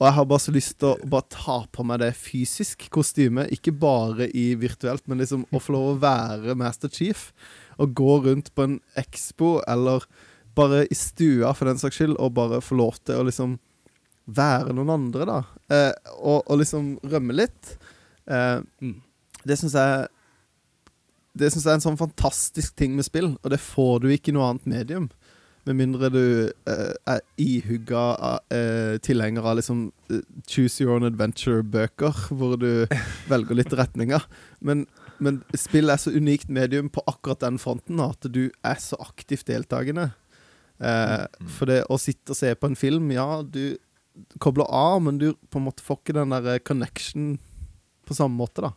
Og jeg har bare så lyst til å bare ta på meg det fysisk kostymet, ikke bare i virtuelt, men liksom å få lov å være Master Chief. Og gå rundt på en expo, eller bare i stua for den saks skyld, og bare få lov til å liksom være noen andre, da. Eh, og, og liksom rømme litt. Eh, Mm. det syns jeg Det syns jeg er en sånn fantastisk ting med spill, og det får du ikke i noe annet medium. Med mindre du eh, er ihugga uh, tilhenger av liksom eh, Choose Your Own Adventure-bøker, hvor du (laughs) velger litt retninger. Men, men spill er så unikt medium på akkurat den fronten at du er så aktivt deltakende. Eh, for det å sitte og se på en film, ja, du kobler av, men du på en måte får ikke den der connection på samme måte, da.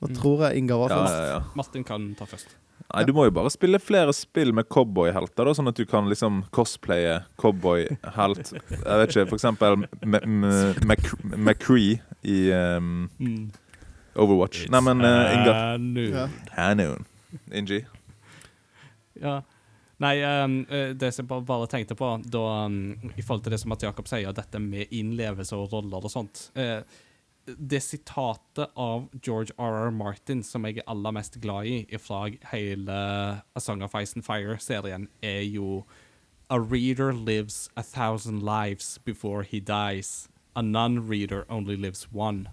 Nå Mm. tror jeg Ingar var først. ja, ja. Martin kan ta først. Nei, du må jo bare spille flere spill med cowboyhelter, da, sånn at du kan liksom cosplaye cowboyhelt. Jeg vet ikke, for eksempel McCree i um, Overwatch. Nei, men uh, Ingar Hanoon. Ingi. Ja. Nei, ehm, eh, det som jeg bare- tenkte på da, um, i forhold til det som at Jakob sier, dette med innlevelse og roller og sånt eh, Det sitatet av George R.R. Martin som jeg er aller mest glad i fra hele A Song of Ice and Fire-serien, er jo A reader lives a thousand lives before he dies. A non-reader only lives one.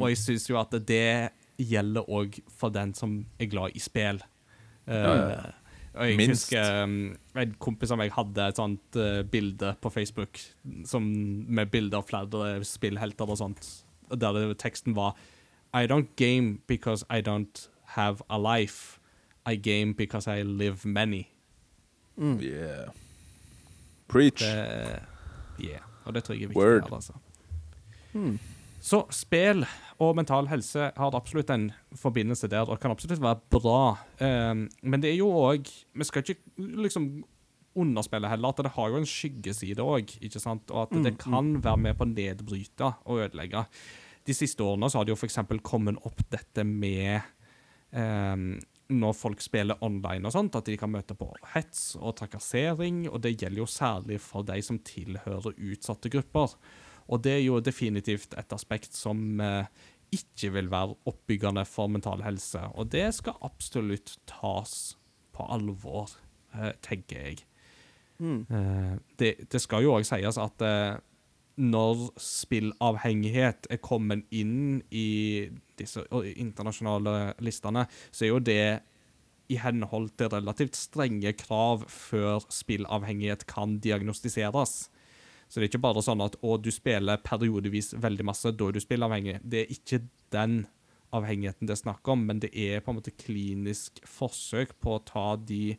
Og jeg syns jo at det gjelder òg for den som er glad i spill. Uh, Ja, ja. og jeg Minst. husker um, en kompis av meg hadde et sånt uh, bilde på Facebook som, med bilder av flere spillhelter og sånt, der det, teksten var I don't game because I don't have a life. I game because I live many. Mm. Yeah. Preach. Det, yeah. Og det tror jeg er viktig Word. her, altså. Mm. Så spill og mental helse har absolutt en forbindelse der, og kan absolutt være bra. Um, men det er jo òg Vi skal ikke liksom underspille heller at det har jo en skyggeside òg? Og at det kan være med på å nedbryte og ødelegge. De siste årene så har det jo f.eks. kommet opp dette med um, når folk spiller online og sånt, at de kan møte på hets og trakassering, og det gjelder jo særlig for de som tilhører utsatte grupper. Og det er jo definitivt et aspekt som eh, ikke vil være oppbyggende for mental helse, og det skal absolutt tas på alvor, eh, tenker jeg. Mm. Eh, det, det skal jo òg sies at eh, når spillavhengighet er kommet inn i disse internasjonale listene, så er jo det i henhold til relativt strenge krav før spillavhengighet kan diagnostiseres. Så det er ikke bare sånn at å, du spiller periodevis veldig masse, da er du spillavhengig. Det er ikke den avhengigheten det er snakk om, men det er på en måte klinisk forsøk på å ta de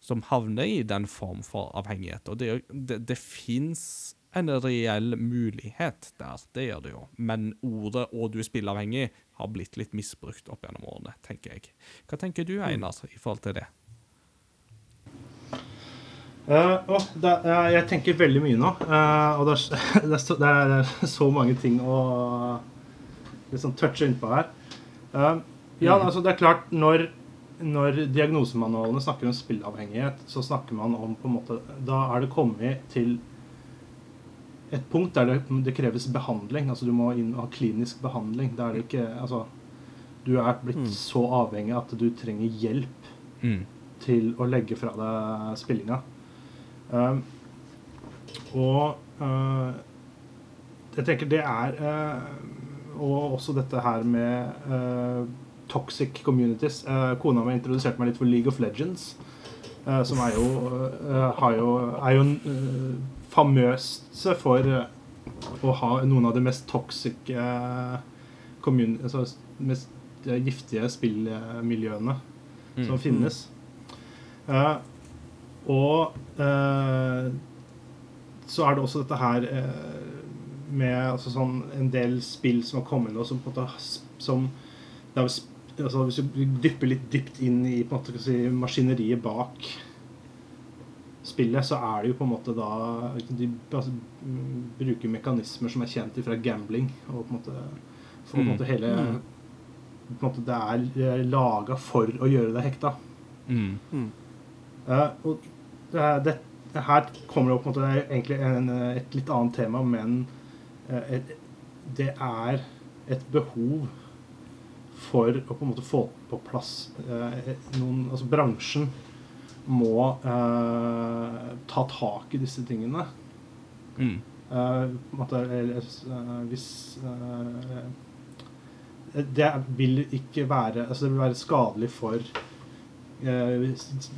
som havner i den form for avhengighet. Og det, det, det fins en reell mulighet der, det gjør det jo. Men ordet 'og du er spilleavhengig' har blitt litt misbrukt opp gjennom årene, tenker jeg. Hva tenker du, Einar, i forhold til det? Uh, oh, det, uh, jeg tenker veldig mye nå. Uh, og det er, (laughs) det, er så, det er (laughs) så mange ting å liksom touche innpå her. Ja, altså det er klart Når, når diagnosemanualene snakker om spillavhengighet, så snakker man om på en måte Da er det kommet til et punkt der det, det kreves behandling. Altså du må inn og ha klinisk behandling. Da er det ikke Altså Du er blitt så avhengig at du trenger hjelp Mm. til å legge fra deg spillinga. Um, og uh, jeg tenker det er uh, Og også dette her med uh, toxic communities. Uh, kona mi introduserte meg litt for League of Legends, uh, som er jo, uh, har jo, er jo famøst for å ha noen av de mest toxic altså mest giftige spillmiljøene som finnes. Uh, og uh, så er det også dette her uh, med altså sånn en del spill som har kommet nå, som på en måte har som altså Hvis du dypper litt dypt inn i på en måte, si, maskineriet bak spillet, så er det jo på en måte da De altså, mm, bruker mekanismer som er kjent fra gambling, og på en måte for på en måte hele på en måte Det er laga for å gjøre deg hekta. Mm. Uh, og det, det, det her kommer det opp på en måte, det er egentlig en, et litt annet tema, men uh, et, det er et behov for å på en måte få på plass eh, noen Altså bransjen må eh, ta tak i disse tingene. Mm. Eh, eh, hvis eh, Det vil ikke være Altså det vil være skadelig for eh,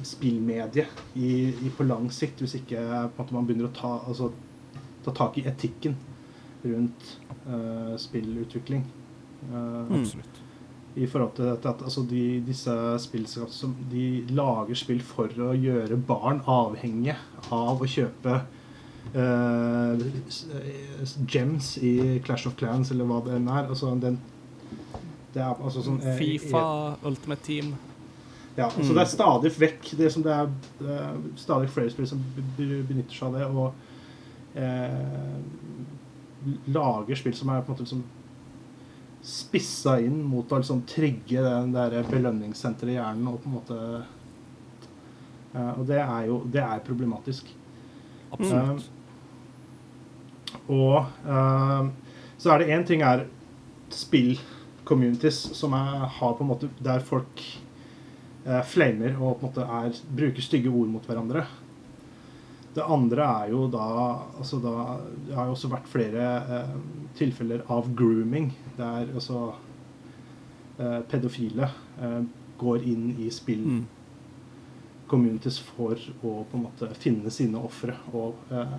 spillmediet i, i på lang sikt hvis ikke måte, man begynner å ta, altså, ta tak i etikken rundt eh, spillutvikling. Eh, Absolutt. I forhold til dette at altså de, disse spillselskapene som de lager spill for å gjøre barn avhengige av å kjøpe uh, eh, gems i Clash of Clans eller hva det enn er. Altså den det er altså sånn eh, Fifa, Ultimate Team. ja, altså Det er stadig vekk det som det er, det er stadig flere spill som be- be- benytter seg av det, og uh, lager spill som er på en måte liksom spissa inn mot å liksom trigge den der belønningssenteret i hjernen og på en måte Og det er jo det er problematisk. Absolutt. Og uh, så er det én ting er spill-communities som er, har på en måte der folk eh, flamer og på en måte er, bruker stygge ord mot hverandre. Det andre er jo da altså da, Det har jo også vært flere eh, tilfeller av grooming, der altså eh, pedofile eh, går inn i spill Mm. communities for å på en måte finne sine ofre. Og eh,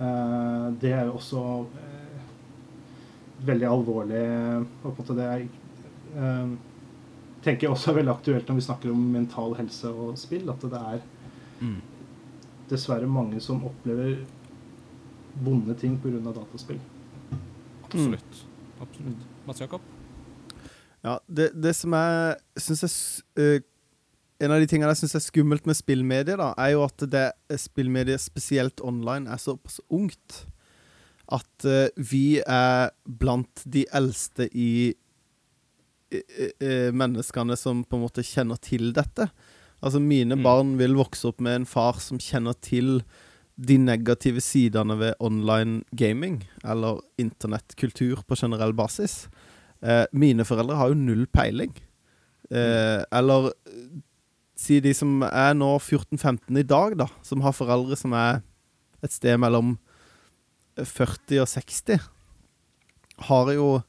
eh, det er jo også eh, veldig alvorlig på en måte det er eh, tenker jeg også er veldig aktuelt når vi snakker om mental helse og spill, at det er Mm. Dessverre mange som opplever vonde ting pga. dataspill. Absolutt. Absolutt. Mats Jakob? Ja, det, det som jeg syns er øh, En av de tingene jeg syns er skummelt med spillmedier, da, er jo at det spillmediet, spesielt online, er såpass ungt. At uh, vi er blant de eldste i uh, uh, menneskene som på en måte kjenner til dette. Altså, mine Mm. barn vil vokse opp med en far som kjenner til de negative sidene ved online gaming, eller internettkultur på generell basis. Eh, mine foreldre har jo null peiling. Eh, eller eh, si de som er nå 14-15 i dag, da, som har foreldre som er et sted mellom 40 og 60, har jo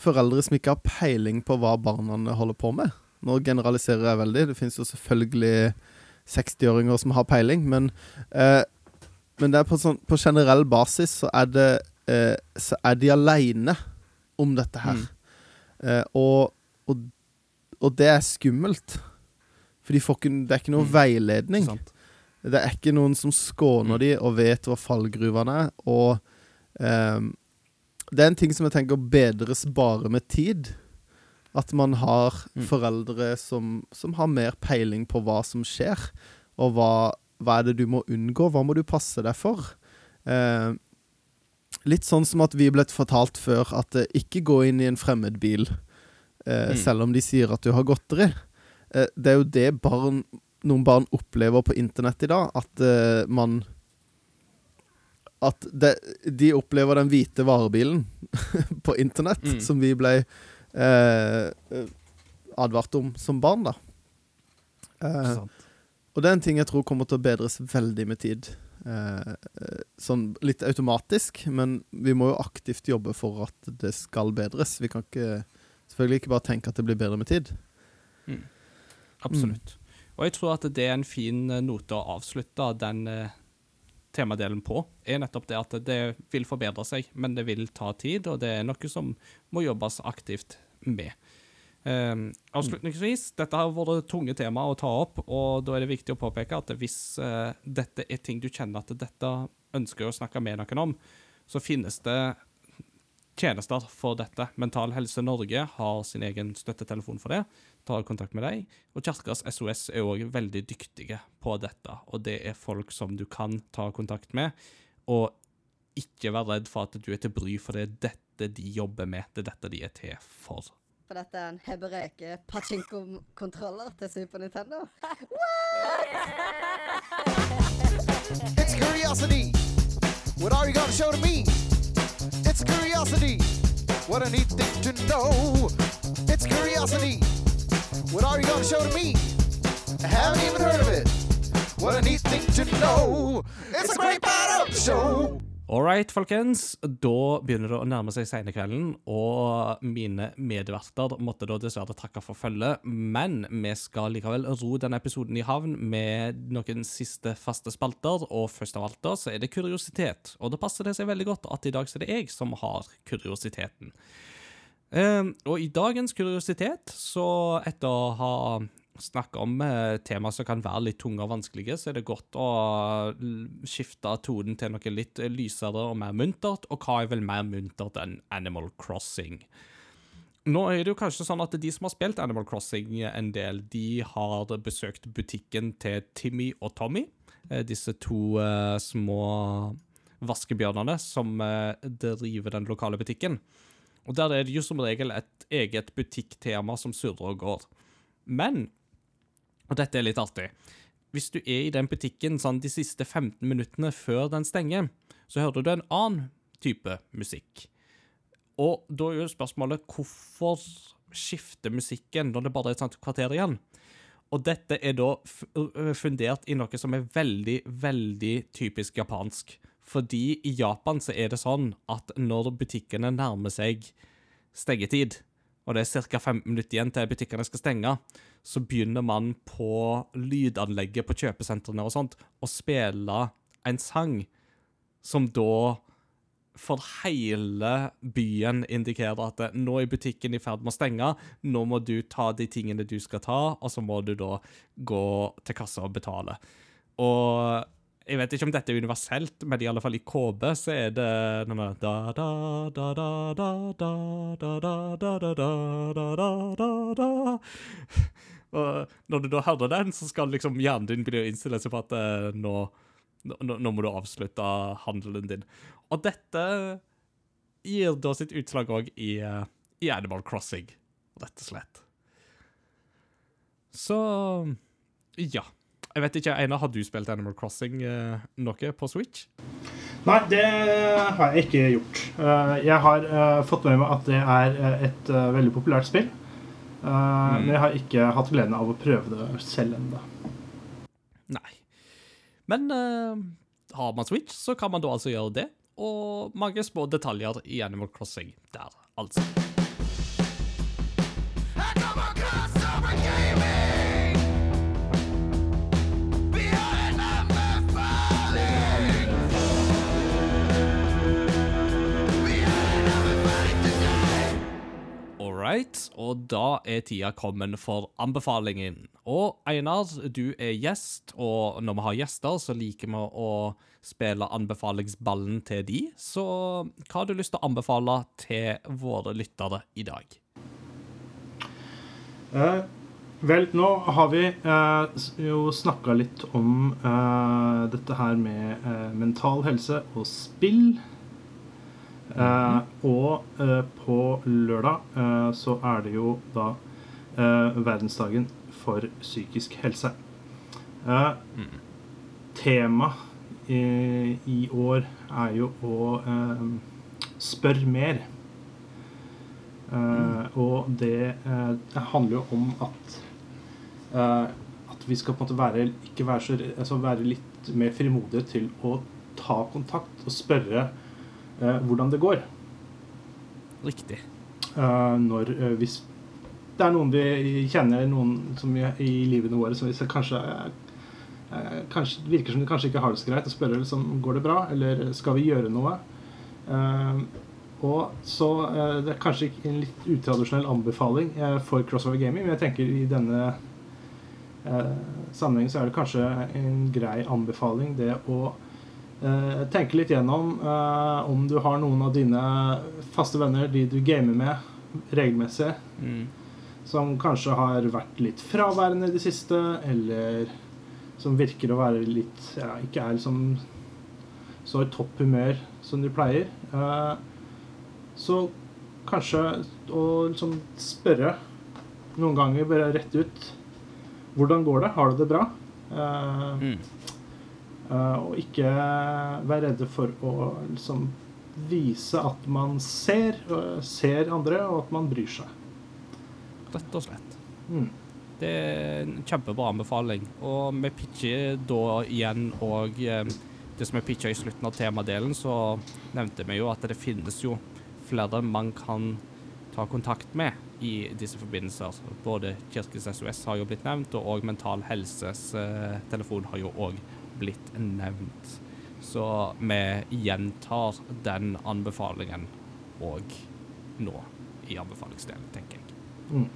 foreldre som ikke har peiling på hva barna holder på med. Nå generaliserer jeg veldig. Det finnes jo selvfølgelig 60-åringer som har peiling, men eh, men det er på, sånn, på generell basis så er det eh, Så er de aleine om dette her. Mm. Eh, og, og, og det er skummelt. For de ikke, det er ikke noe Mm. veiledning. Sant? Det er ikke noen som skåner Mm. de og vet hva fallgruvene er. Og ehm, det er en ting som jeg tenker bedres bare med tid. At man har Mm. foreldre som, som har mer peiling på hva som skjer, og hva, hva er det du må unngå, hva må du passe deg for. Eh, litt sånn som at vi ble fortalt før at eh, ikke gå inn i en fremmed bil eh, Mm. selv om de sier at du har godteri. Eh, det er jo det barn, noen barn opplever på internett i dag, at eh, man At det, de opplever den hvite varebilen (laughs) på internett, Mm. som vi ble eh, eh, advart om som barn, da. Eh, og det er en ting jeg tror kommer til å bedres veldig med tid. Eh, sånn litt automatisk, men vi må jo aktivt jobbe for at det skal bedres. Vi kan ikke, selvfølgelig ikke bare tenke at det blir bedre med tid. Absolutt. Og jeg tror at det er en fin eh, note å avslutte den eh, temadelen på, er nettopp det at det vil forbedre seg, men det vil ta tid, og det er noe som må jobbes aktivt med. Um, avslutningsvis, dette har vært tunge tema å ta opp, og da er det viktig å påpeke at hvis eh, dette er ting du kjenner at dette ønsker å snakke med noen om, så finnes det tjenester for dette. Mental Helse Norge har sin egen støttetelefon for det. Ta kontakt med dem. Og Kirkas SOS er òg veldig dyktige på dette. Og det er folk som du kan ta kontakt med. Og ikke vær redd for at du er til bry, for det dette de jobber med. Det er dette de er til for. For dette er en Hebereke pachinko-kontroller til Super Nintendo. It's curiosity. What are you gonna show to me? It's curiosity. What a neat thing to know. It's curiosity. What are you gonna show to me? I haven't even heard of it. What a neat thing to know. It's a great part of the show. All right, folkens. Da begynner det å nærme seg senekvelden, og mine medverter måtte da dessverre takke for følget. Men vi skal likevel ro denne episoden i havn med noen siste faste spalter. Og først av alt da, så er det kuriositet. Og da passer det seg veldig godt at i dag så er det jeg som har kuriositeten. Eh, og i dagens kuriositet, så etter å ha snakka om temaer tema som kan være litt tunge og vanskelige, så er det godt å skifte tonen til noe litt eh, lysere og mer muntert. Og hva er vel mer muntert enn Animal Crossing? Nå er det jo kanskje sånn at de som har spilt Animal Crossing en del, de har besøkt butikken til Timmy og Tommy. eh, Disse to eh, små vaskebjørnene som eh, driver den lokale butikken. Og der er det jo som regel et eget butikktema som surrer og går. Men, og dette er litt artig, hvis du er i den butikken sånn de siste 15 minuttene før den stenger, så hører du en annen type musikk. Og da er jo spørsmålet hvorfor skifter musikken når det bare er et sånt kvarter igjen? Og dette er da fundert i noe som er veldig, veldig typisk japansk. Fordi i Japan så er det sånn at når butikkene nærmer seg stengetid, og det er ca. 15 minutter igjen til butikkene skal stenge, så begynner man på lydanlegget på kjøpesentrene og sånt å spille en sang som da for hele byen indikerer at nå er butikken i ferd med å stenge, nå må du ta de tingene du skal ta, og så må du da gå til kassa og betale. Og jeg vet ikke om dette er universelt, men i alle fall i KB så er det denne Og når du da hører den, så skal liksom hjernen din begynne å innstille seg på at nå, nå, nå må du avslutte handelen din. Og dette gir da sitt utslag òg i, i Animal Crossing, rett og slett. Så ja. Jeg vet ikke, Einar, har du spilt Animal Crossing eh, noe på Switch? Nei, det har jeg ikke gjort. Eh, Jeg har eh, fått med meg at det er eh, et veldig populært spill. Eh, Men jeg har ikke hatt gleden av å prøve det selv ennå. Nei. Men har man Switch, så kan man da altså gjøre det. Og mange små detaljer i Animal Crossing der, altså. Right, og da er tida kommet for anbefalingen. Og Einar, du er gjest, og når vi har gjester, så liker vi å spille anbefalingsballen til de. Så hva har du lyst til å anbefale til våre lyttere i dag? Eh, vel, nå har vi eh, jo snakka litt om eh, dette her med eh, mental helse og spill. Eh, og eh, på lørdag eh, så er det jo da verdensdagen for psykisk helse. Eh, Tema i, år er jo å spørre mer. Og det, handler jo om at at vi skal på en måte være, være, så, altså være litt mer frimodige til å ta kontakt og spørre hvordan det går. Riktig. Eh, når eh, hvis det er noen vi kjenner noen som vi, i livene våre som kanskje, eh, kanskje virker som de kanskje ikke har det så greit, og spørre liksom, går det bra, eller skal vi gjøre noe. Eh, og så eh, Det er kanskje en litt utradisjonell anbefaling eh, for crossover gaming, men jeg tenker i denne eh, sammenhengen så er det kanskje en grei anbefaling det å eh, tenke litt gjennom eh, om du har noen av dine faste venner, de du gamer med regelmessig, Mm. som kanskje har vært litt fraværende i det siste, eller som virker å være litt ja, Ikke er liksom så i topp humør som de pleier. Eh, så kanskje å liksom spørre noen ganger, bare rett ut Hvordan går det? Har du det bra? Eh, Mm. Eh, og ikke være redde for å liksom vise at man ser, eh, ser andre, og at man bryr seg. Rett og slett. Mm. Det er en kjempebra anbefaling. Og vi pitcher da igjen og eh, det som vi pitcha i slutten av temadelen, så nevnte vi jo at det finnes jo flere man kan ta kontakt med i disse forbindelser. Både Kirkens SOS har jo blitt nevnt, og Mental Helses telefon har jo òg blitt nevnt. Så vi gjentar den anbefalingen òg nå i anbefalingsdelen, tenker jeg. Mm.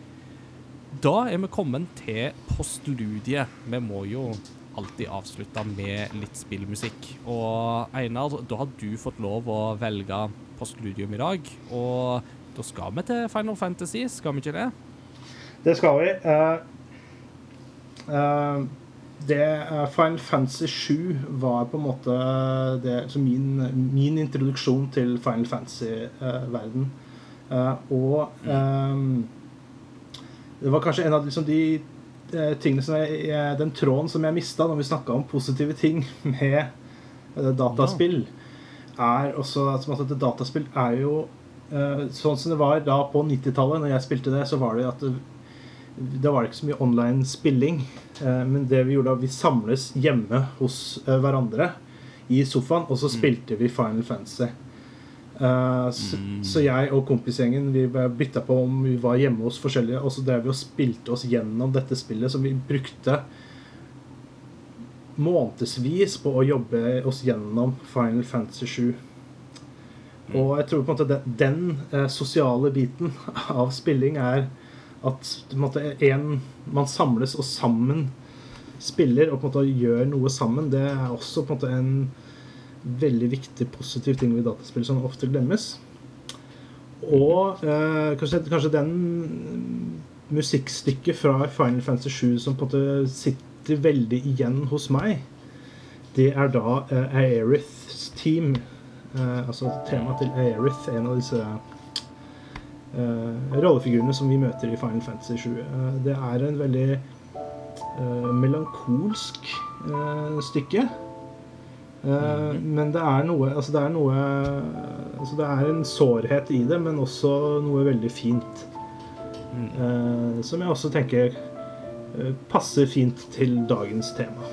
Da er vi kommet til postludiet. Vi må jo alltid avslutte med litt spillmusikk. Og Einar, da har du fått lov å velge postludium i dag. Og da skal vi til Final Fantasy, skal vi ikke det? Det skal vi. Uh, eh, det eh, Final Fantasy 7 var på en måte det, så min, min introduksjon til Final Fantasy-verden. og um, det var kanskje en av liksom, de eh, tingene som jeg, Den tråden som jeg mista når vi snakka om positive ting (laughs) med eh, dataspill, er også at, dataspill er jo eh, Sånn som det var da på 90-tallet, når jeg spilte det, så var det at det, da var det ikke så mye online spilling. Eh, men det vi gjorde da, vi samles hjemme hos eh, hverandre i sofaen, og så spilte vi Final Fantasy. Eh, så, så jeg og kompisgjengen vi bytta på om vi var hjemme hos forskjellige, og så drev vi og spilte oss gjennom dette spillet som vi brukte månedsvis på å jobbe oss gjennom Final Fantasy 7. Og jeg tror på en måte den, den sosiale biten av spilling er at måte, en, man samles og sammen spiller og på en måte gjør noe sammen. Det er også på en måte en veldig viktig positiv ting ved dataspill som ofte glemmes. Og eh, kanskje, kanskje den musikkstykket fra Final Fantasy 7 som på en måte sitter veldig igjen hos meg, det er da eh, Aeriths team. Eh, altså temaet til Aerith, en av disse rollefigurene som vi møter i Final Fantasy 7. Eh, det er en veldig eh, melankolsk eh, stykke. Eh, Men det er noe Altså, det er noe Altså, det er en sårhet i det, men også noe veldig fint. Eh, som jeg også tenker eh, passer fint til dagens tema.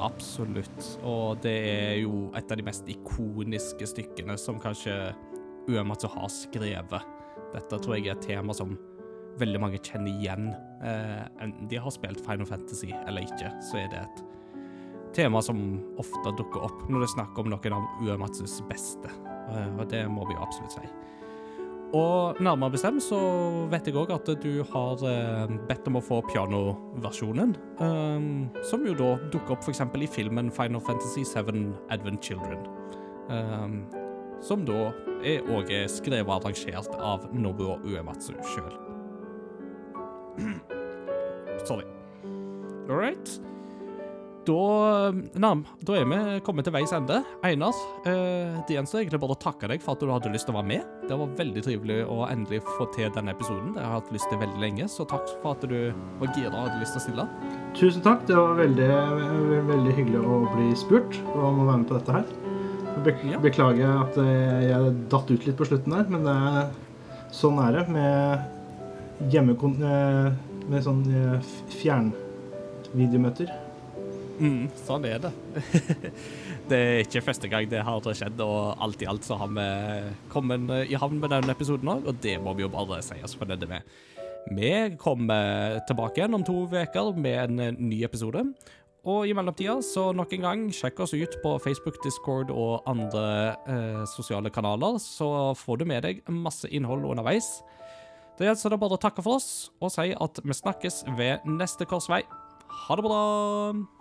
Absolutt. Og det er jo et av de mest ikoniske stykkene som kanskje Uematsu har skrevet. Dette tror jeg er et tema som veldig mange kjenner igjen. Eh, enten de har spilt Final Fantasy eller ikke, så er det et tema som ofte dukker opp når det er snakk om noen av Uematsus beste. Eh, og det må vi jo absolutt si. Og nærmere bestemt så vet jeg òg at du har eh, bedt om å få pianoversjonen. som jo da dukker opp f.eks. i filmen Final Fantasy 7 Advent Children. Som da er òg skrevet og arrangert av Nobuo Uematsu sjøl. (clears throat) Sorry. All right. da, Nam, da er vi kommet til veis ende. Einar, eh, det gjenstår egentlig bare å takke deg for at du hadde lyst til å være med. Det var veldig trivelig å endelig få til denne episoden. Det har jeg hatt lyst til veldig lenge, så takk for at du var gira og hadde lyst til å stille. Tusen takk. Det var veldig, veldig hyggelig å bli spurt om å være med på dette her. Jeg Ja. Beklager at eh, jeg datt ut litt på slutten der, men det er, sånn er det med hjemmekon... eh, Med sånn eh, fjernvideomøter. Mm, sånn er det. (laughs) det er ikke første gang det har skjedd, og alt i alt så har vi kommet i havn med denne episoden òg, og det må vi jo bare si oss fornøyde med. Vi kommer tilbake igjen om to uker med en eh, ny episode. Og i mellomtida, så nok en gang, sjekk oss ut på Facebook, Discord og andre eh, sosiale kanaler, så får du med deg masse innhold underveis. Det gjenstår det bare å takke for oss og si at vi snakkes ved neste korsvei. Ha det bra!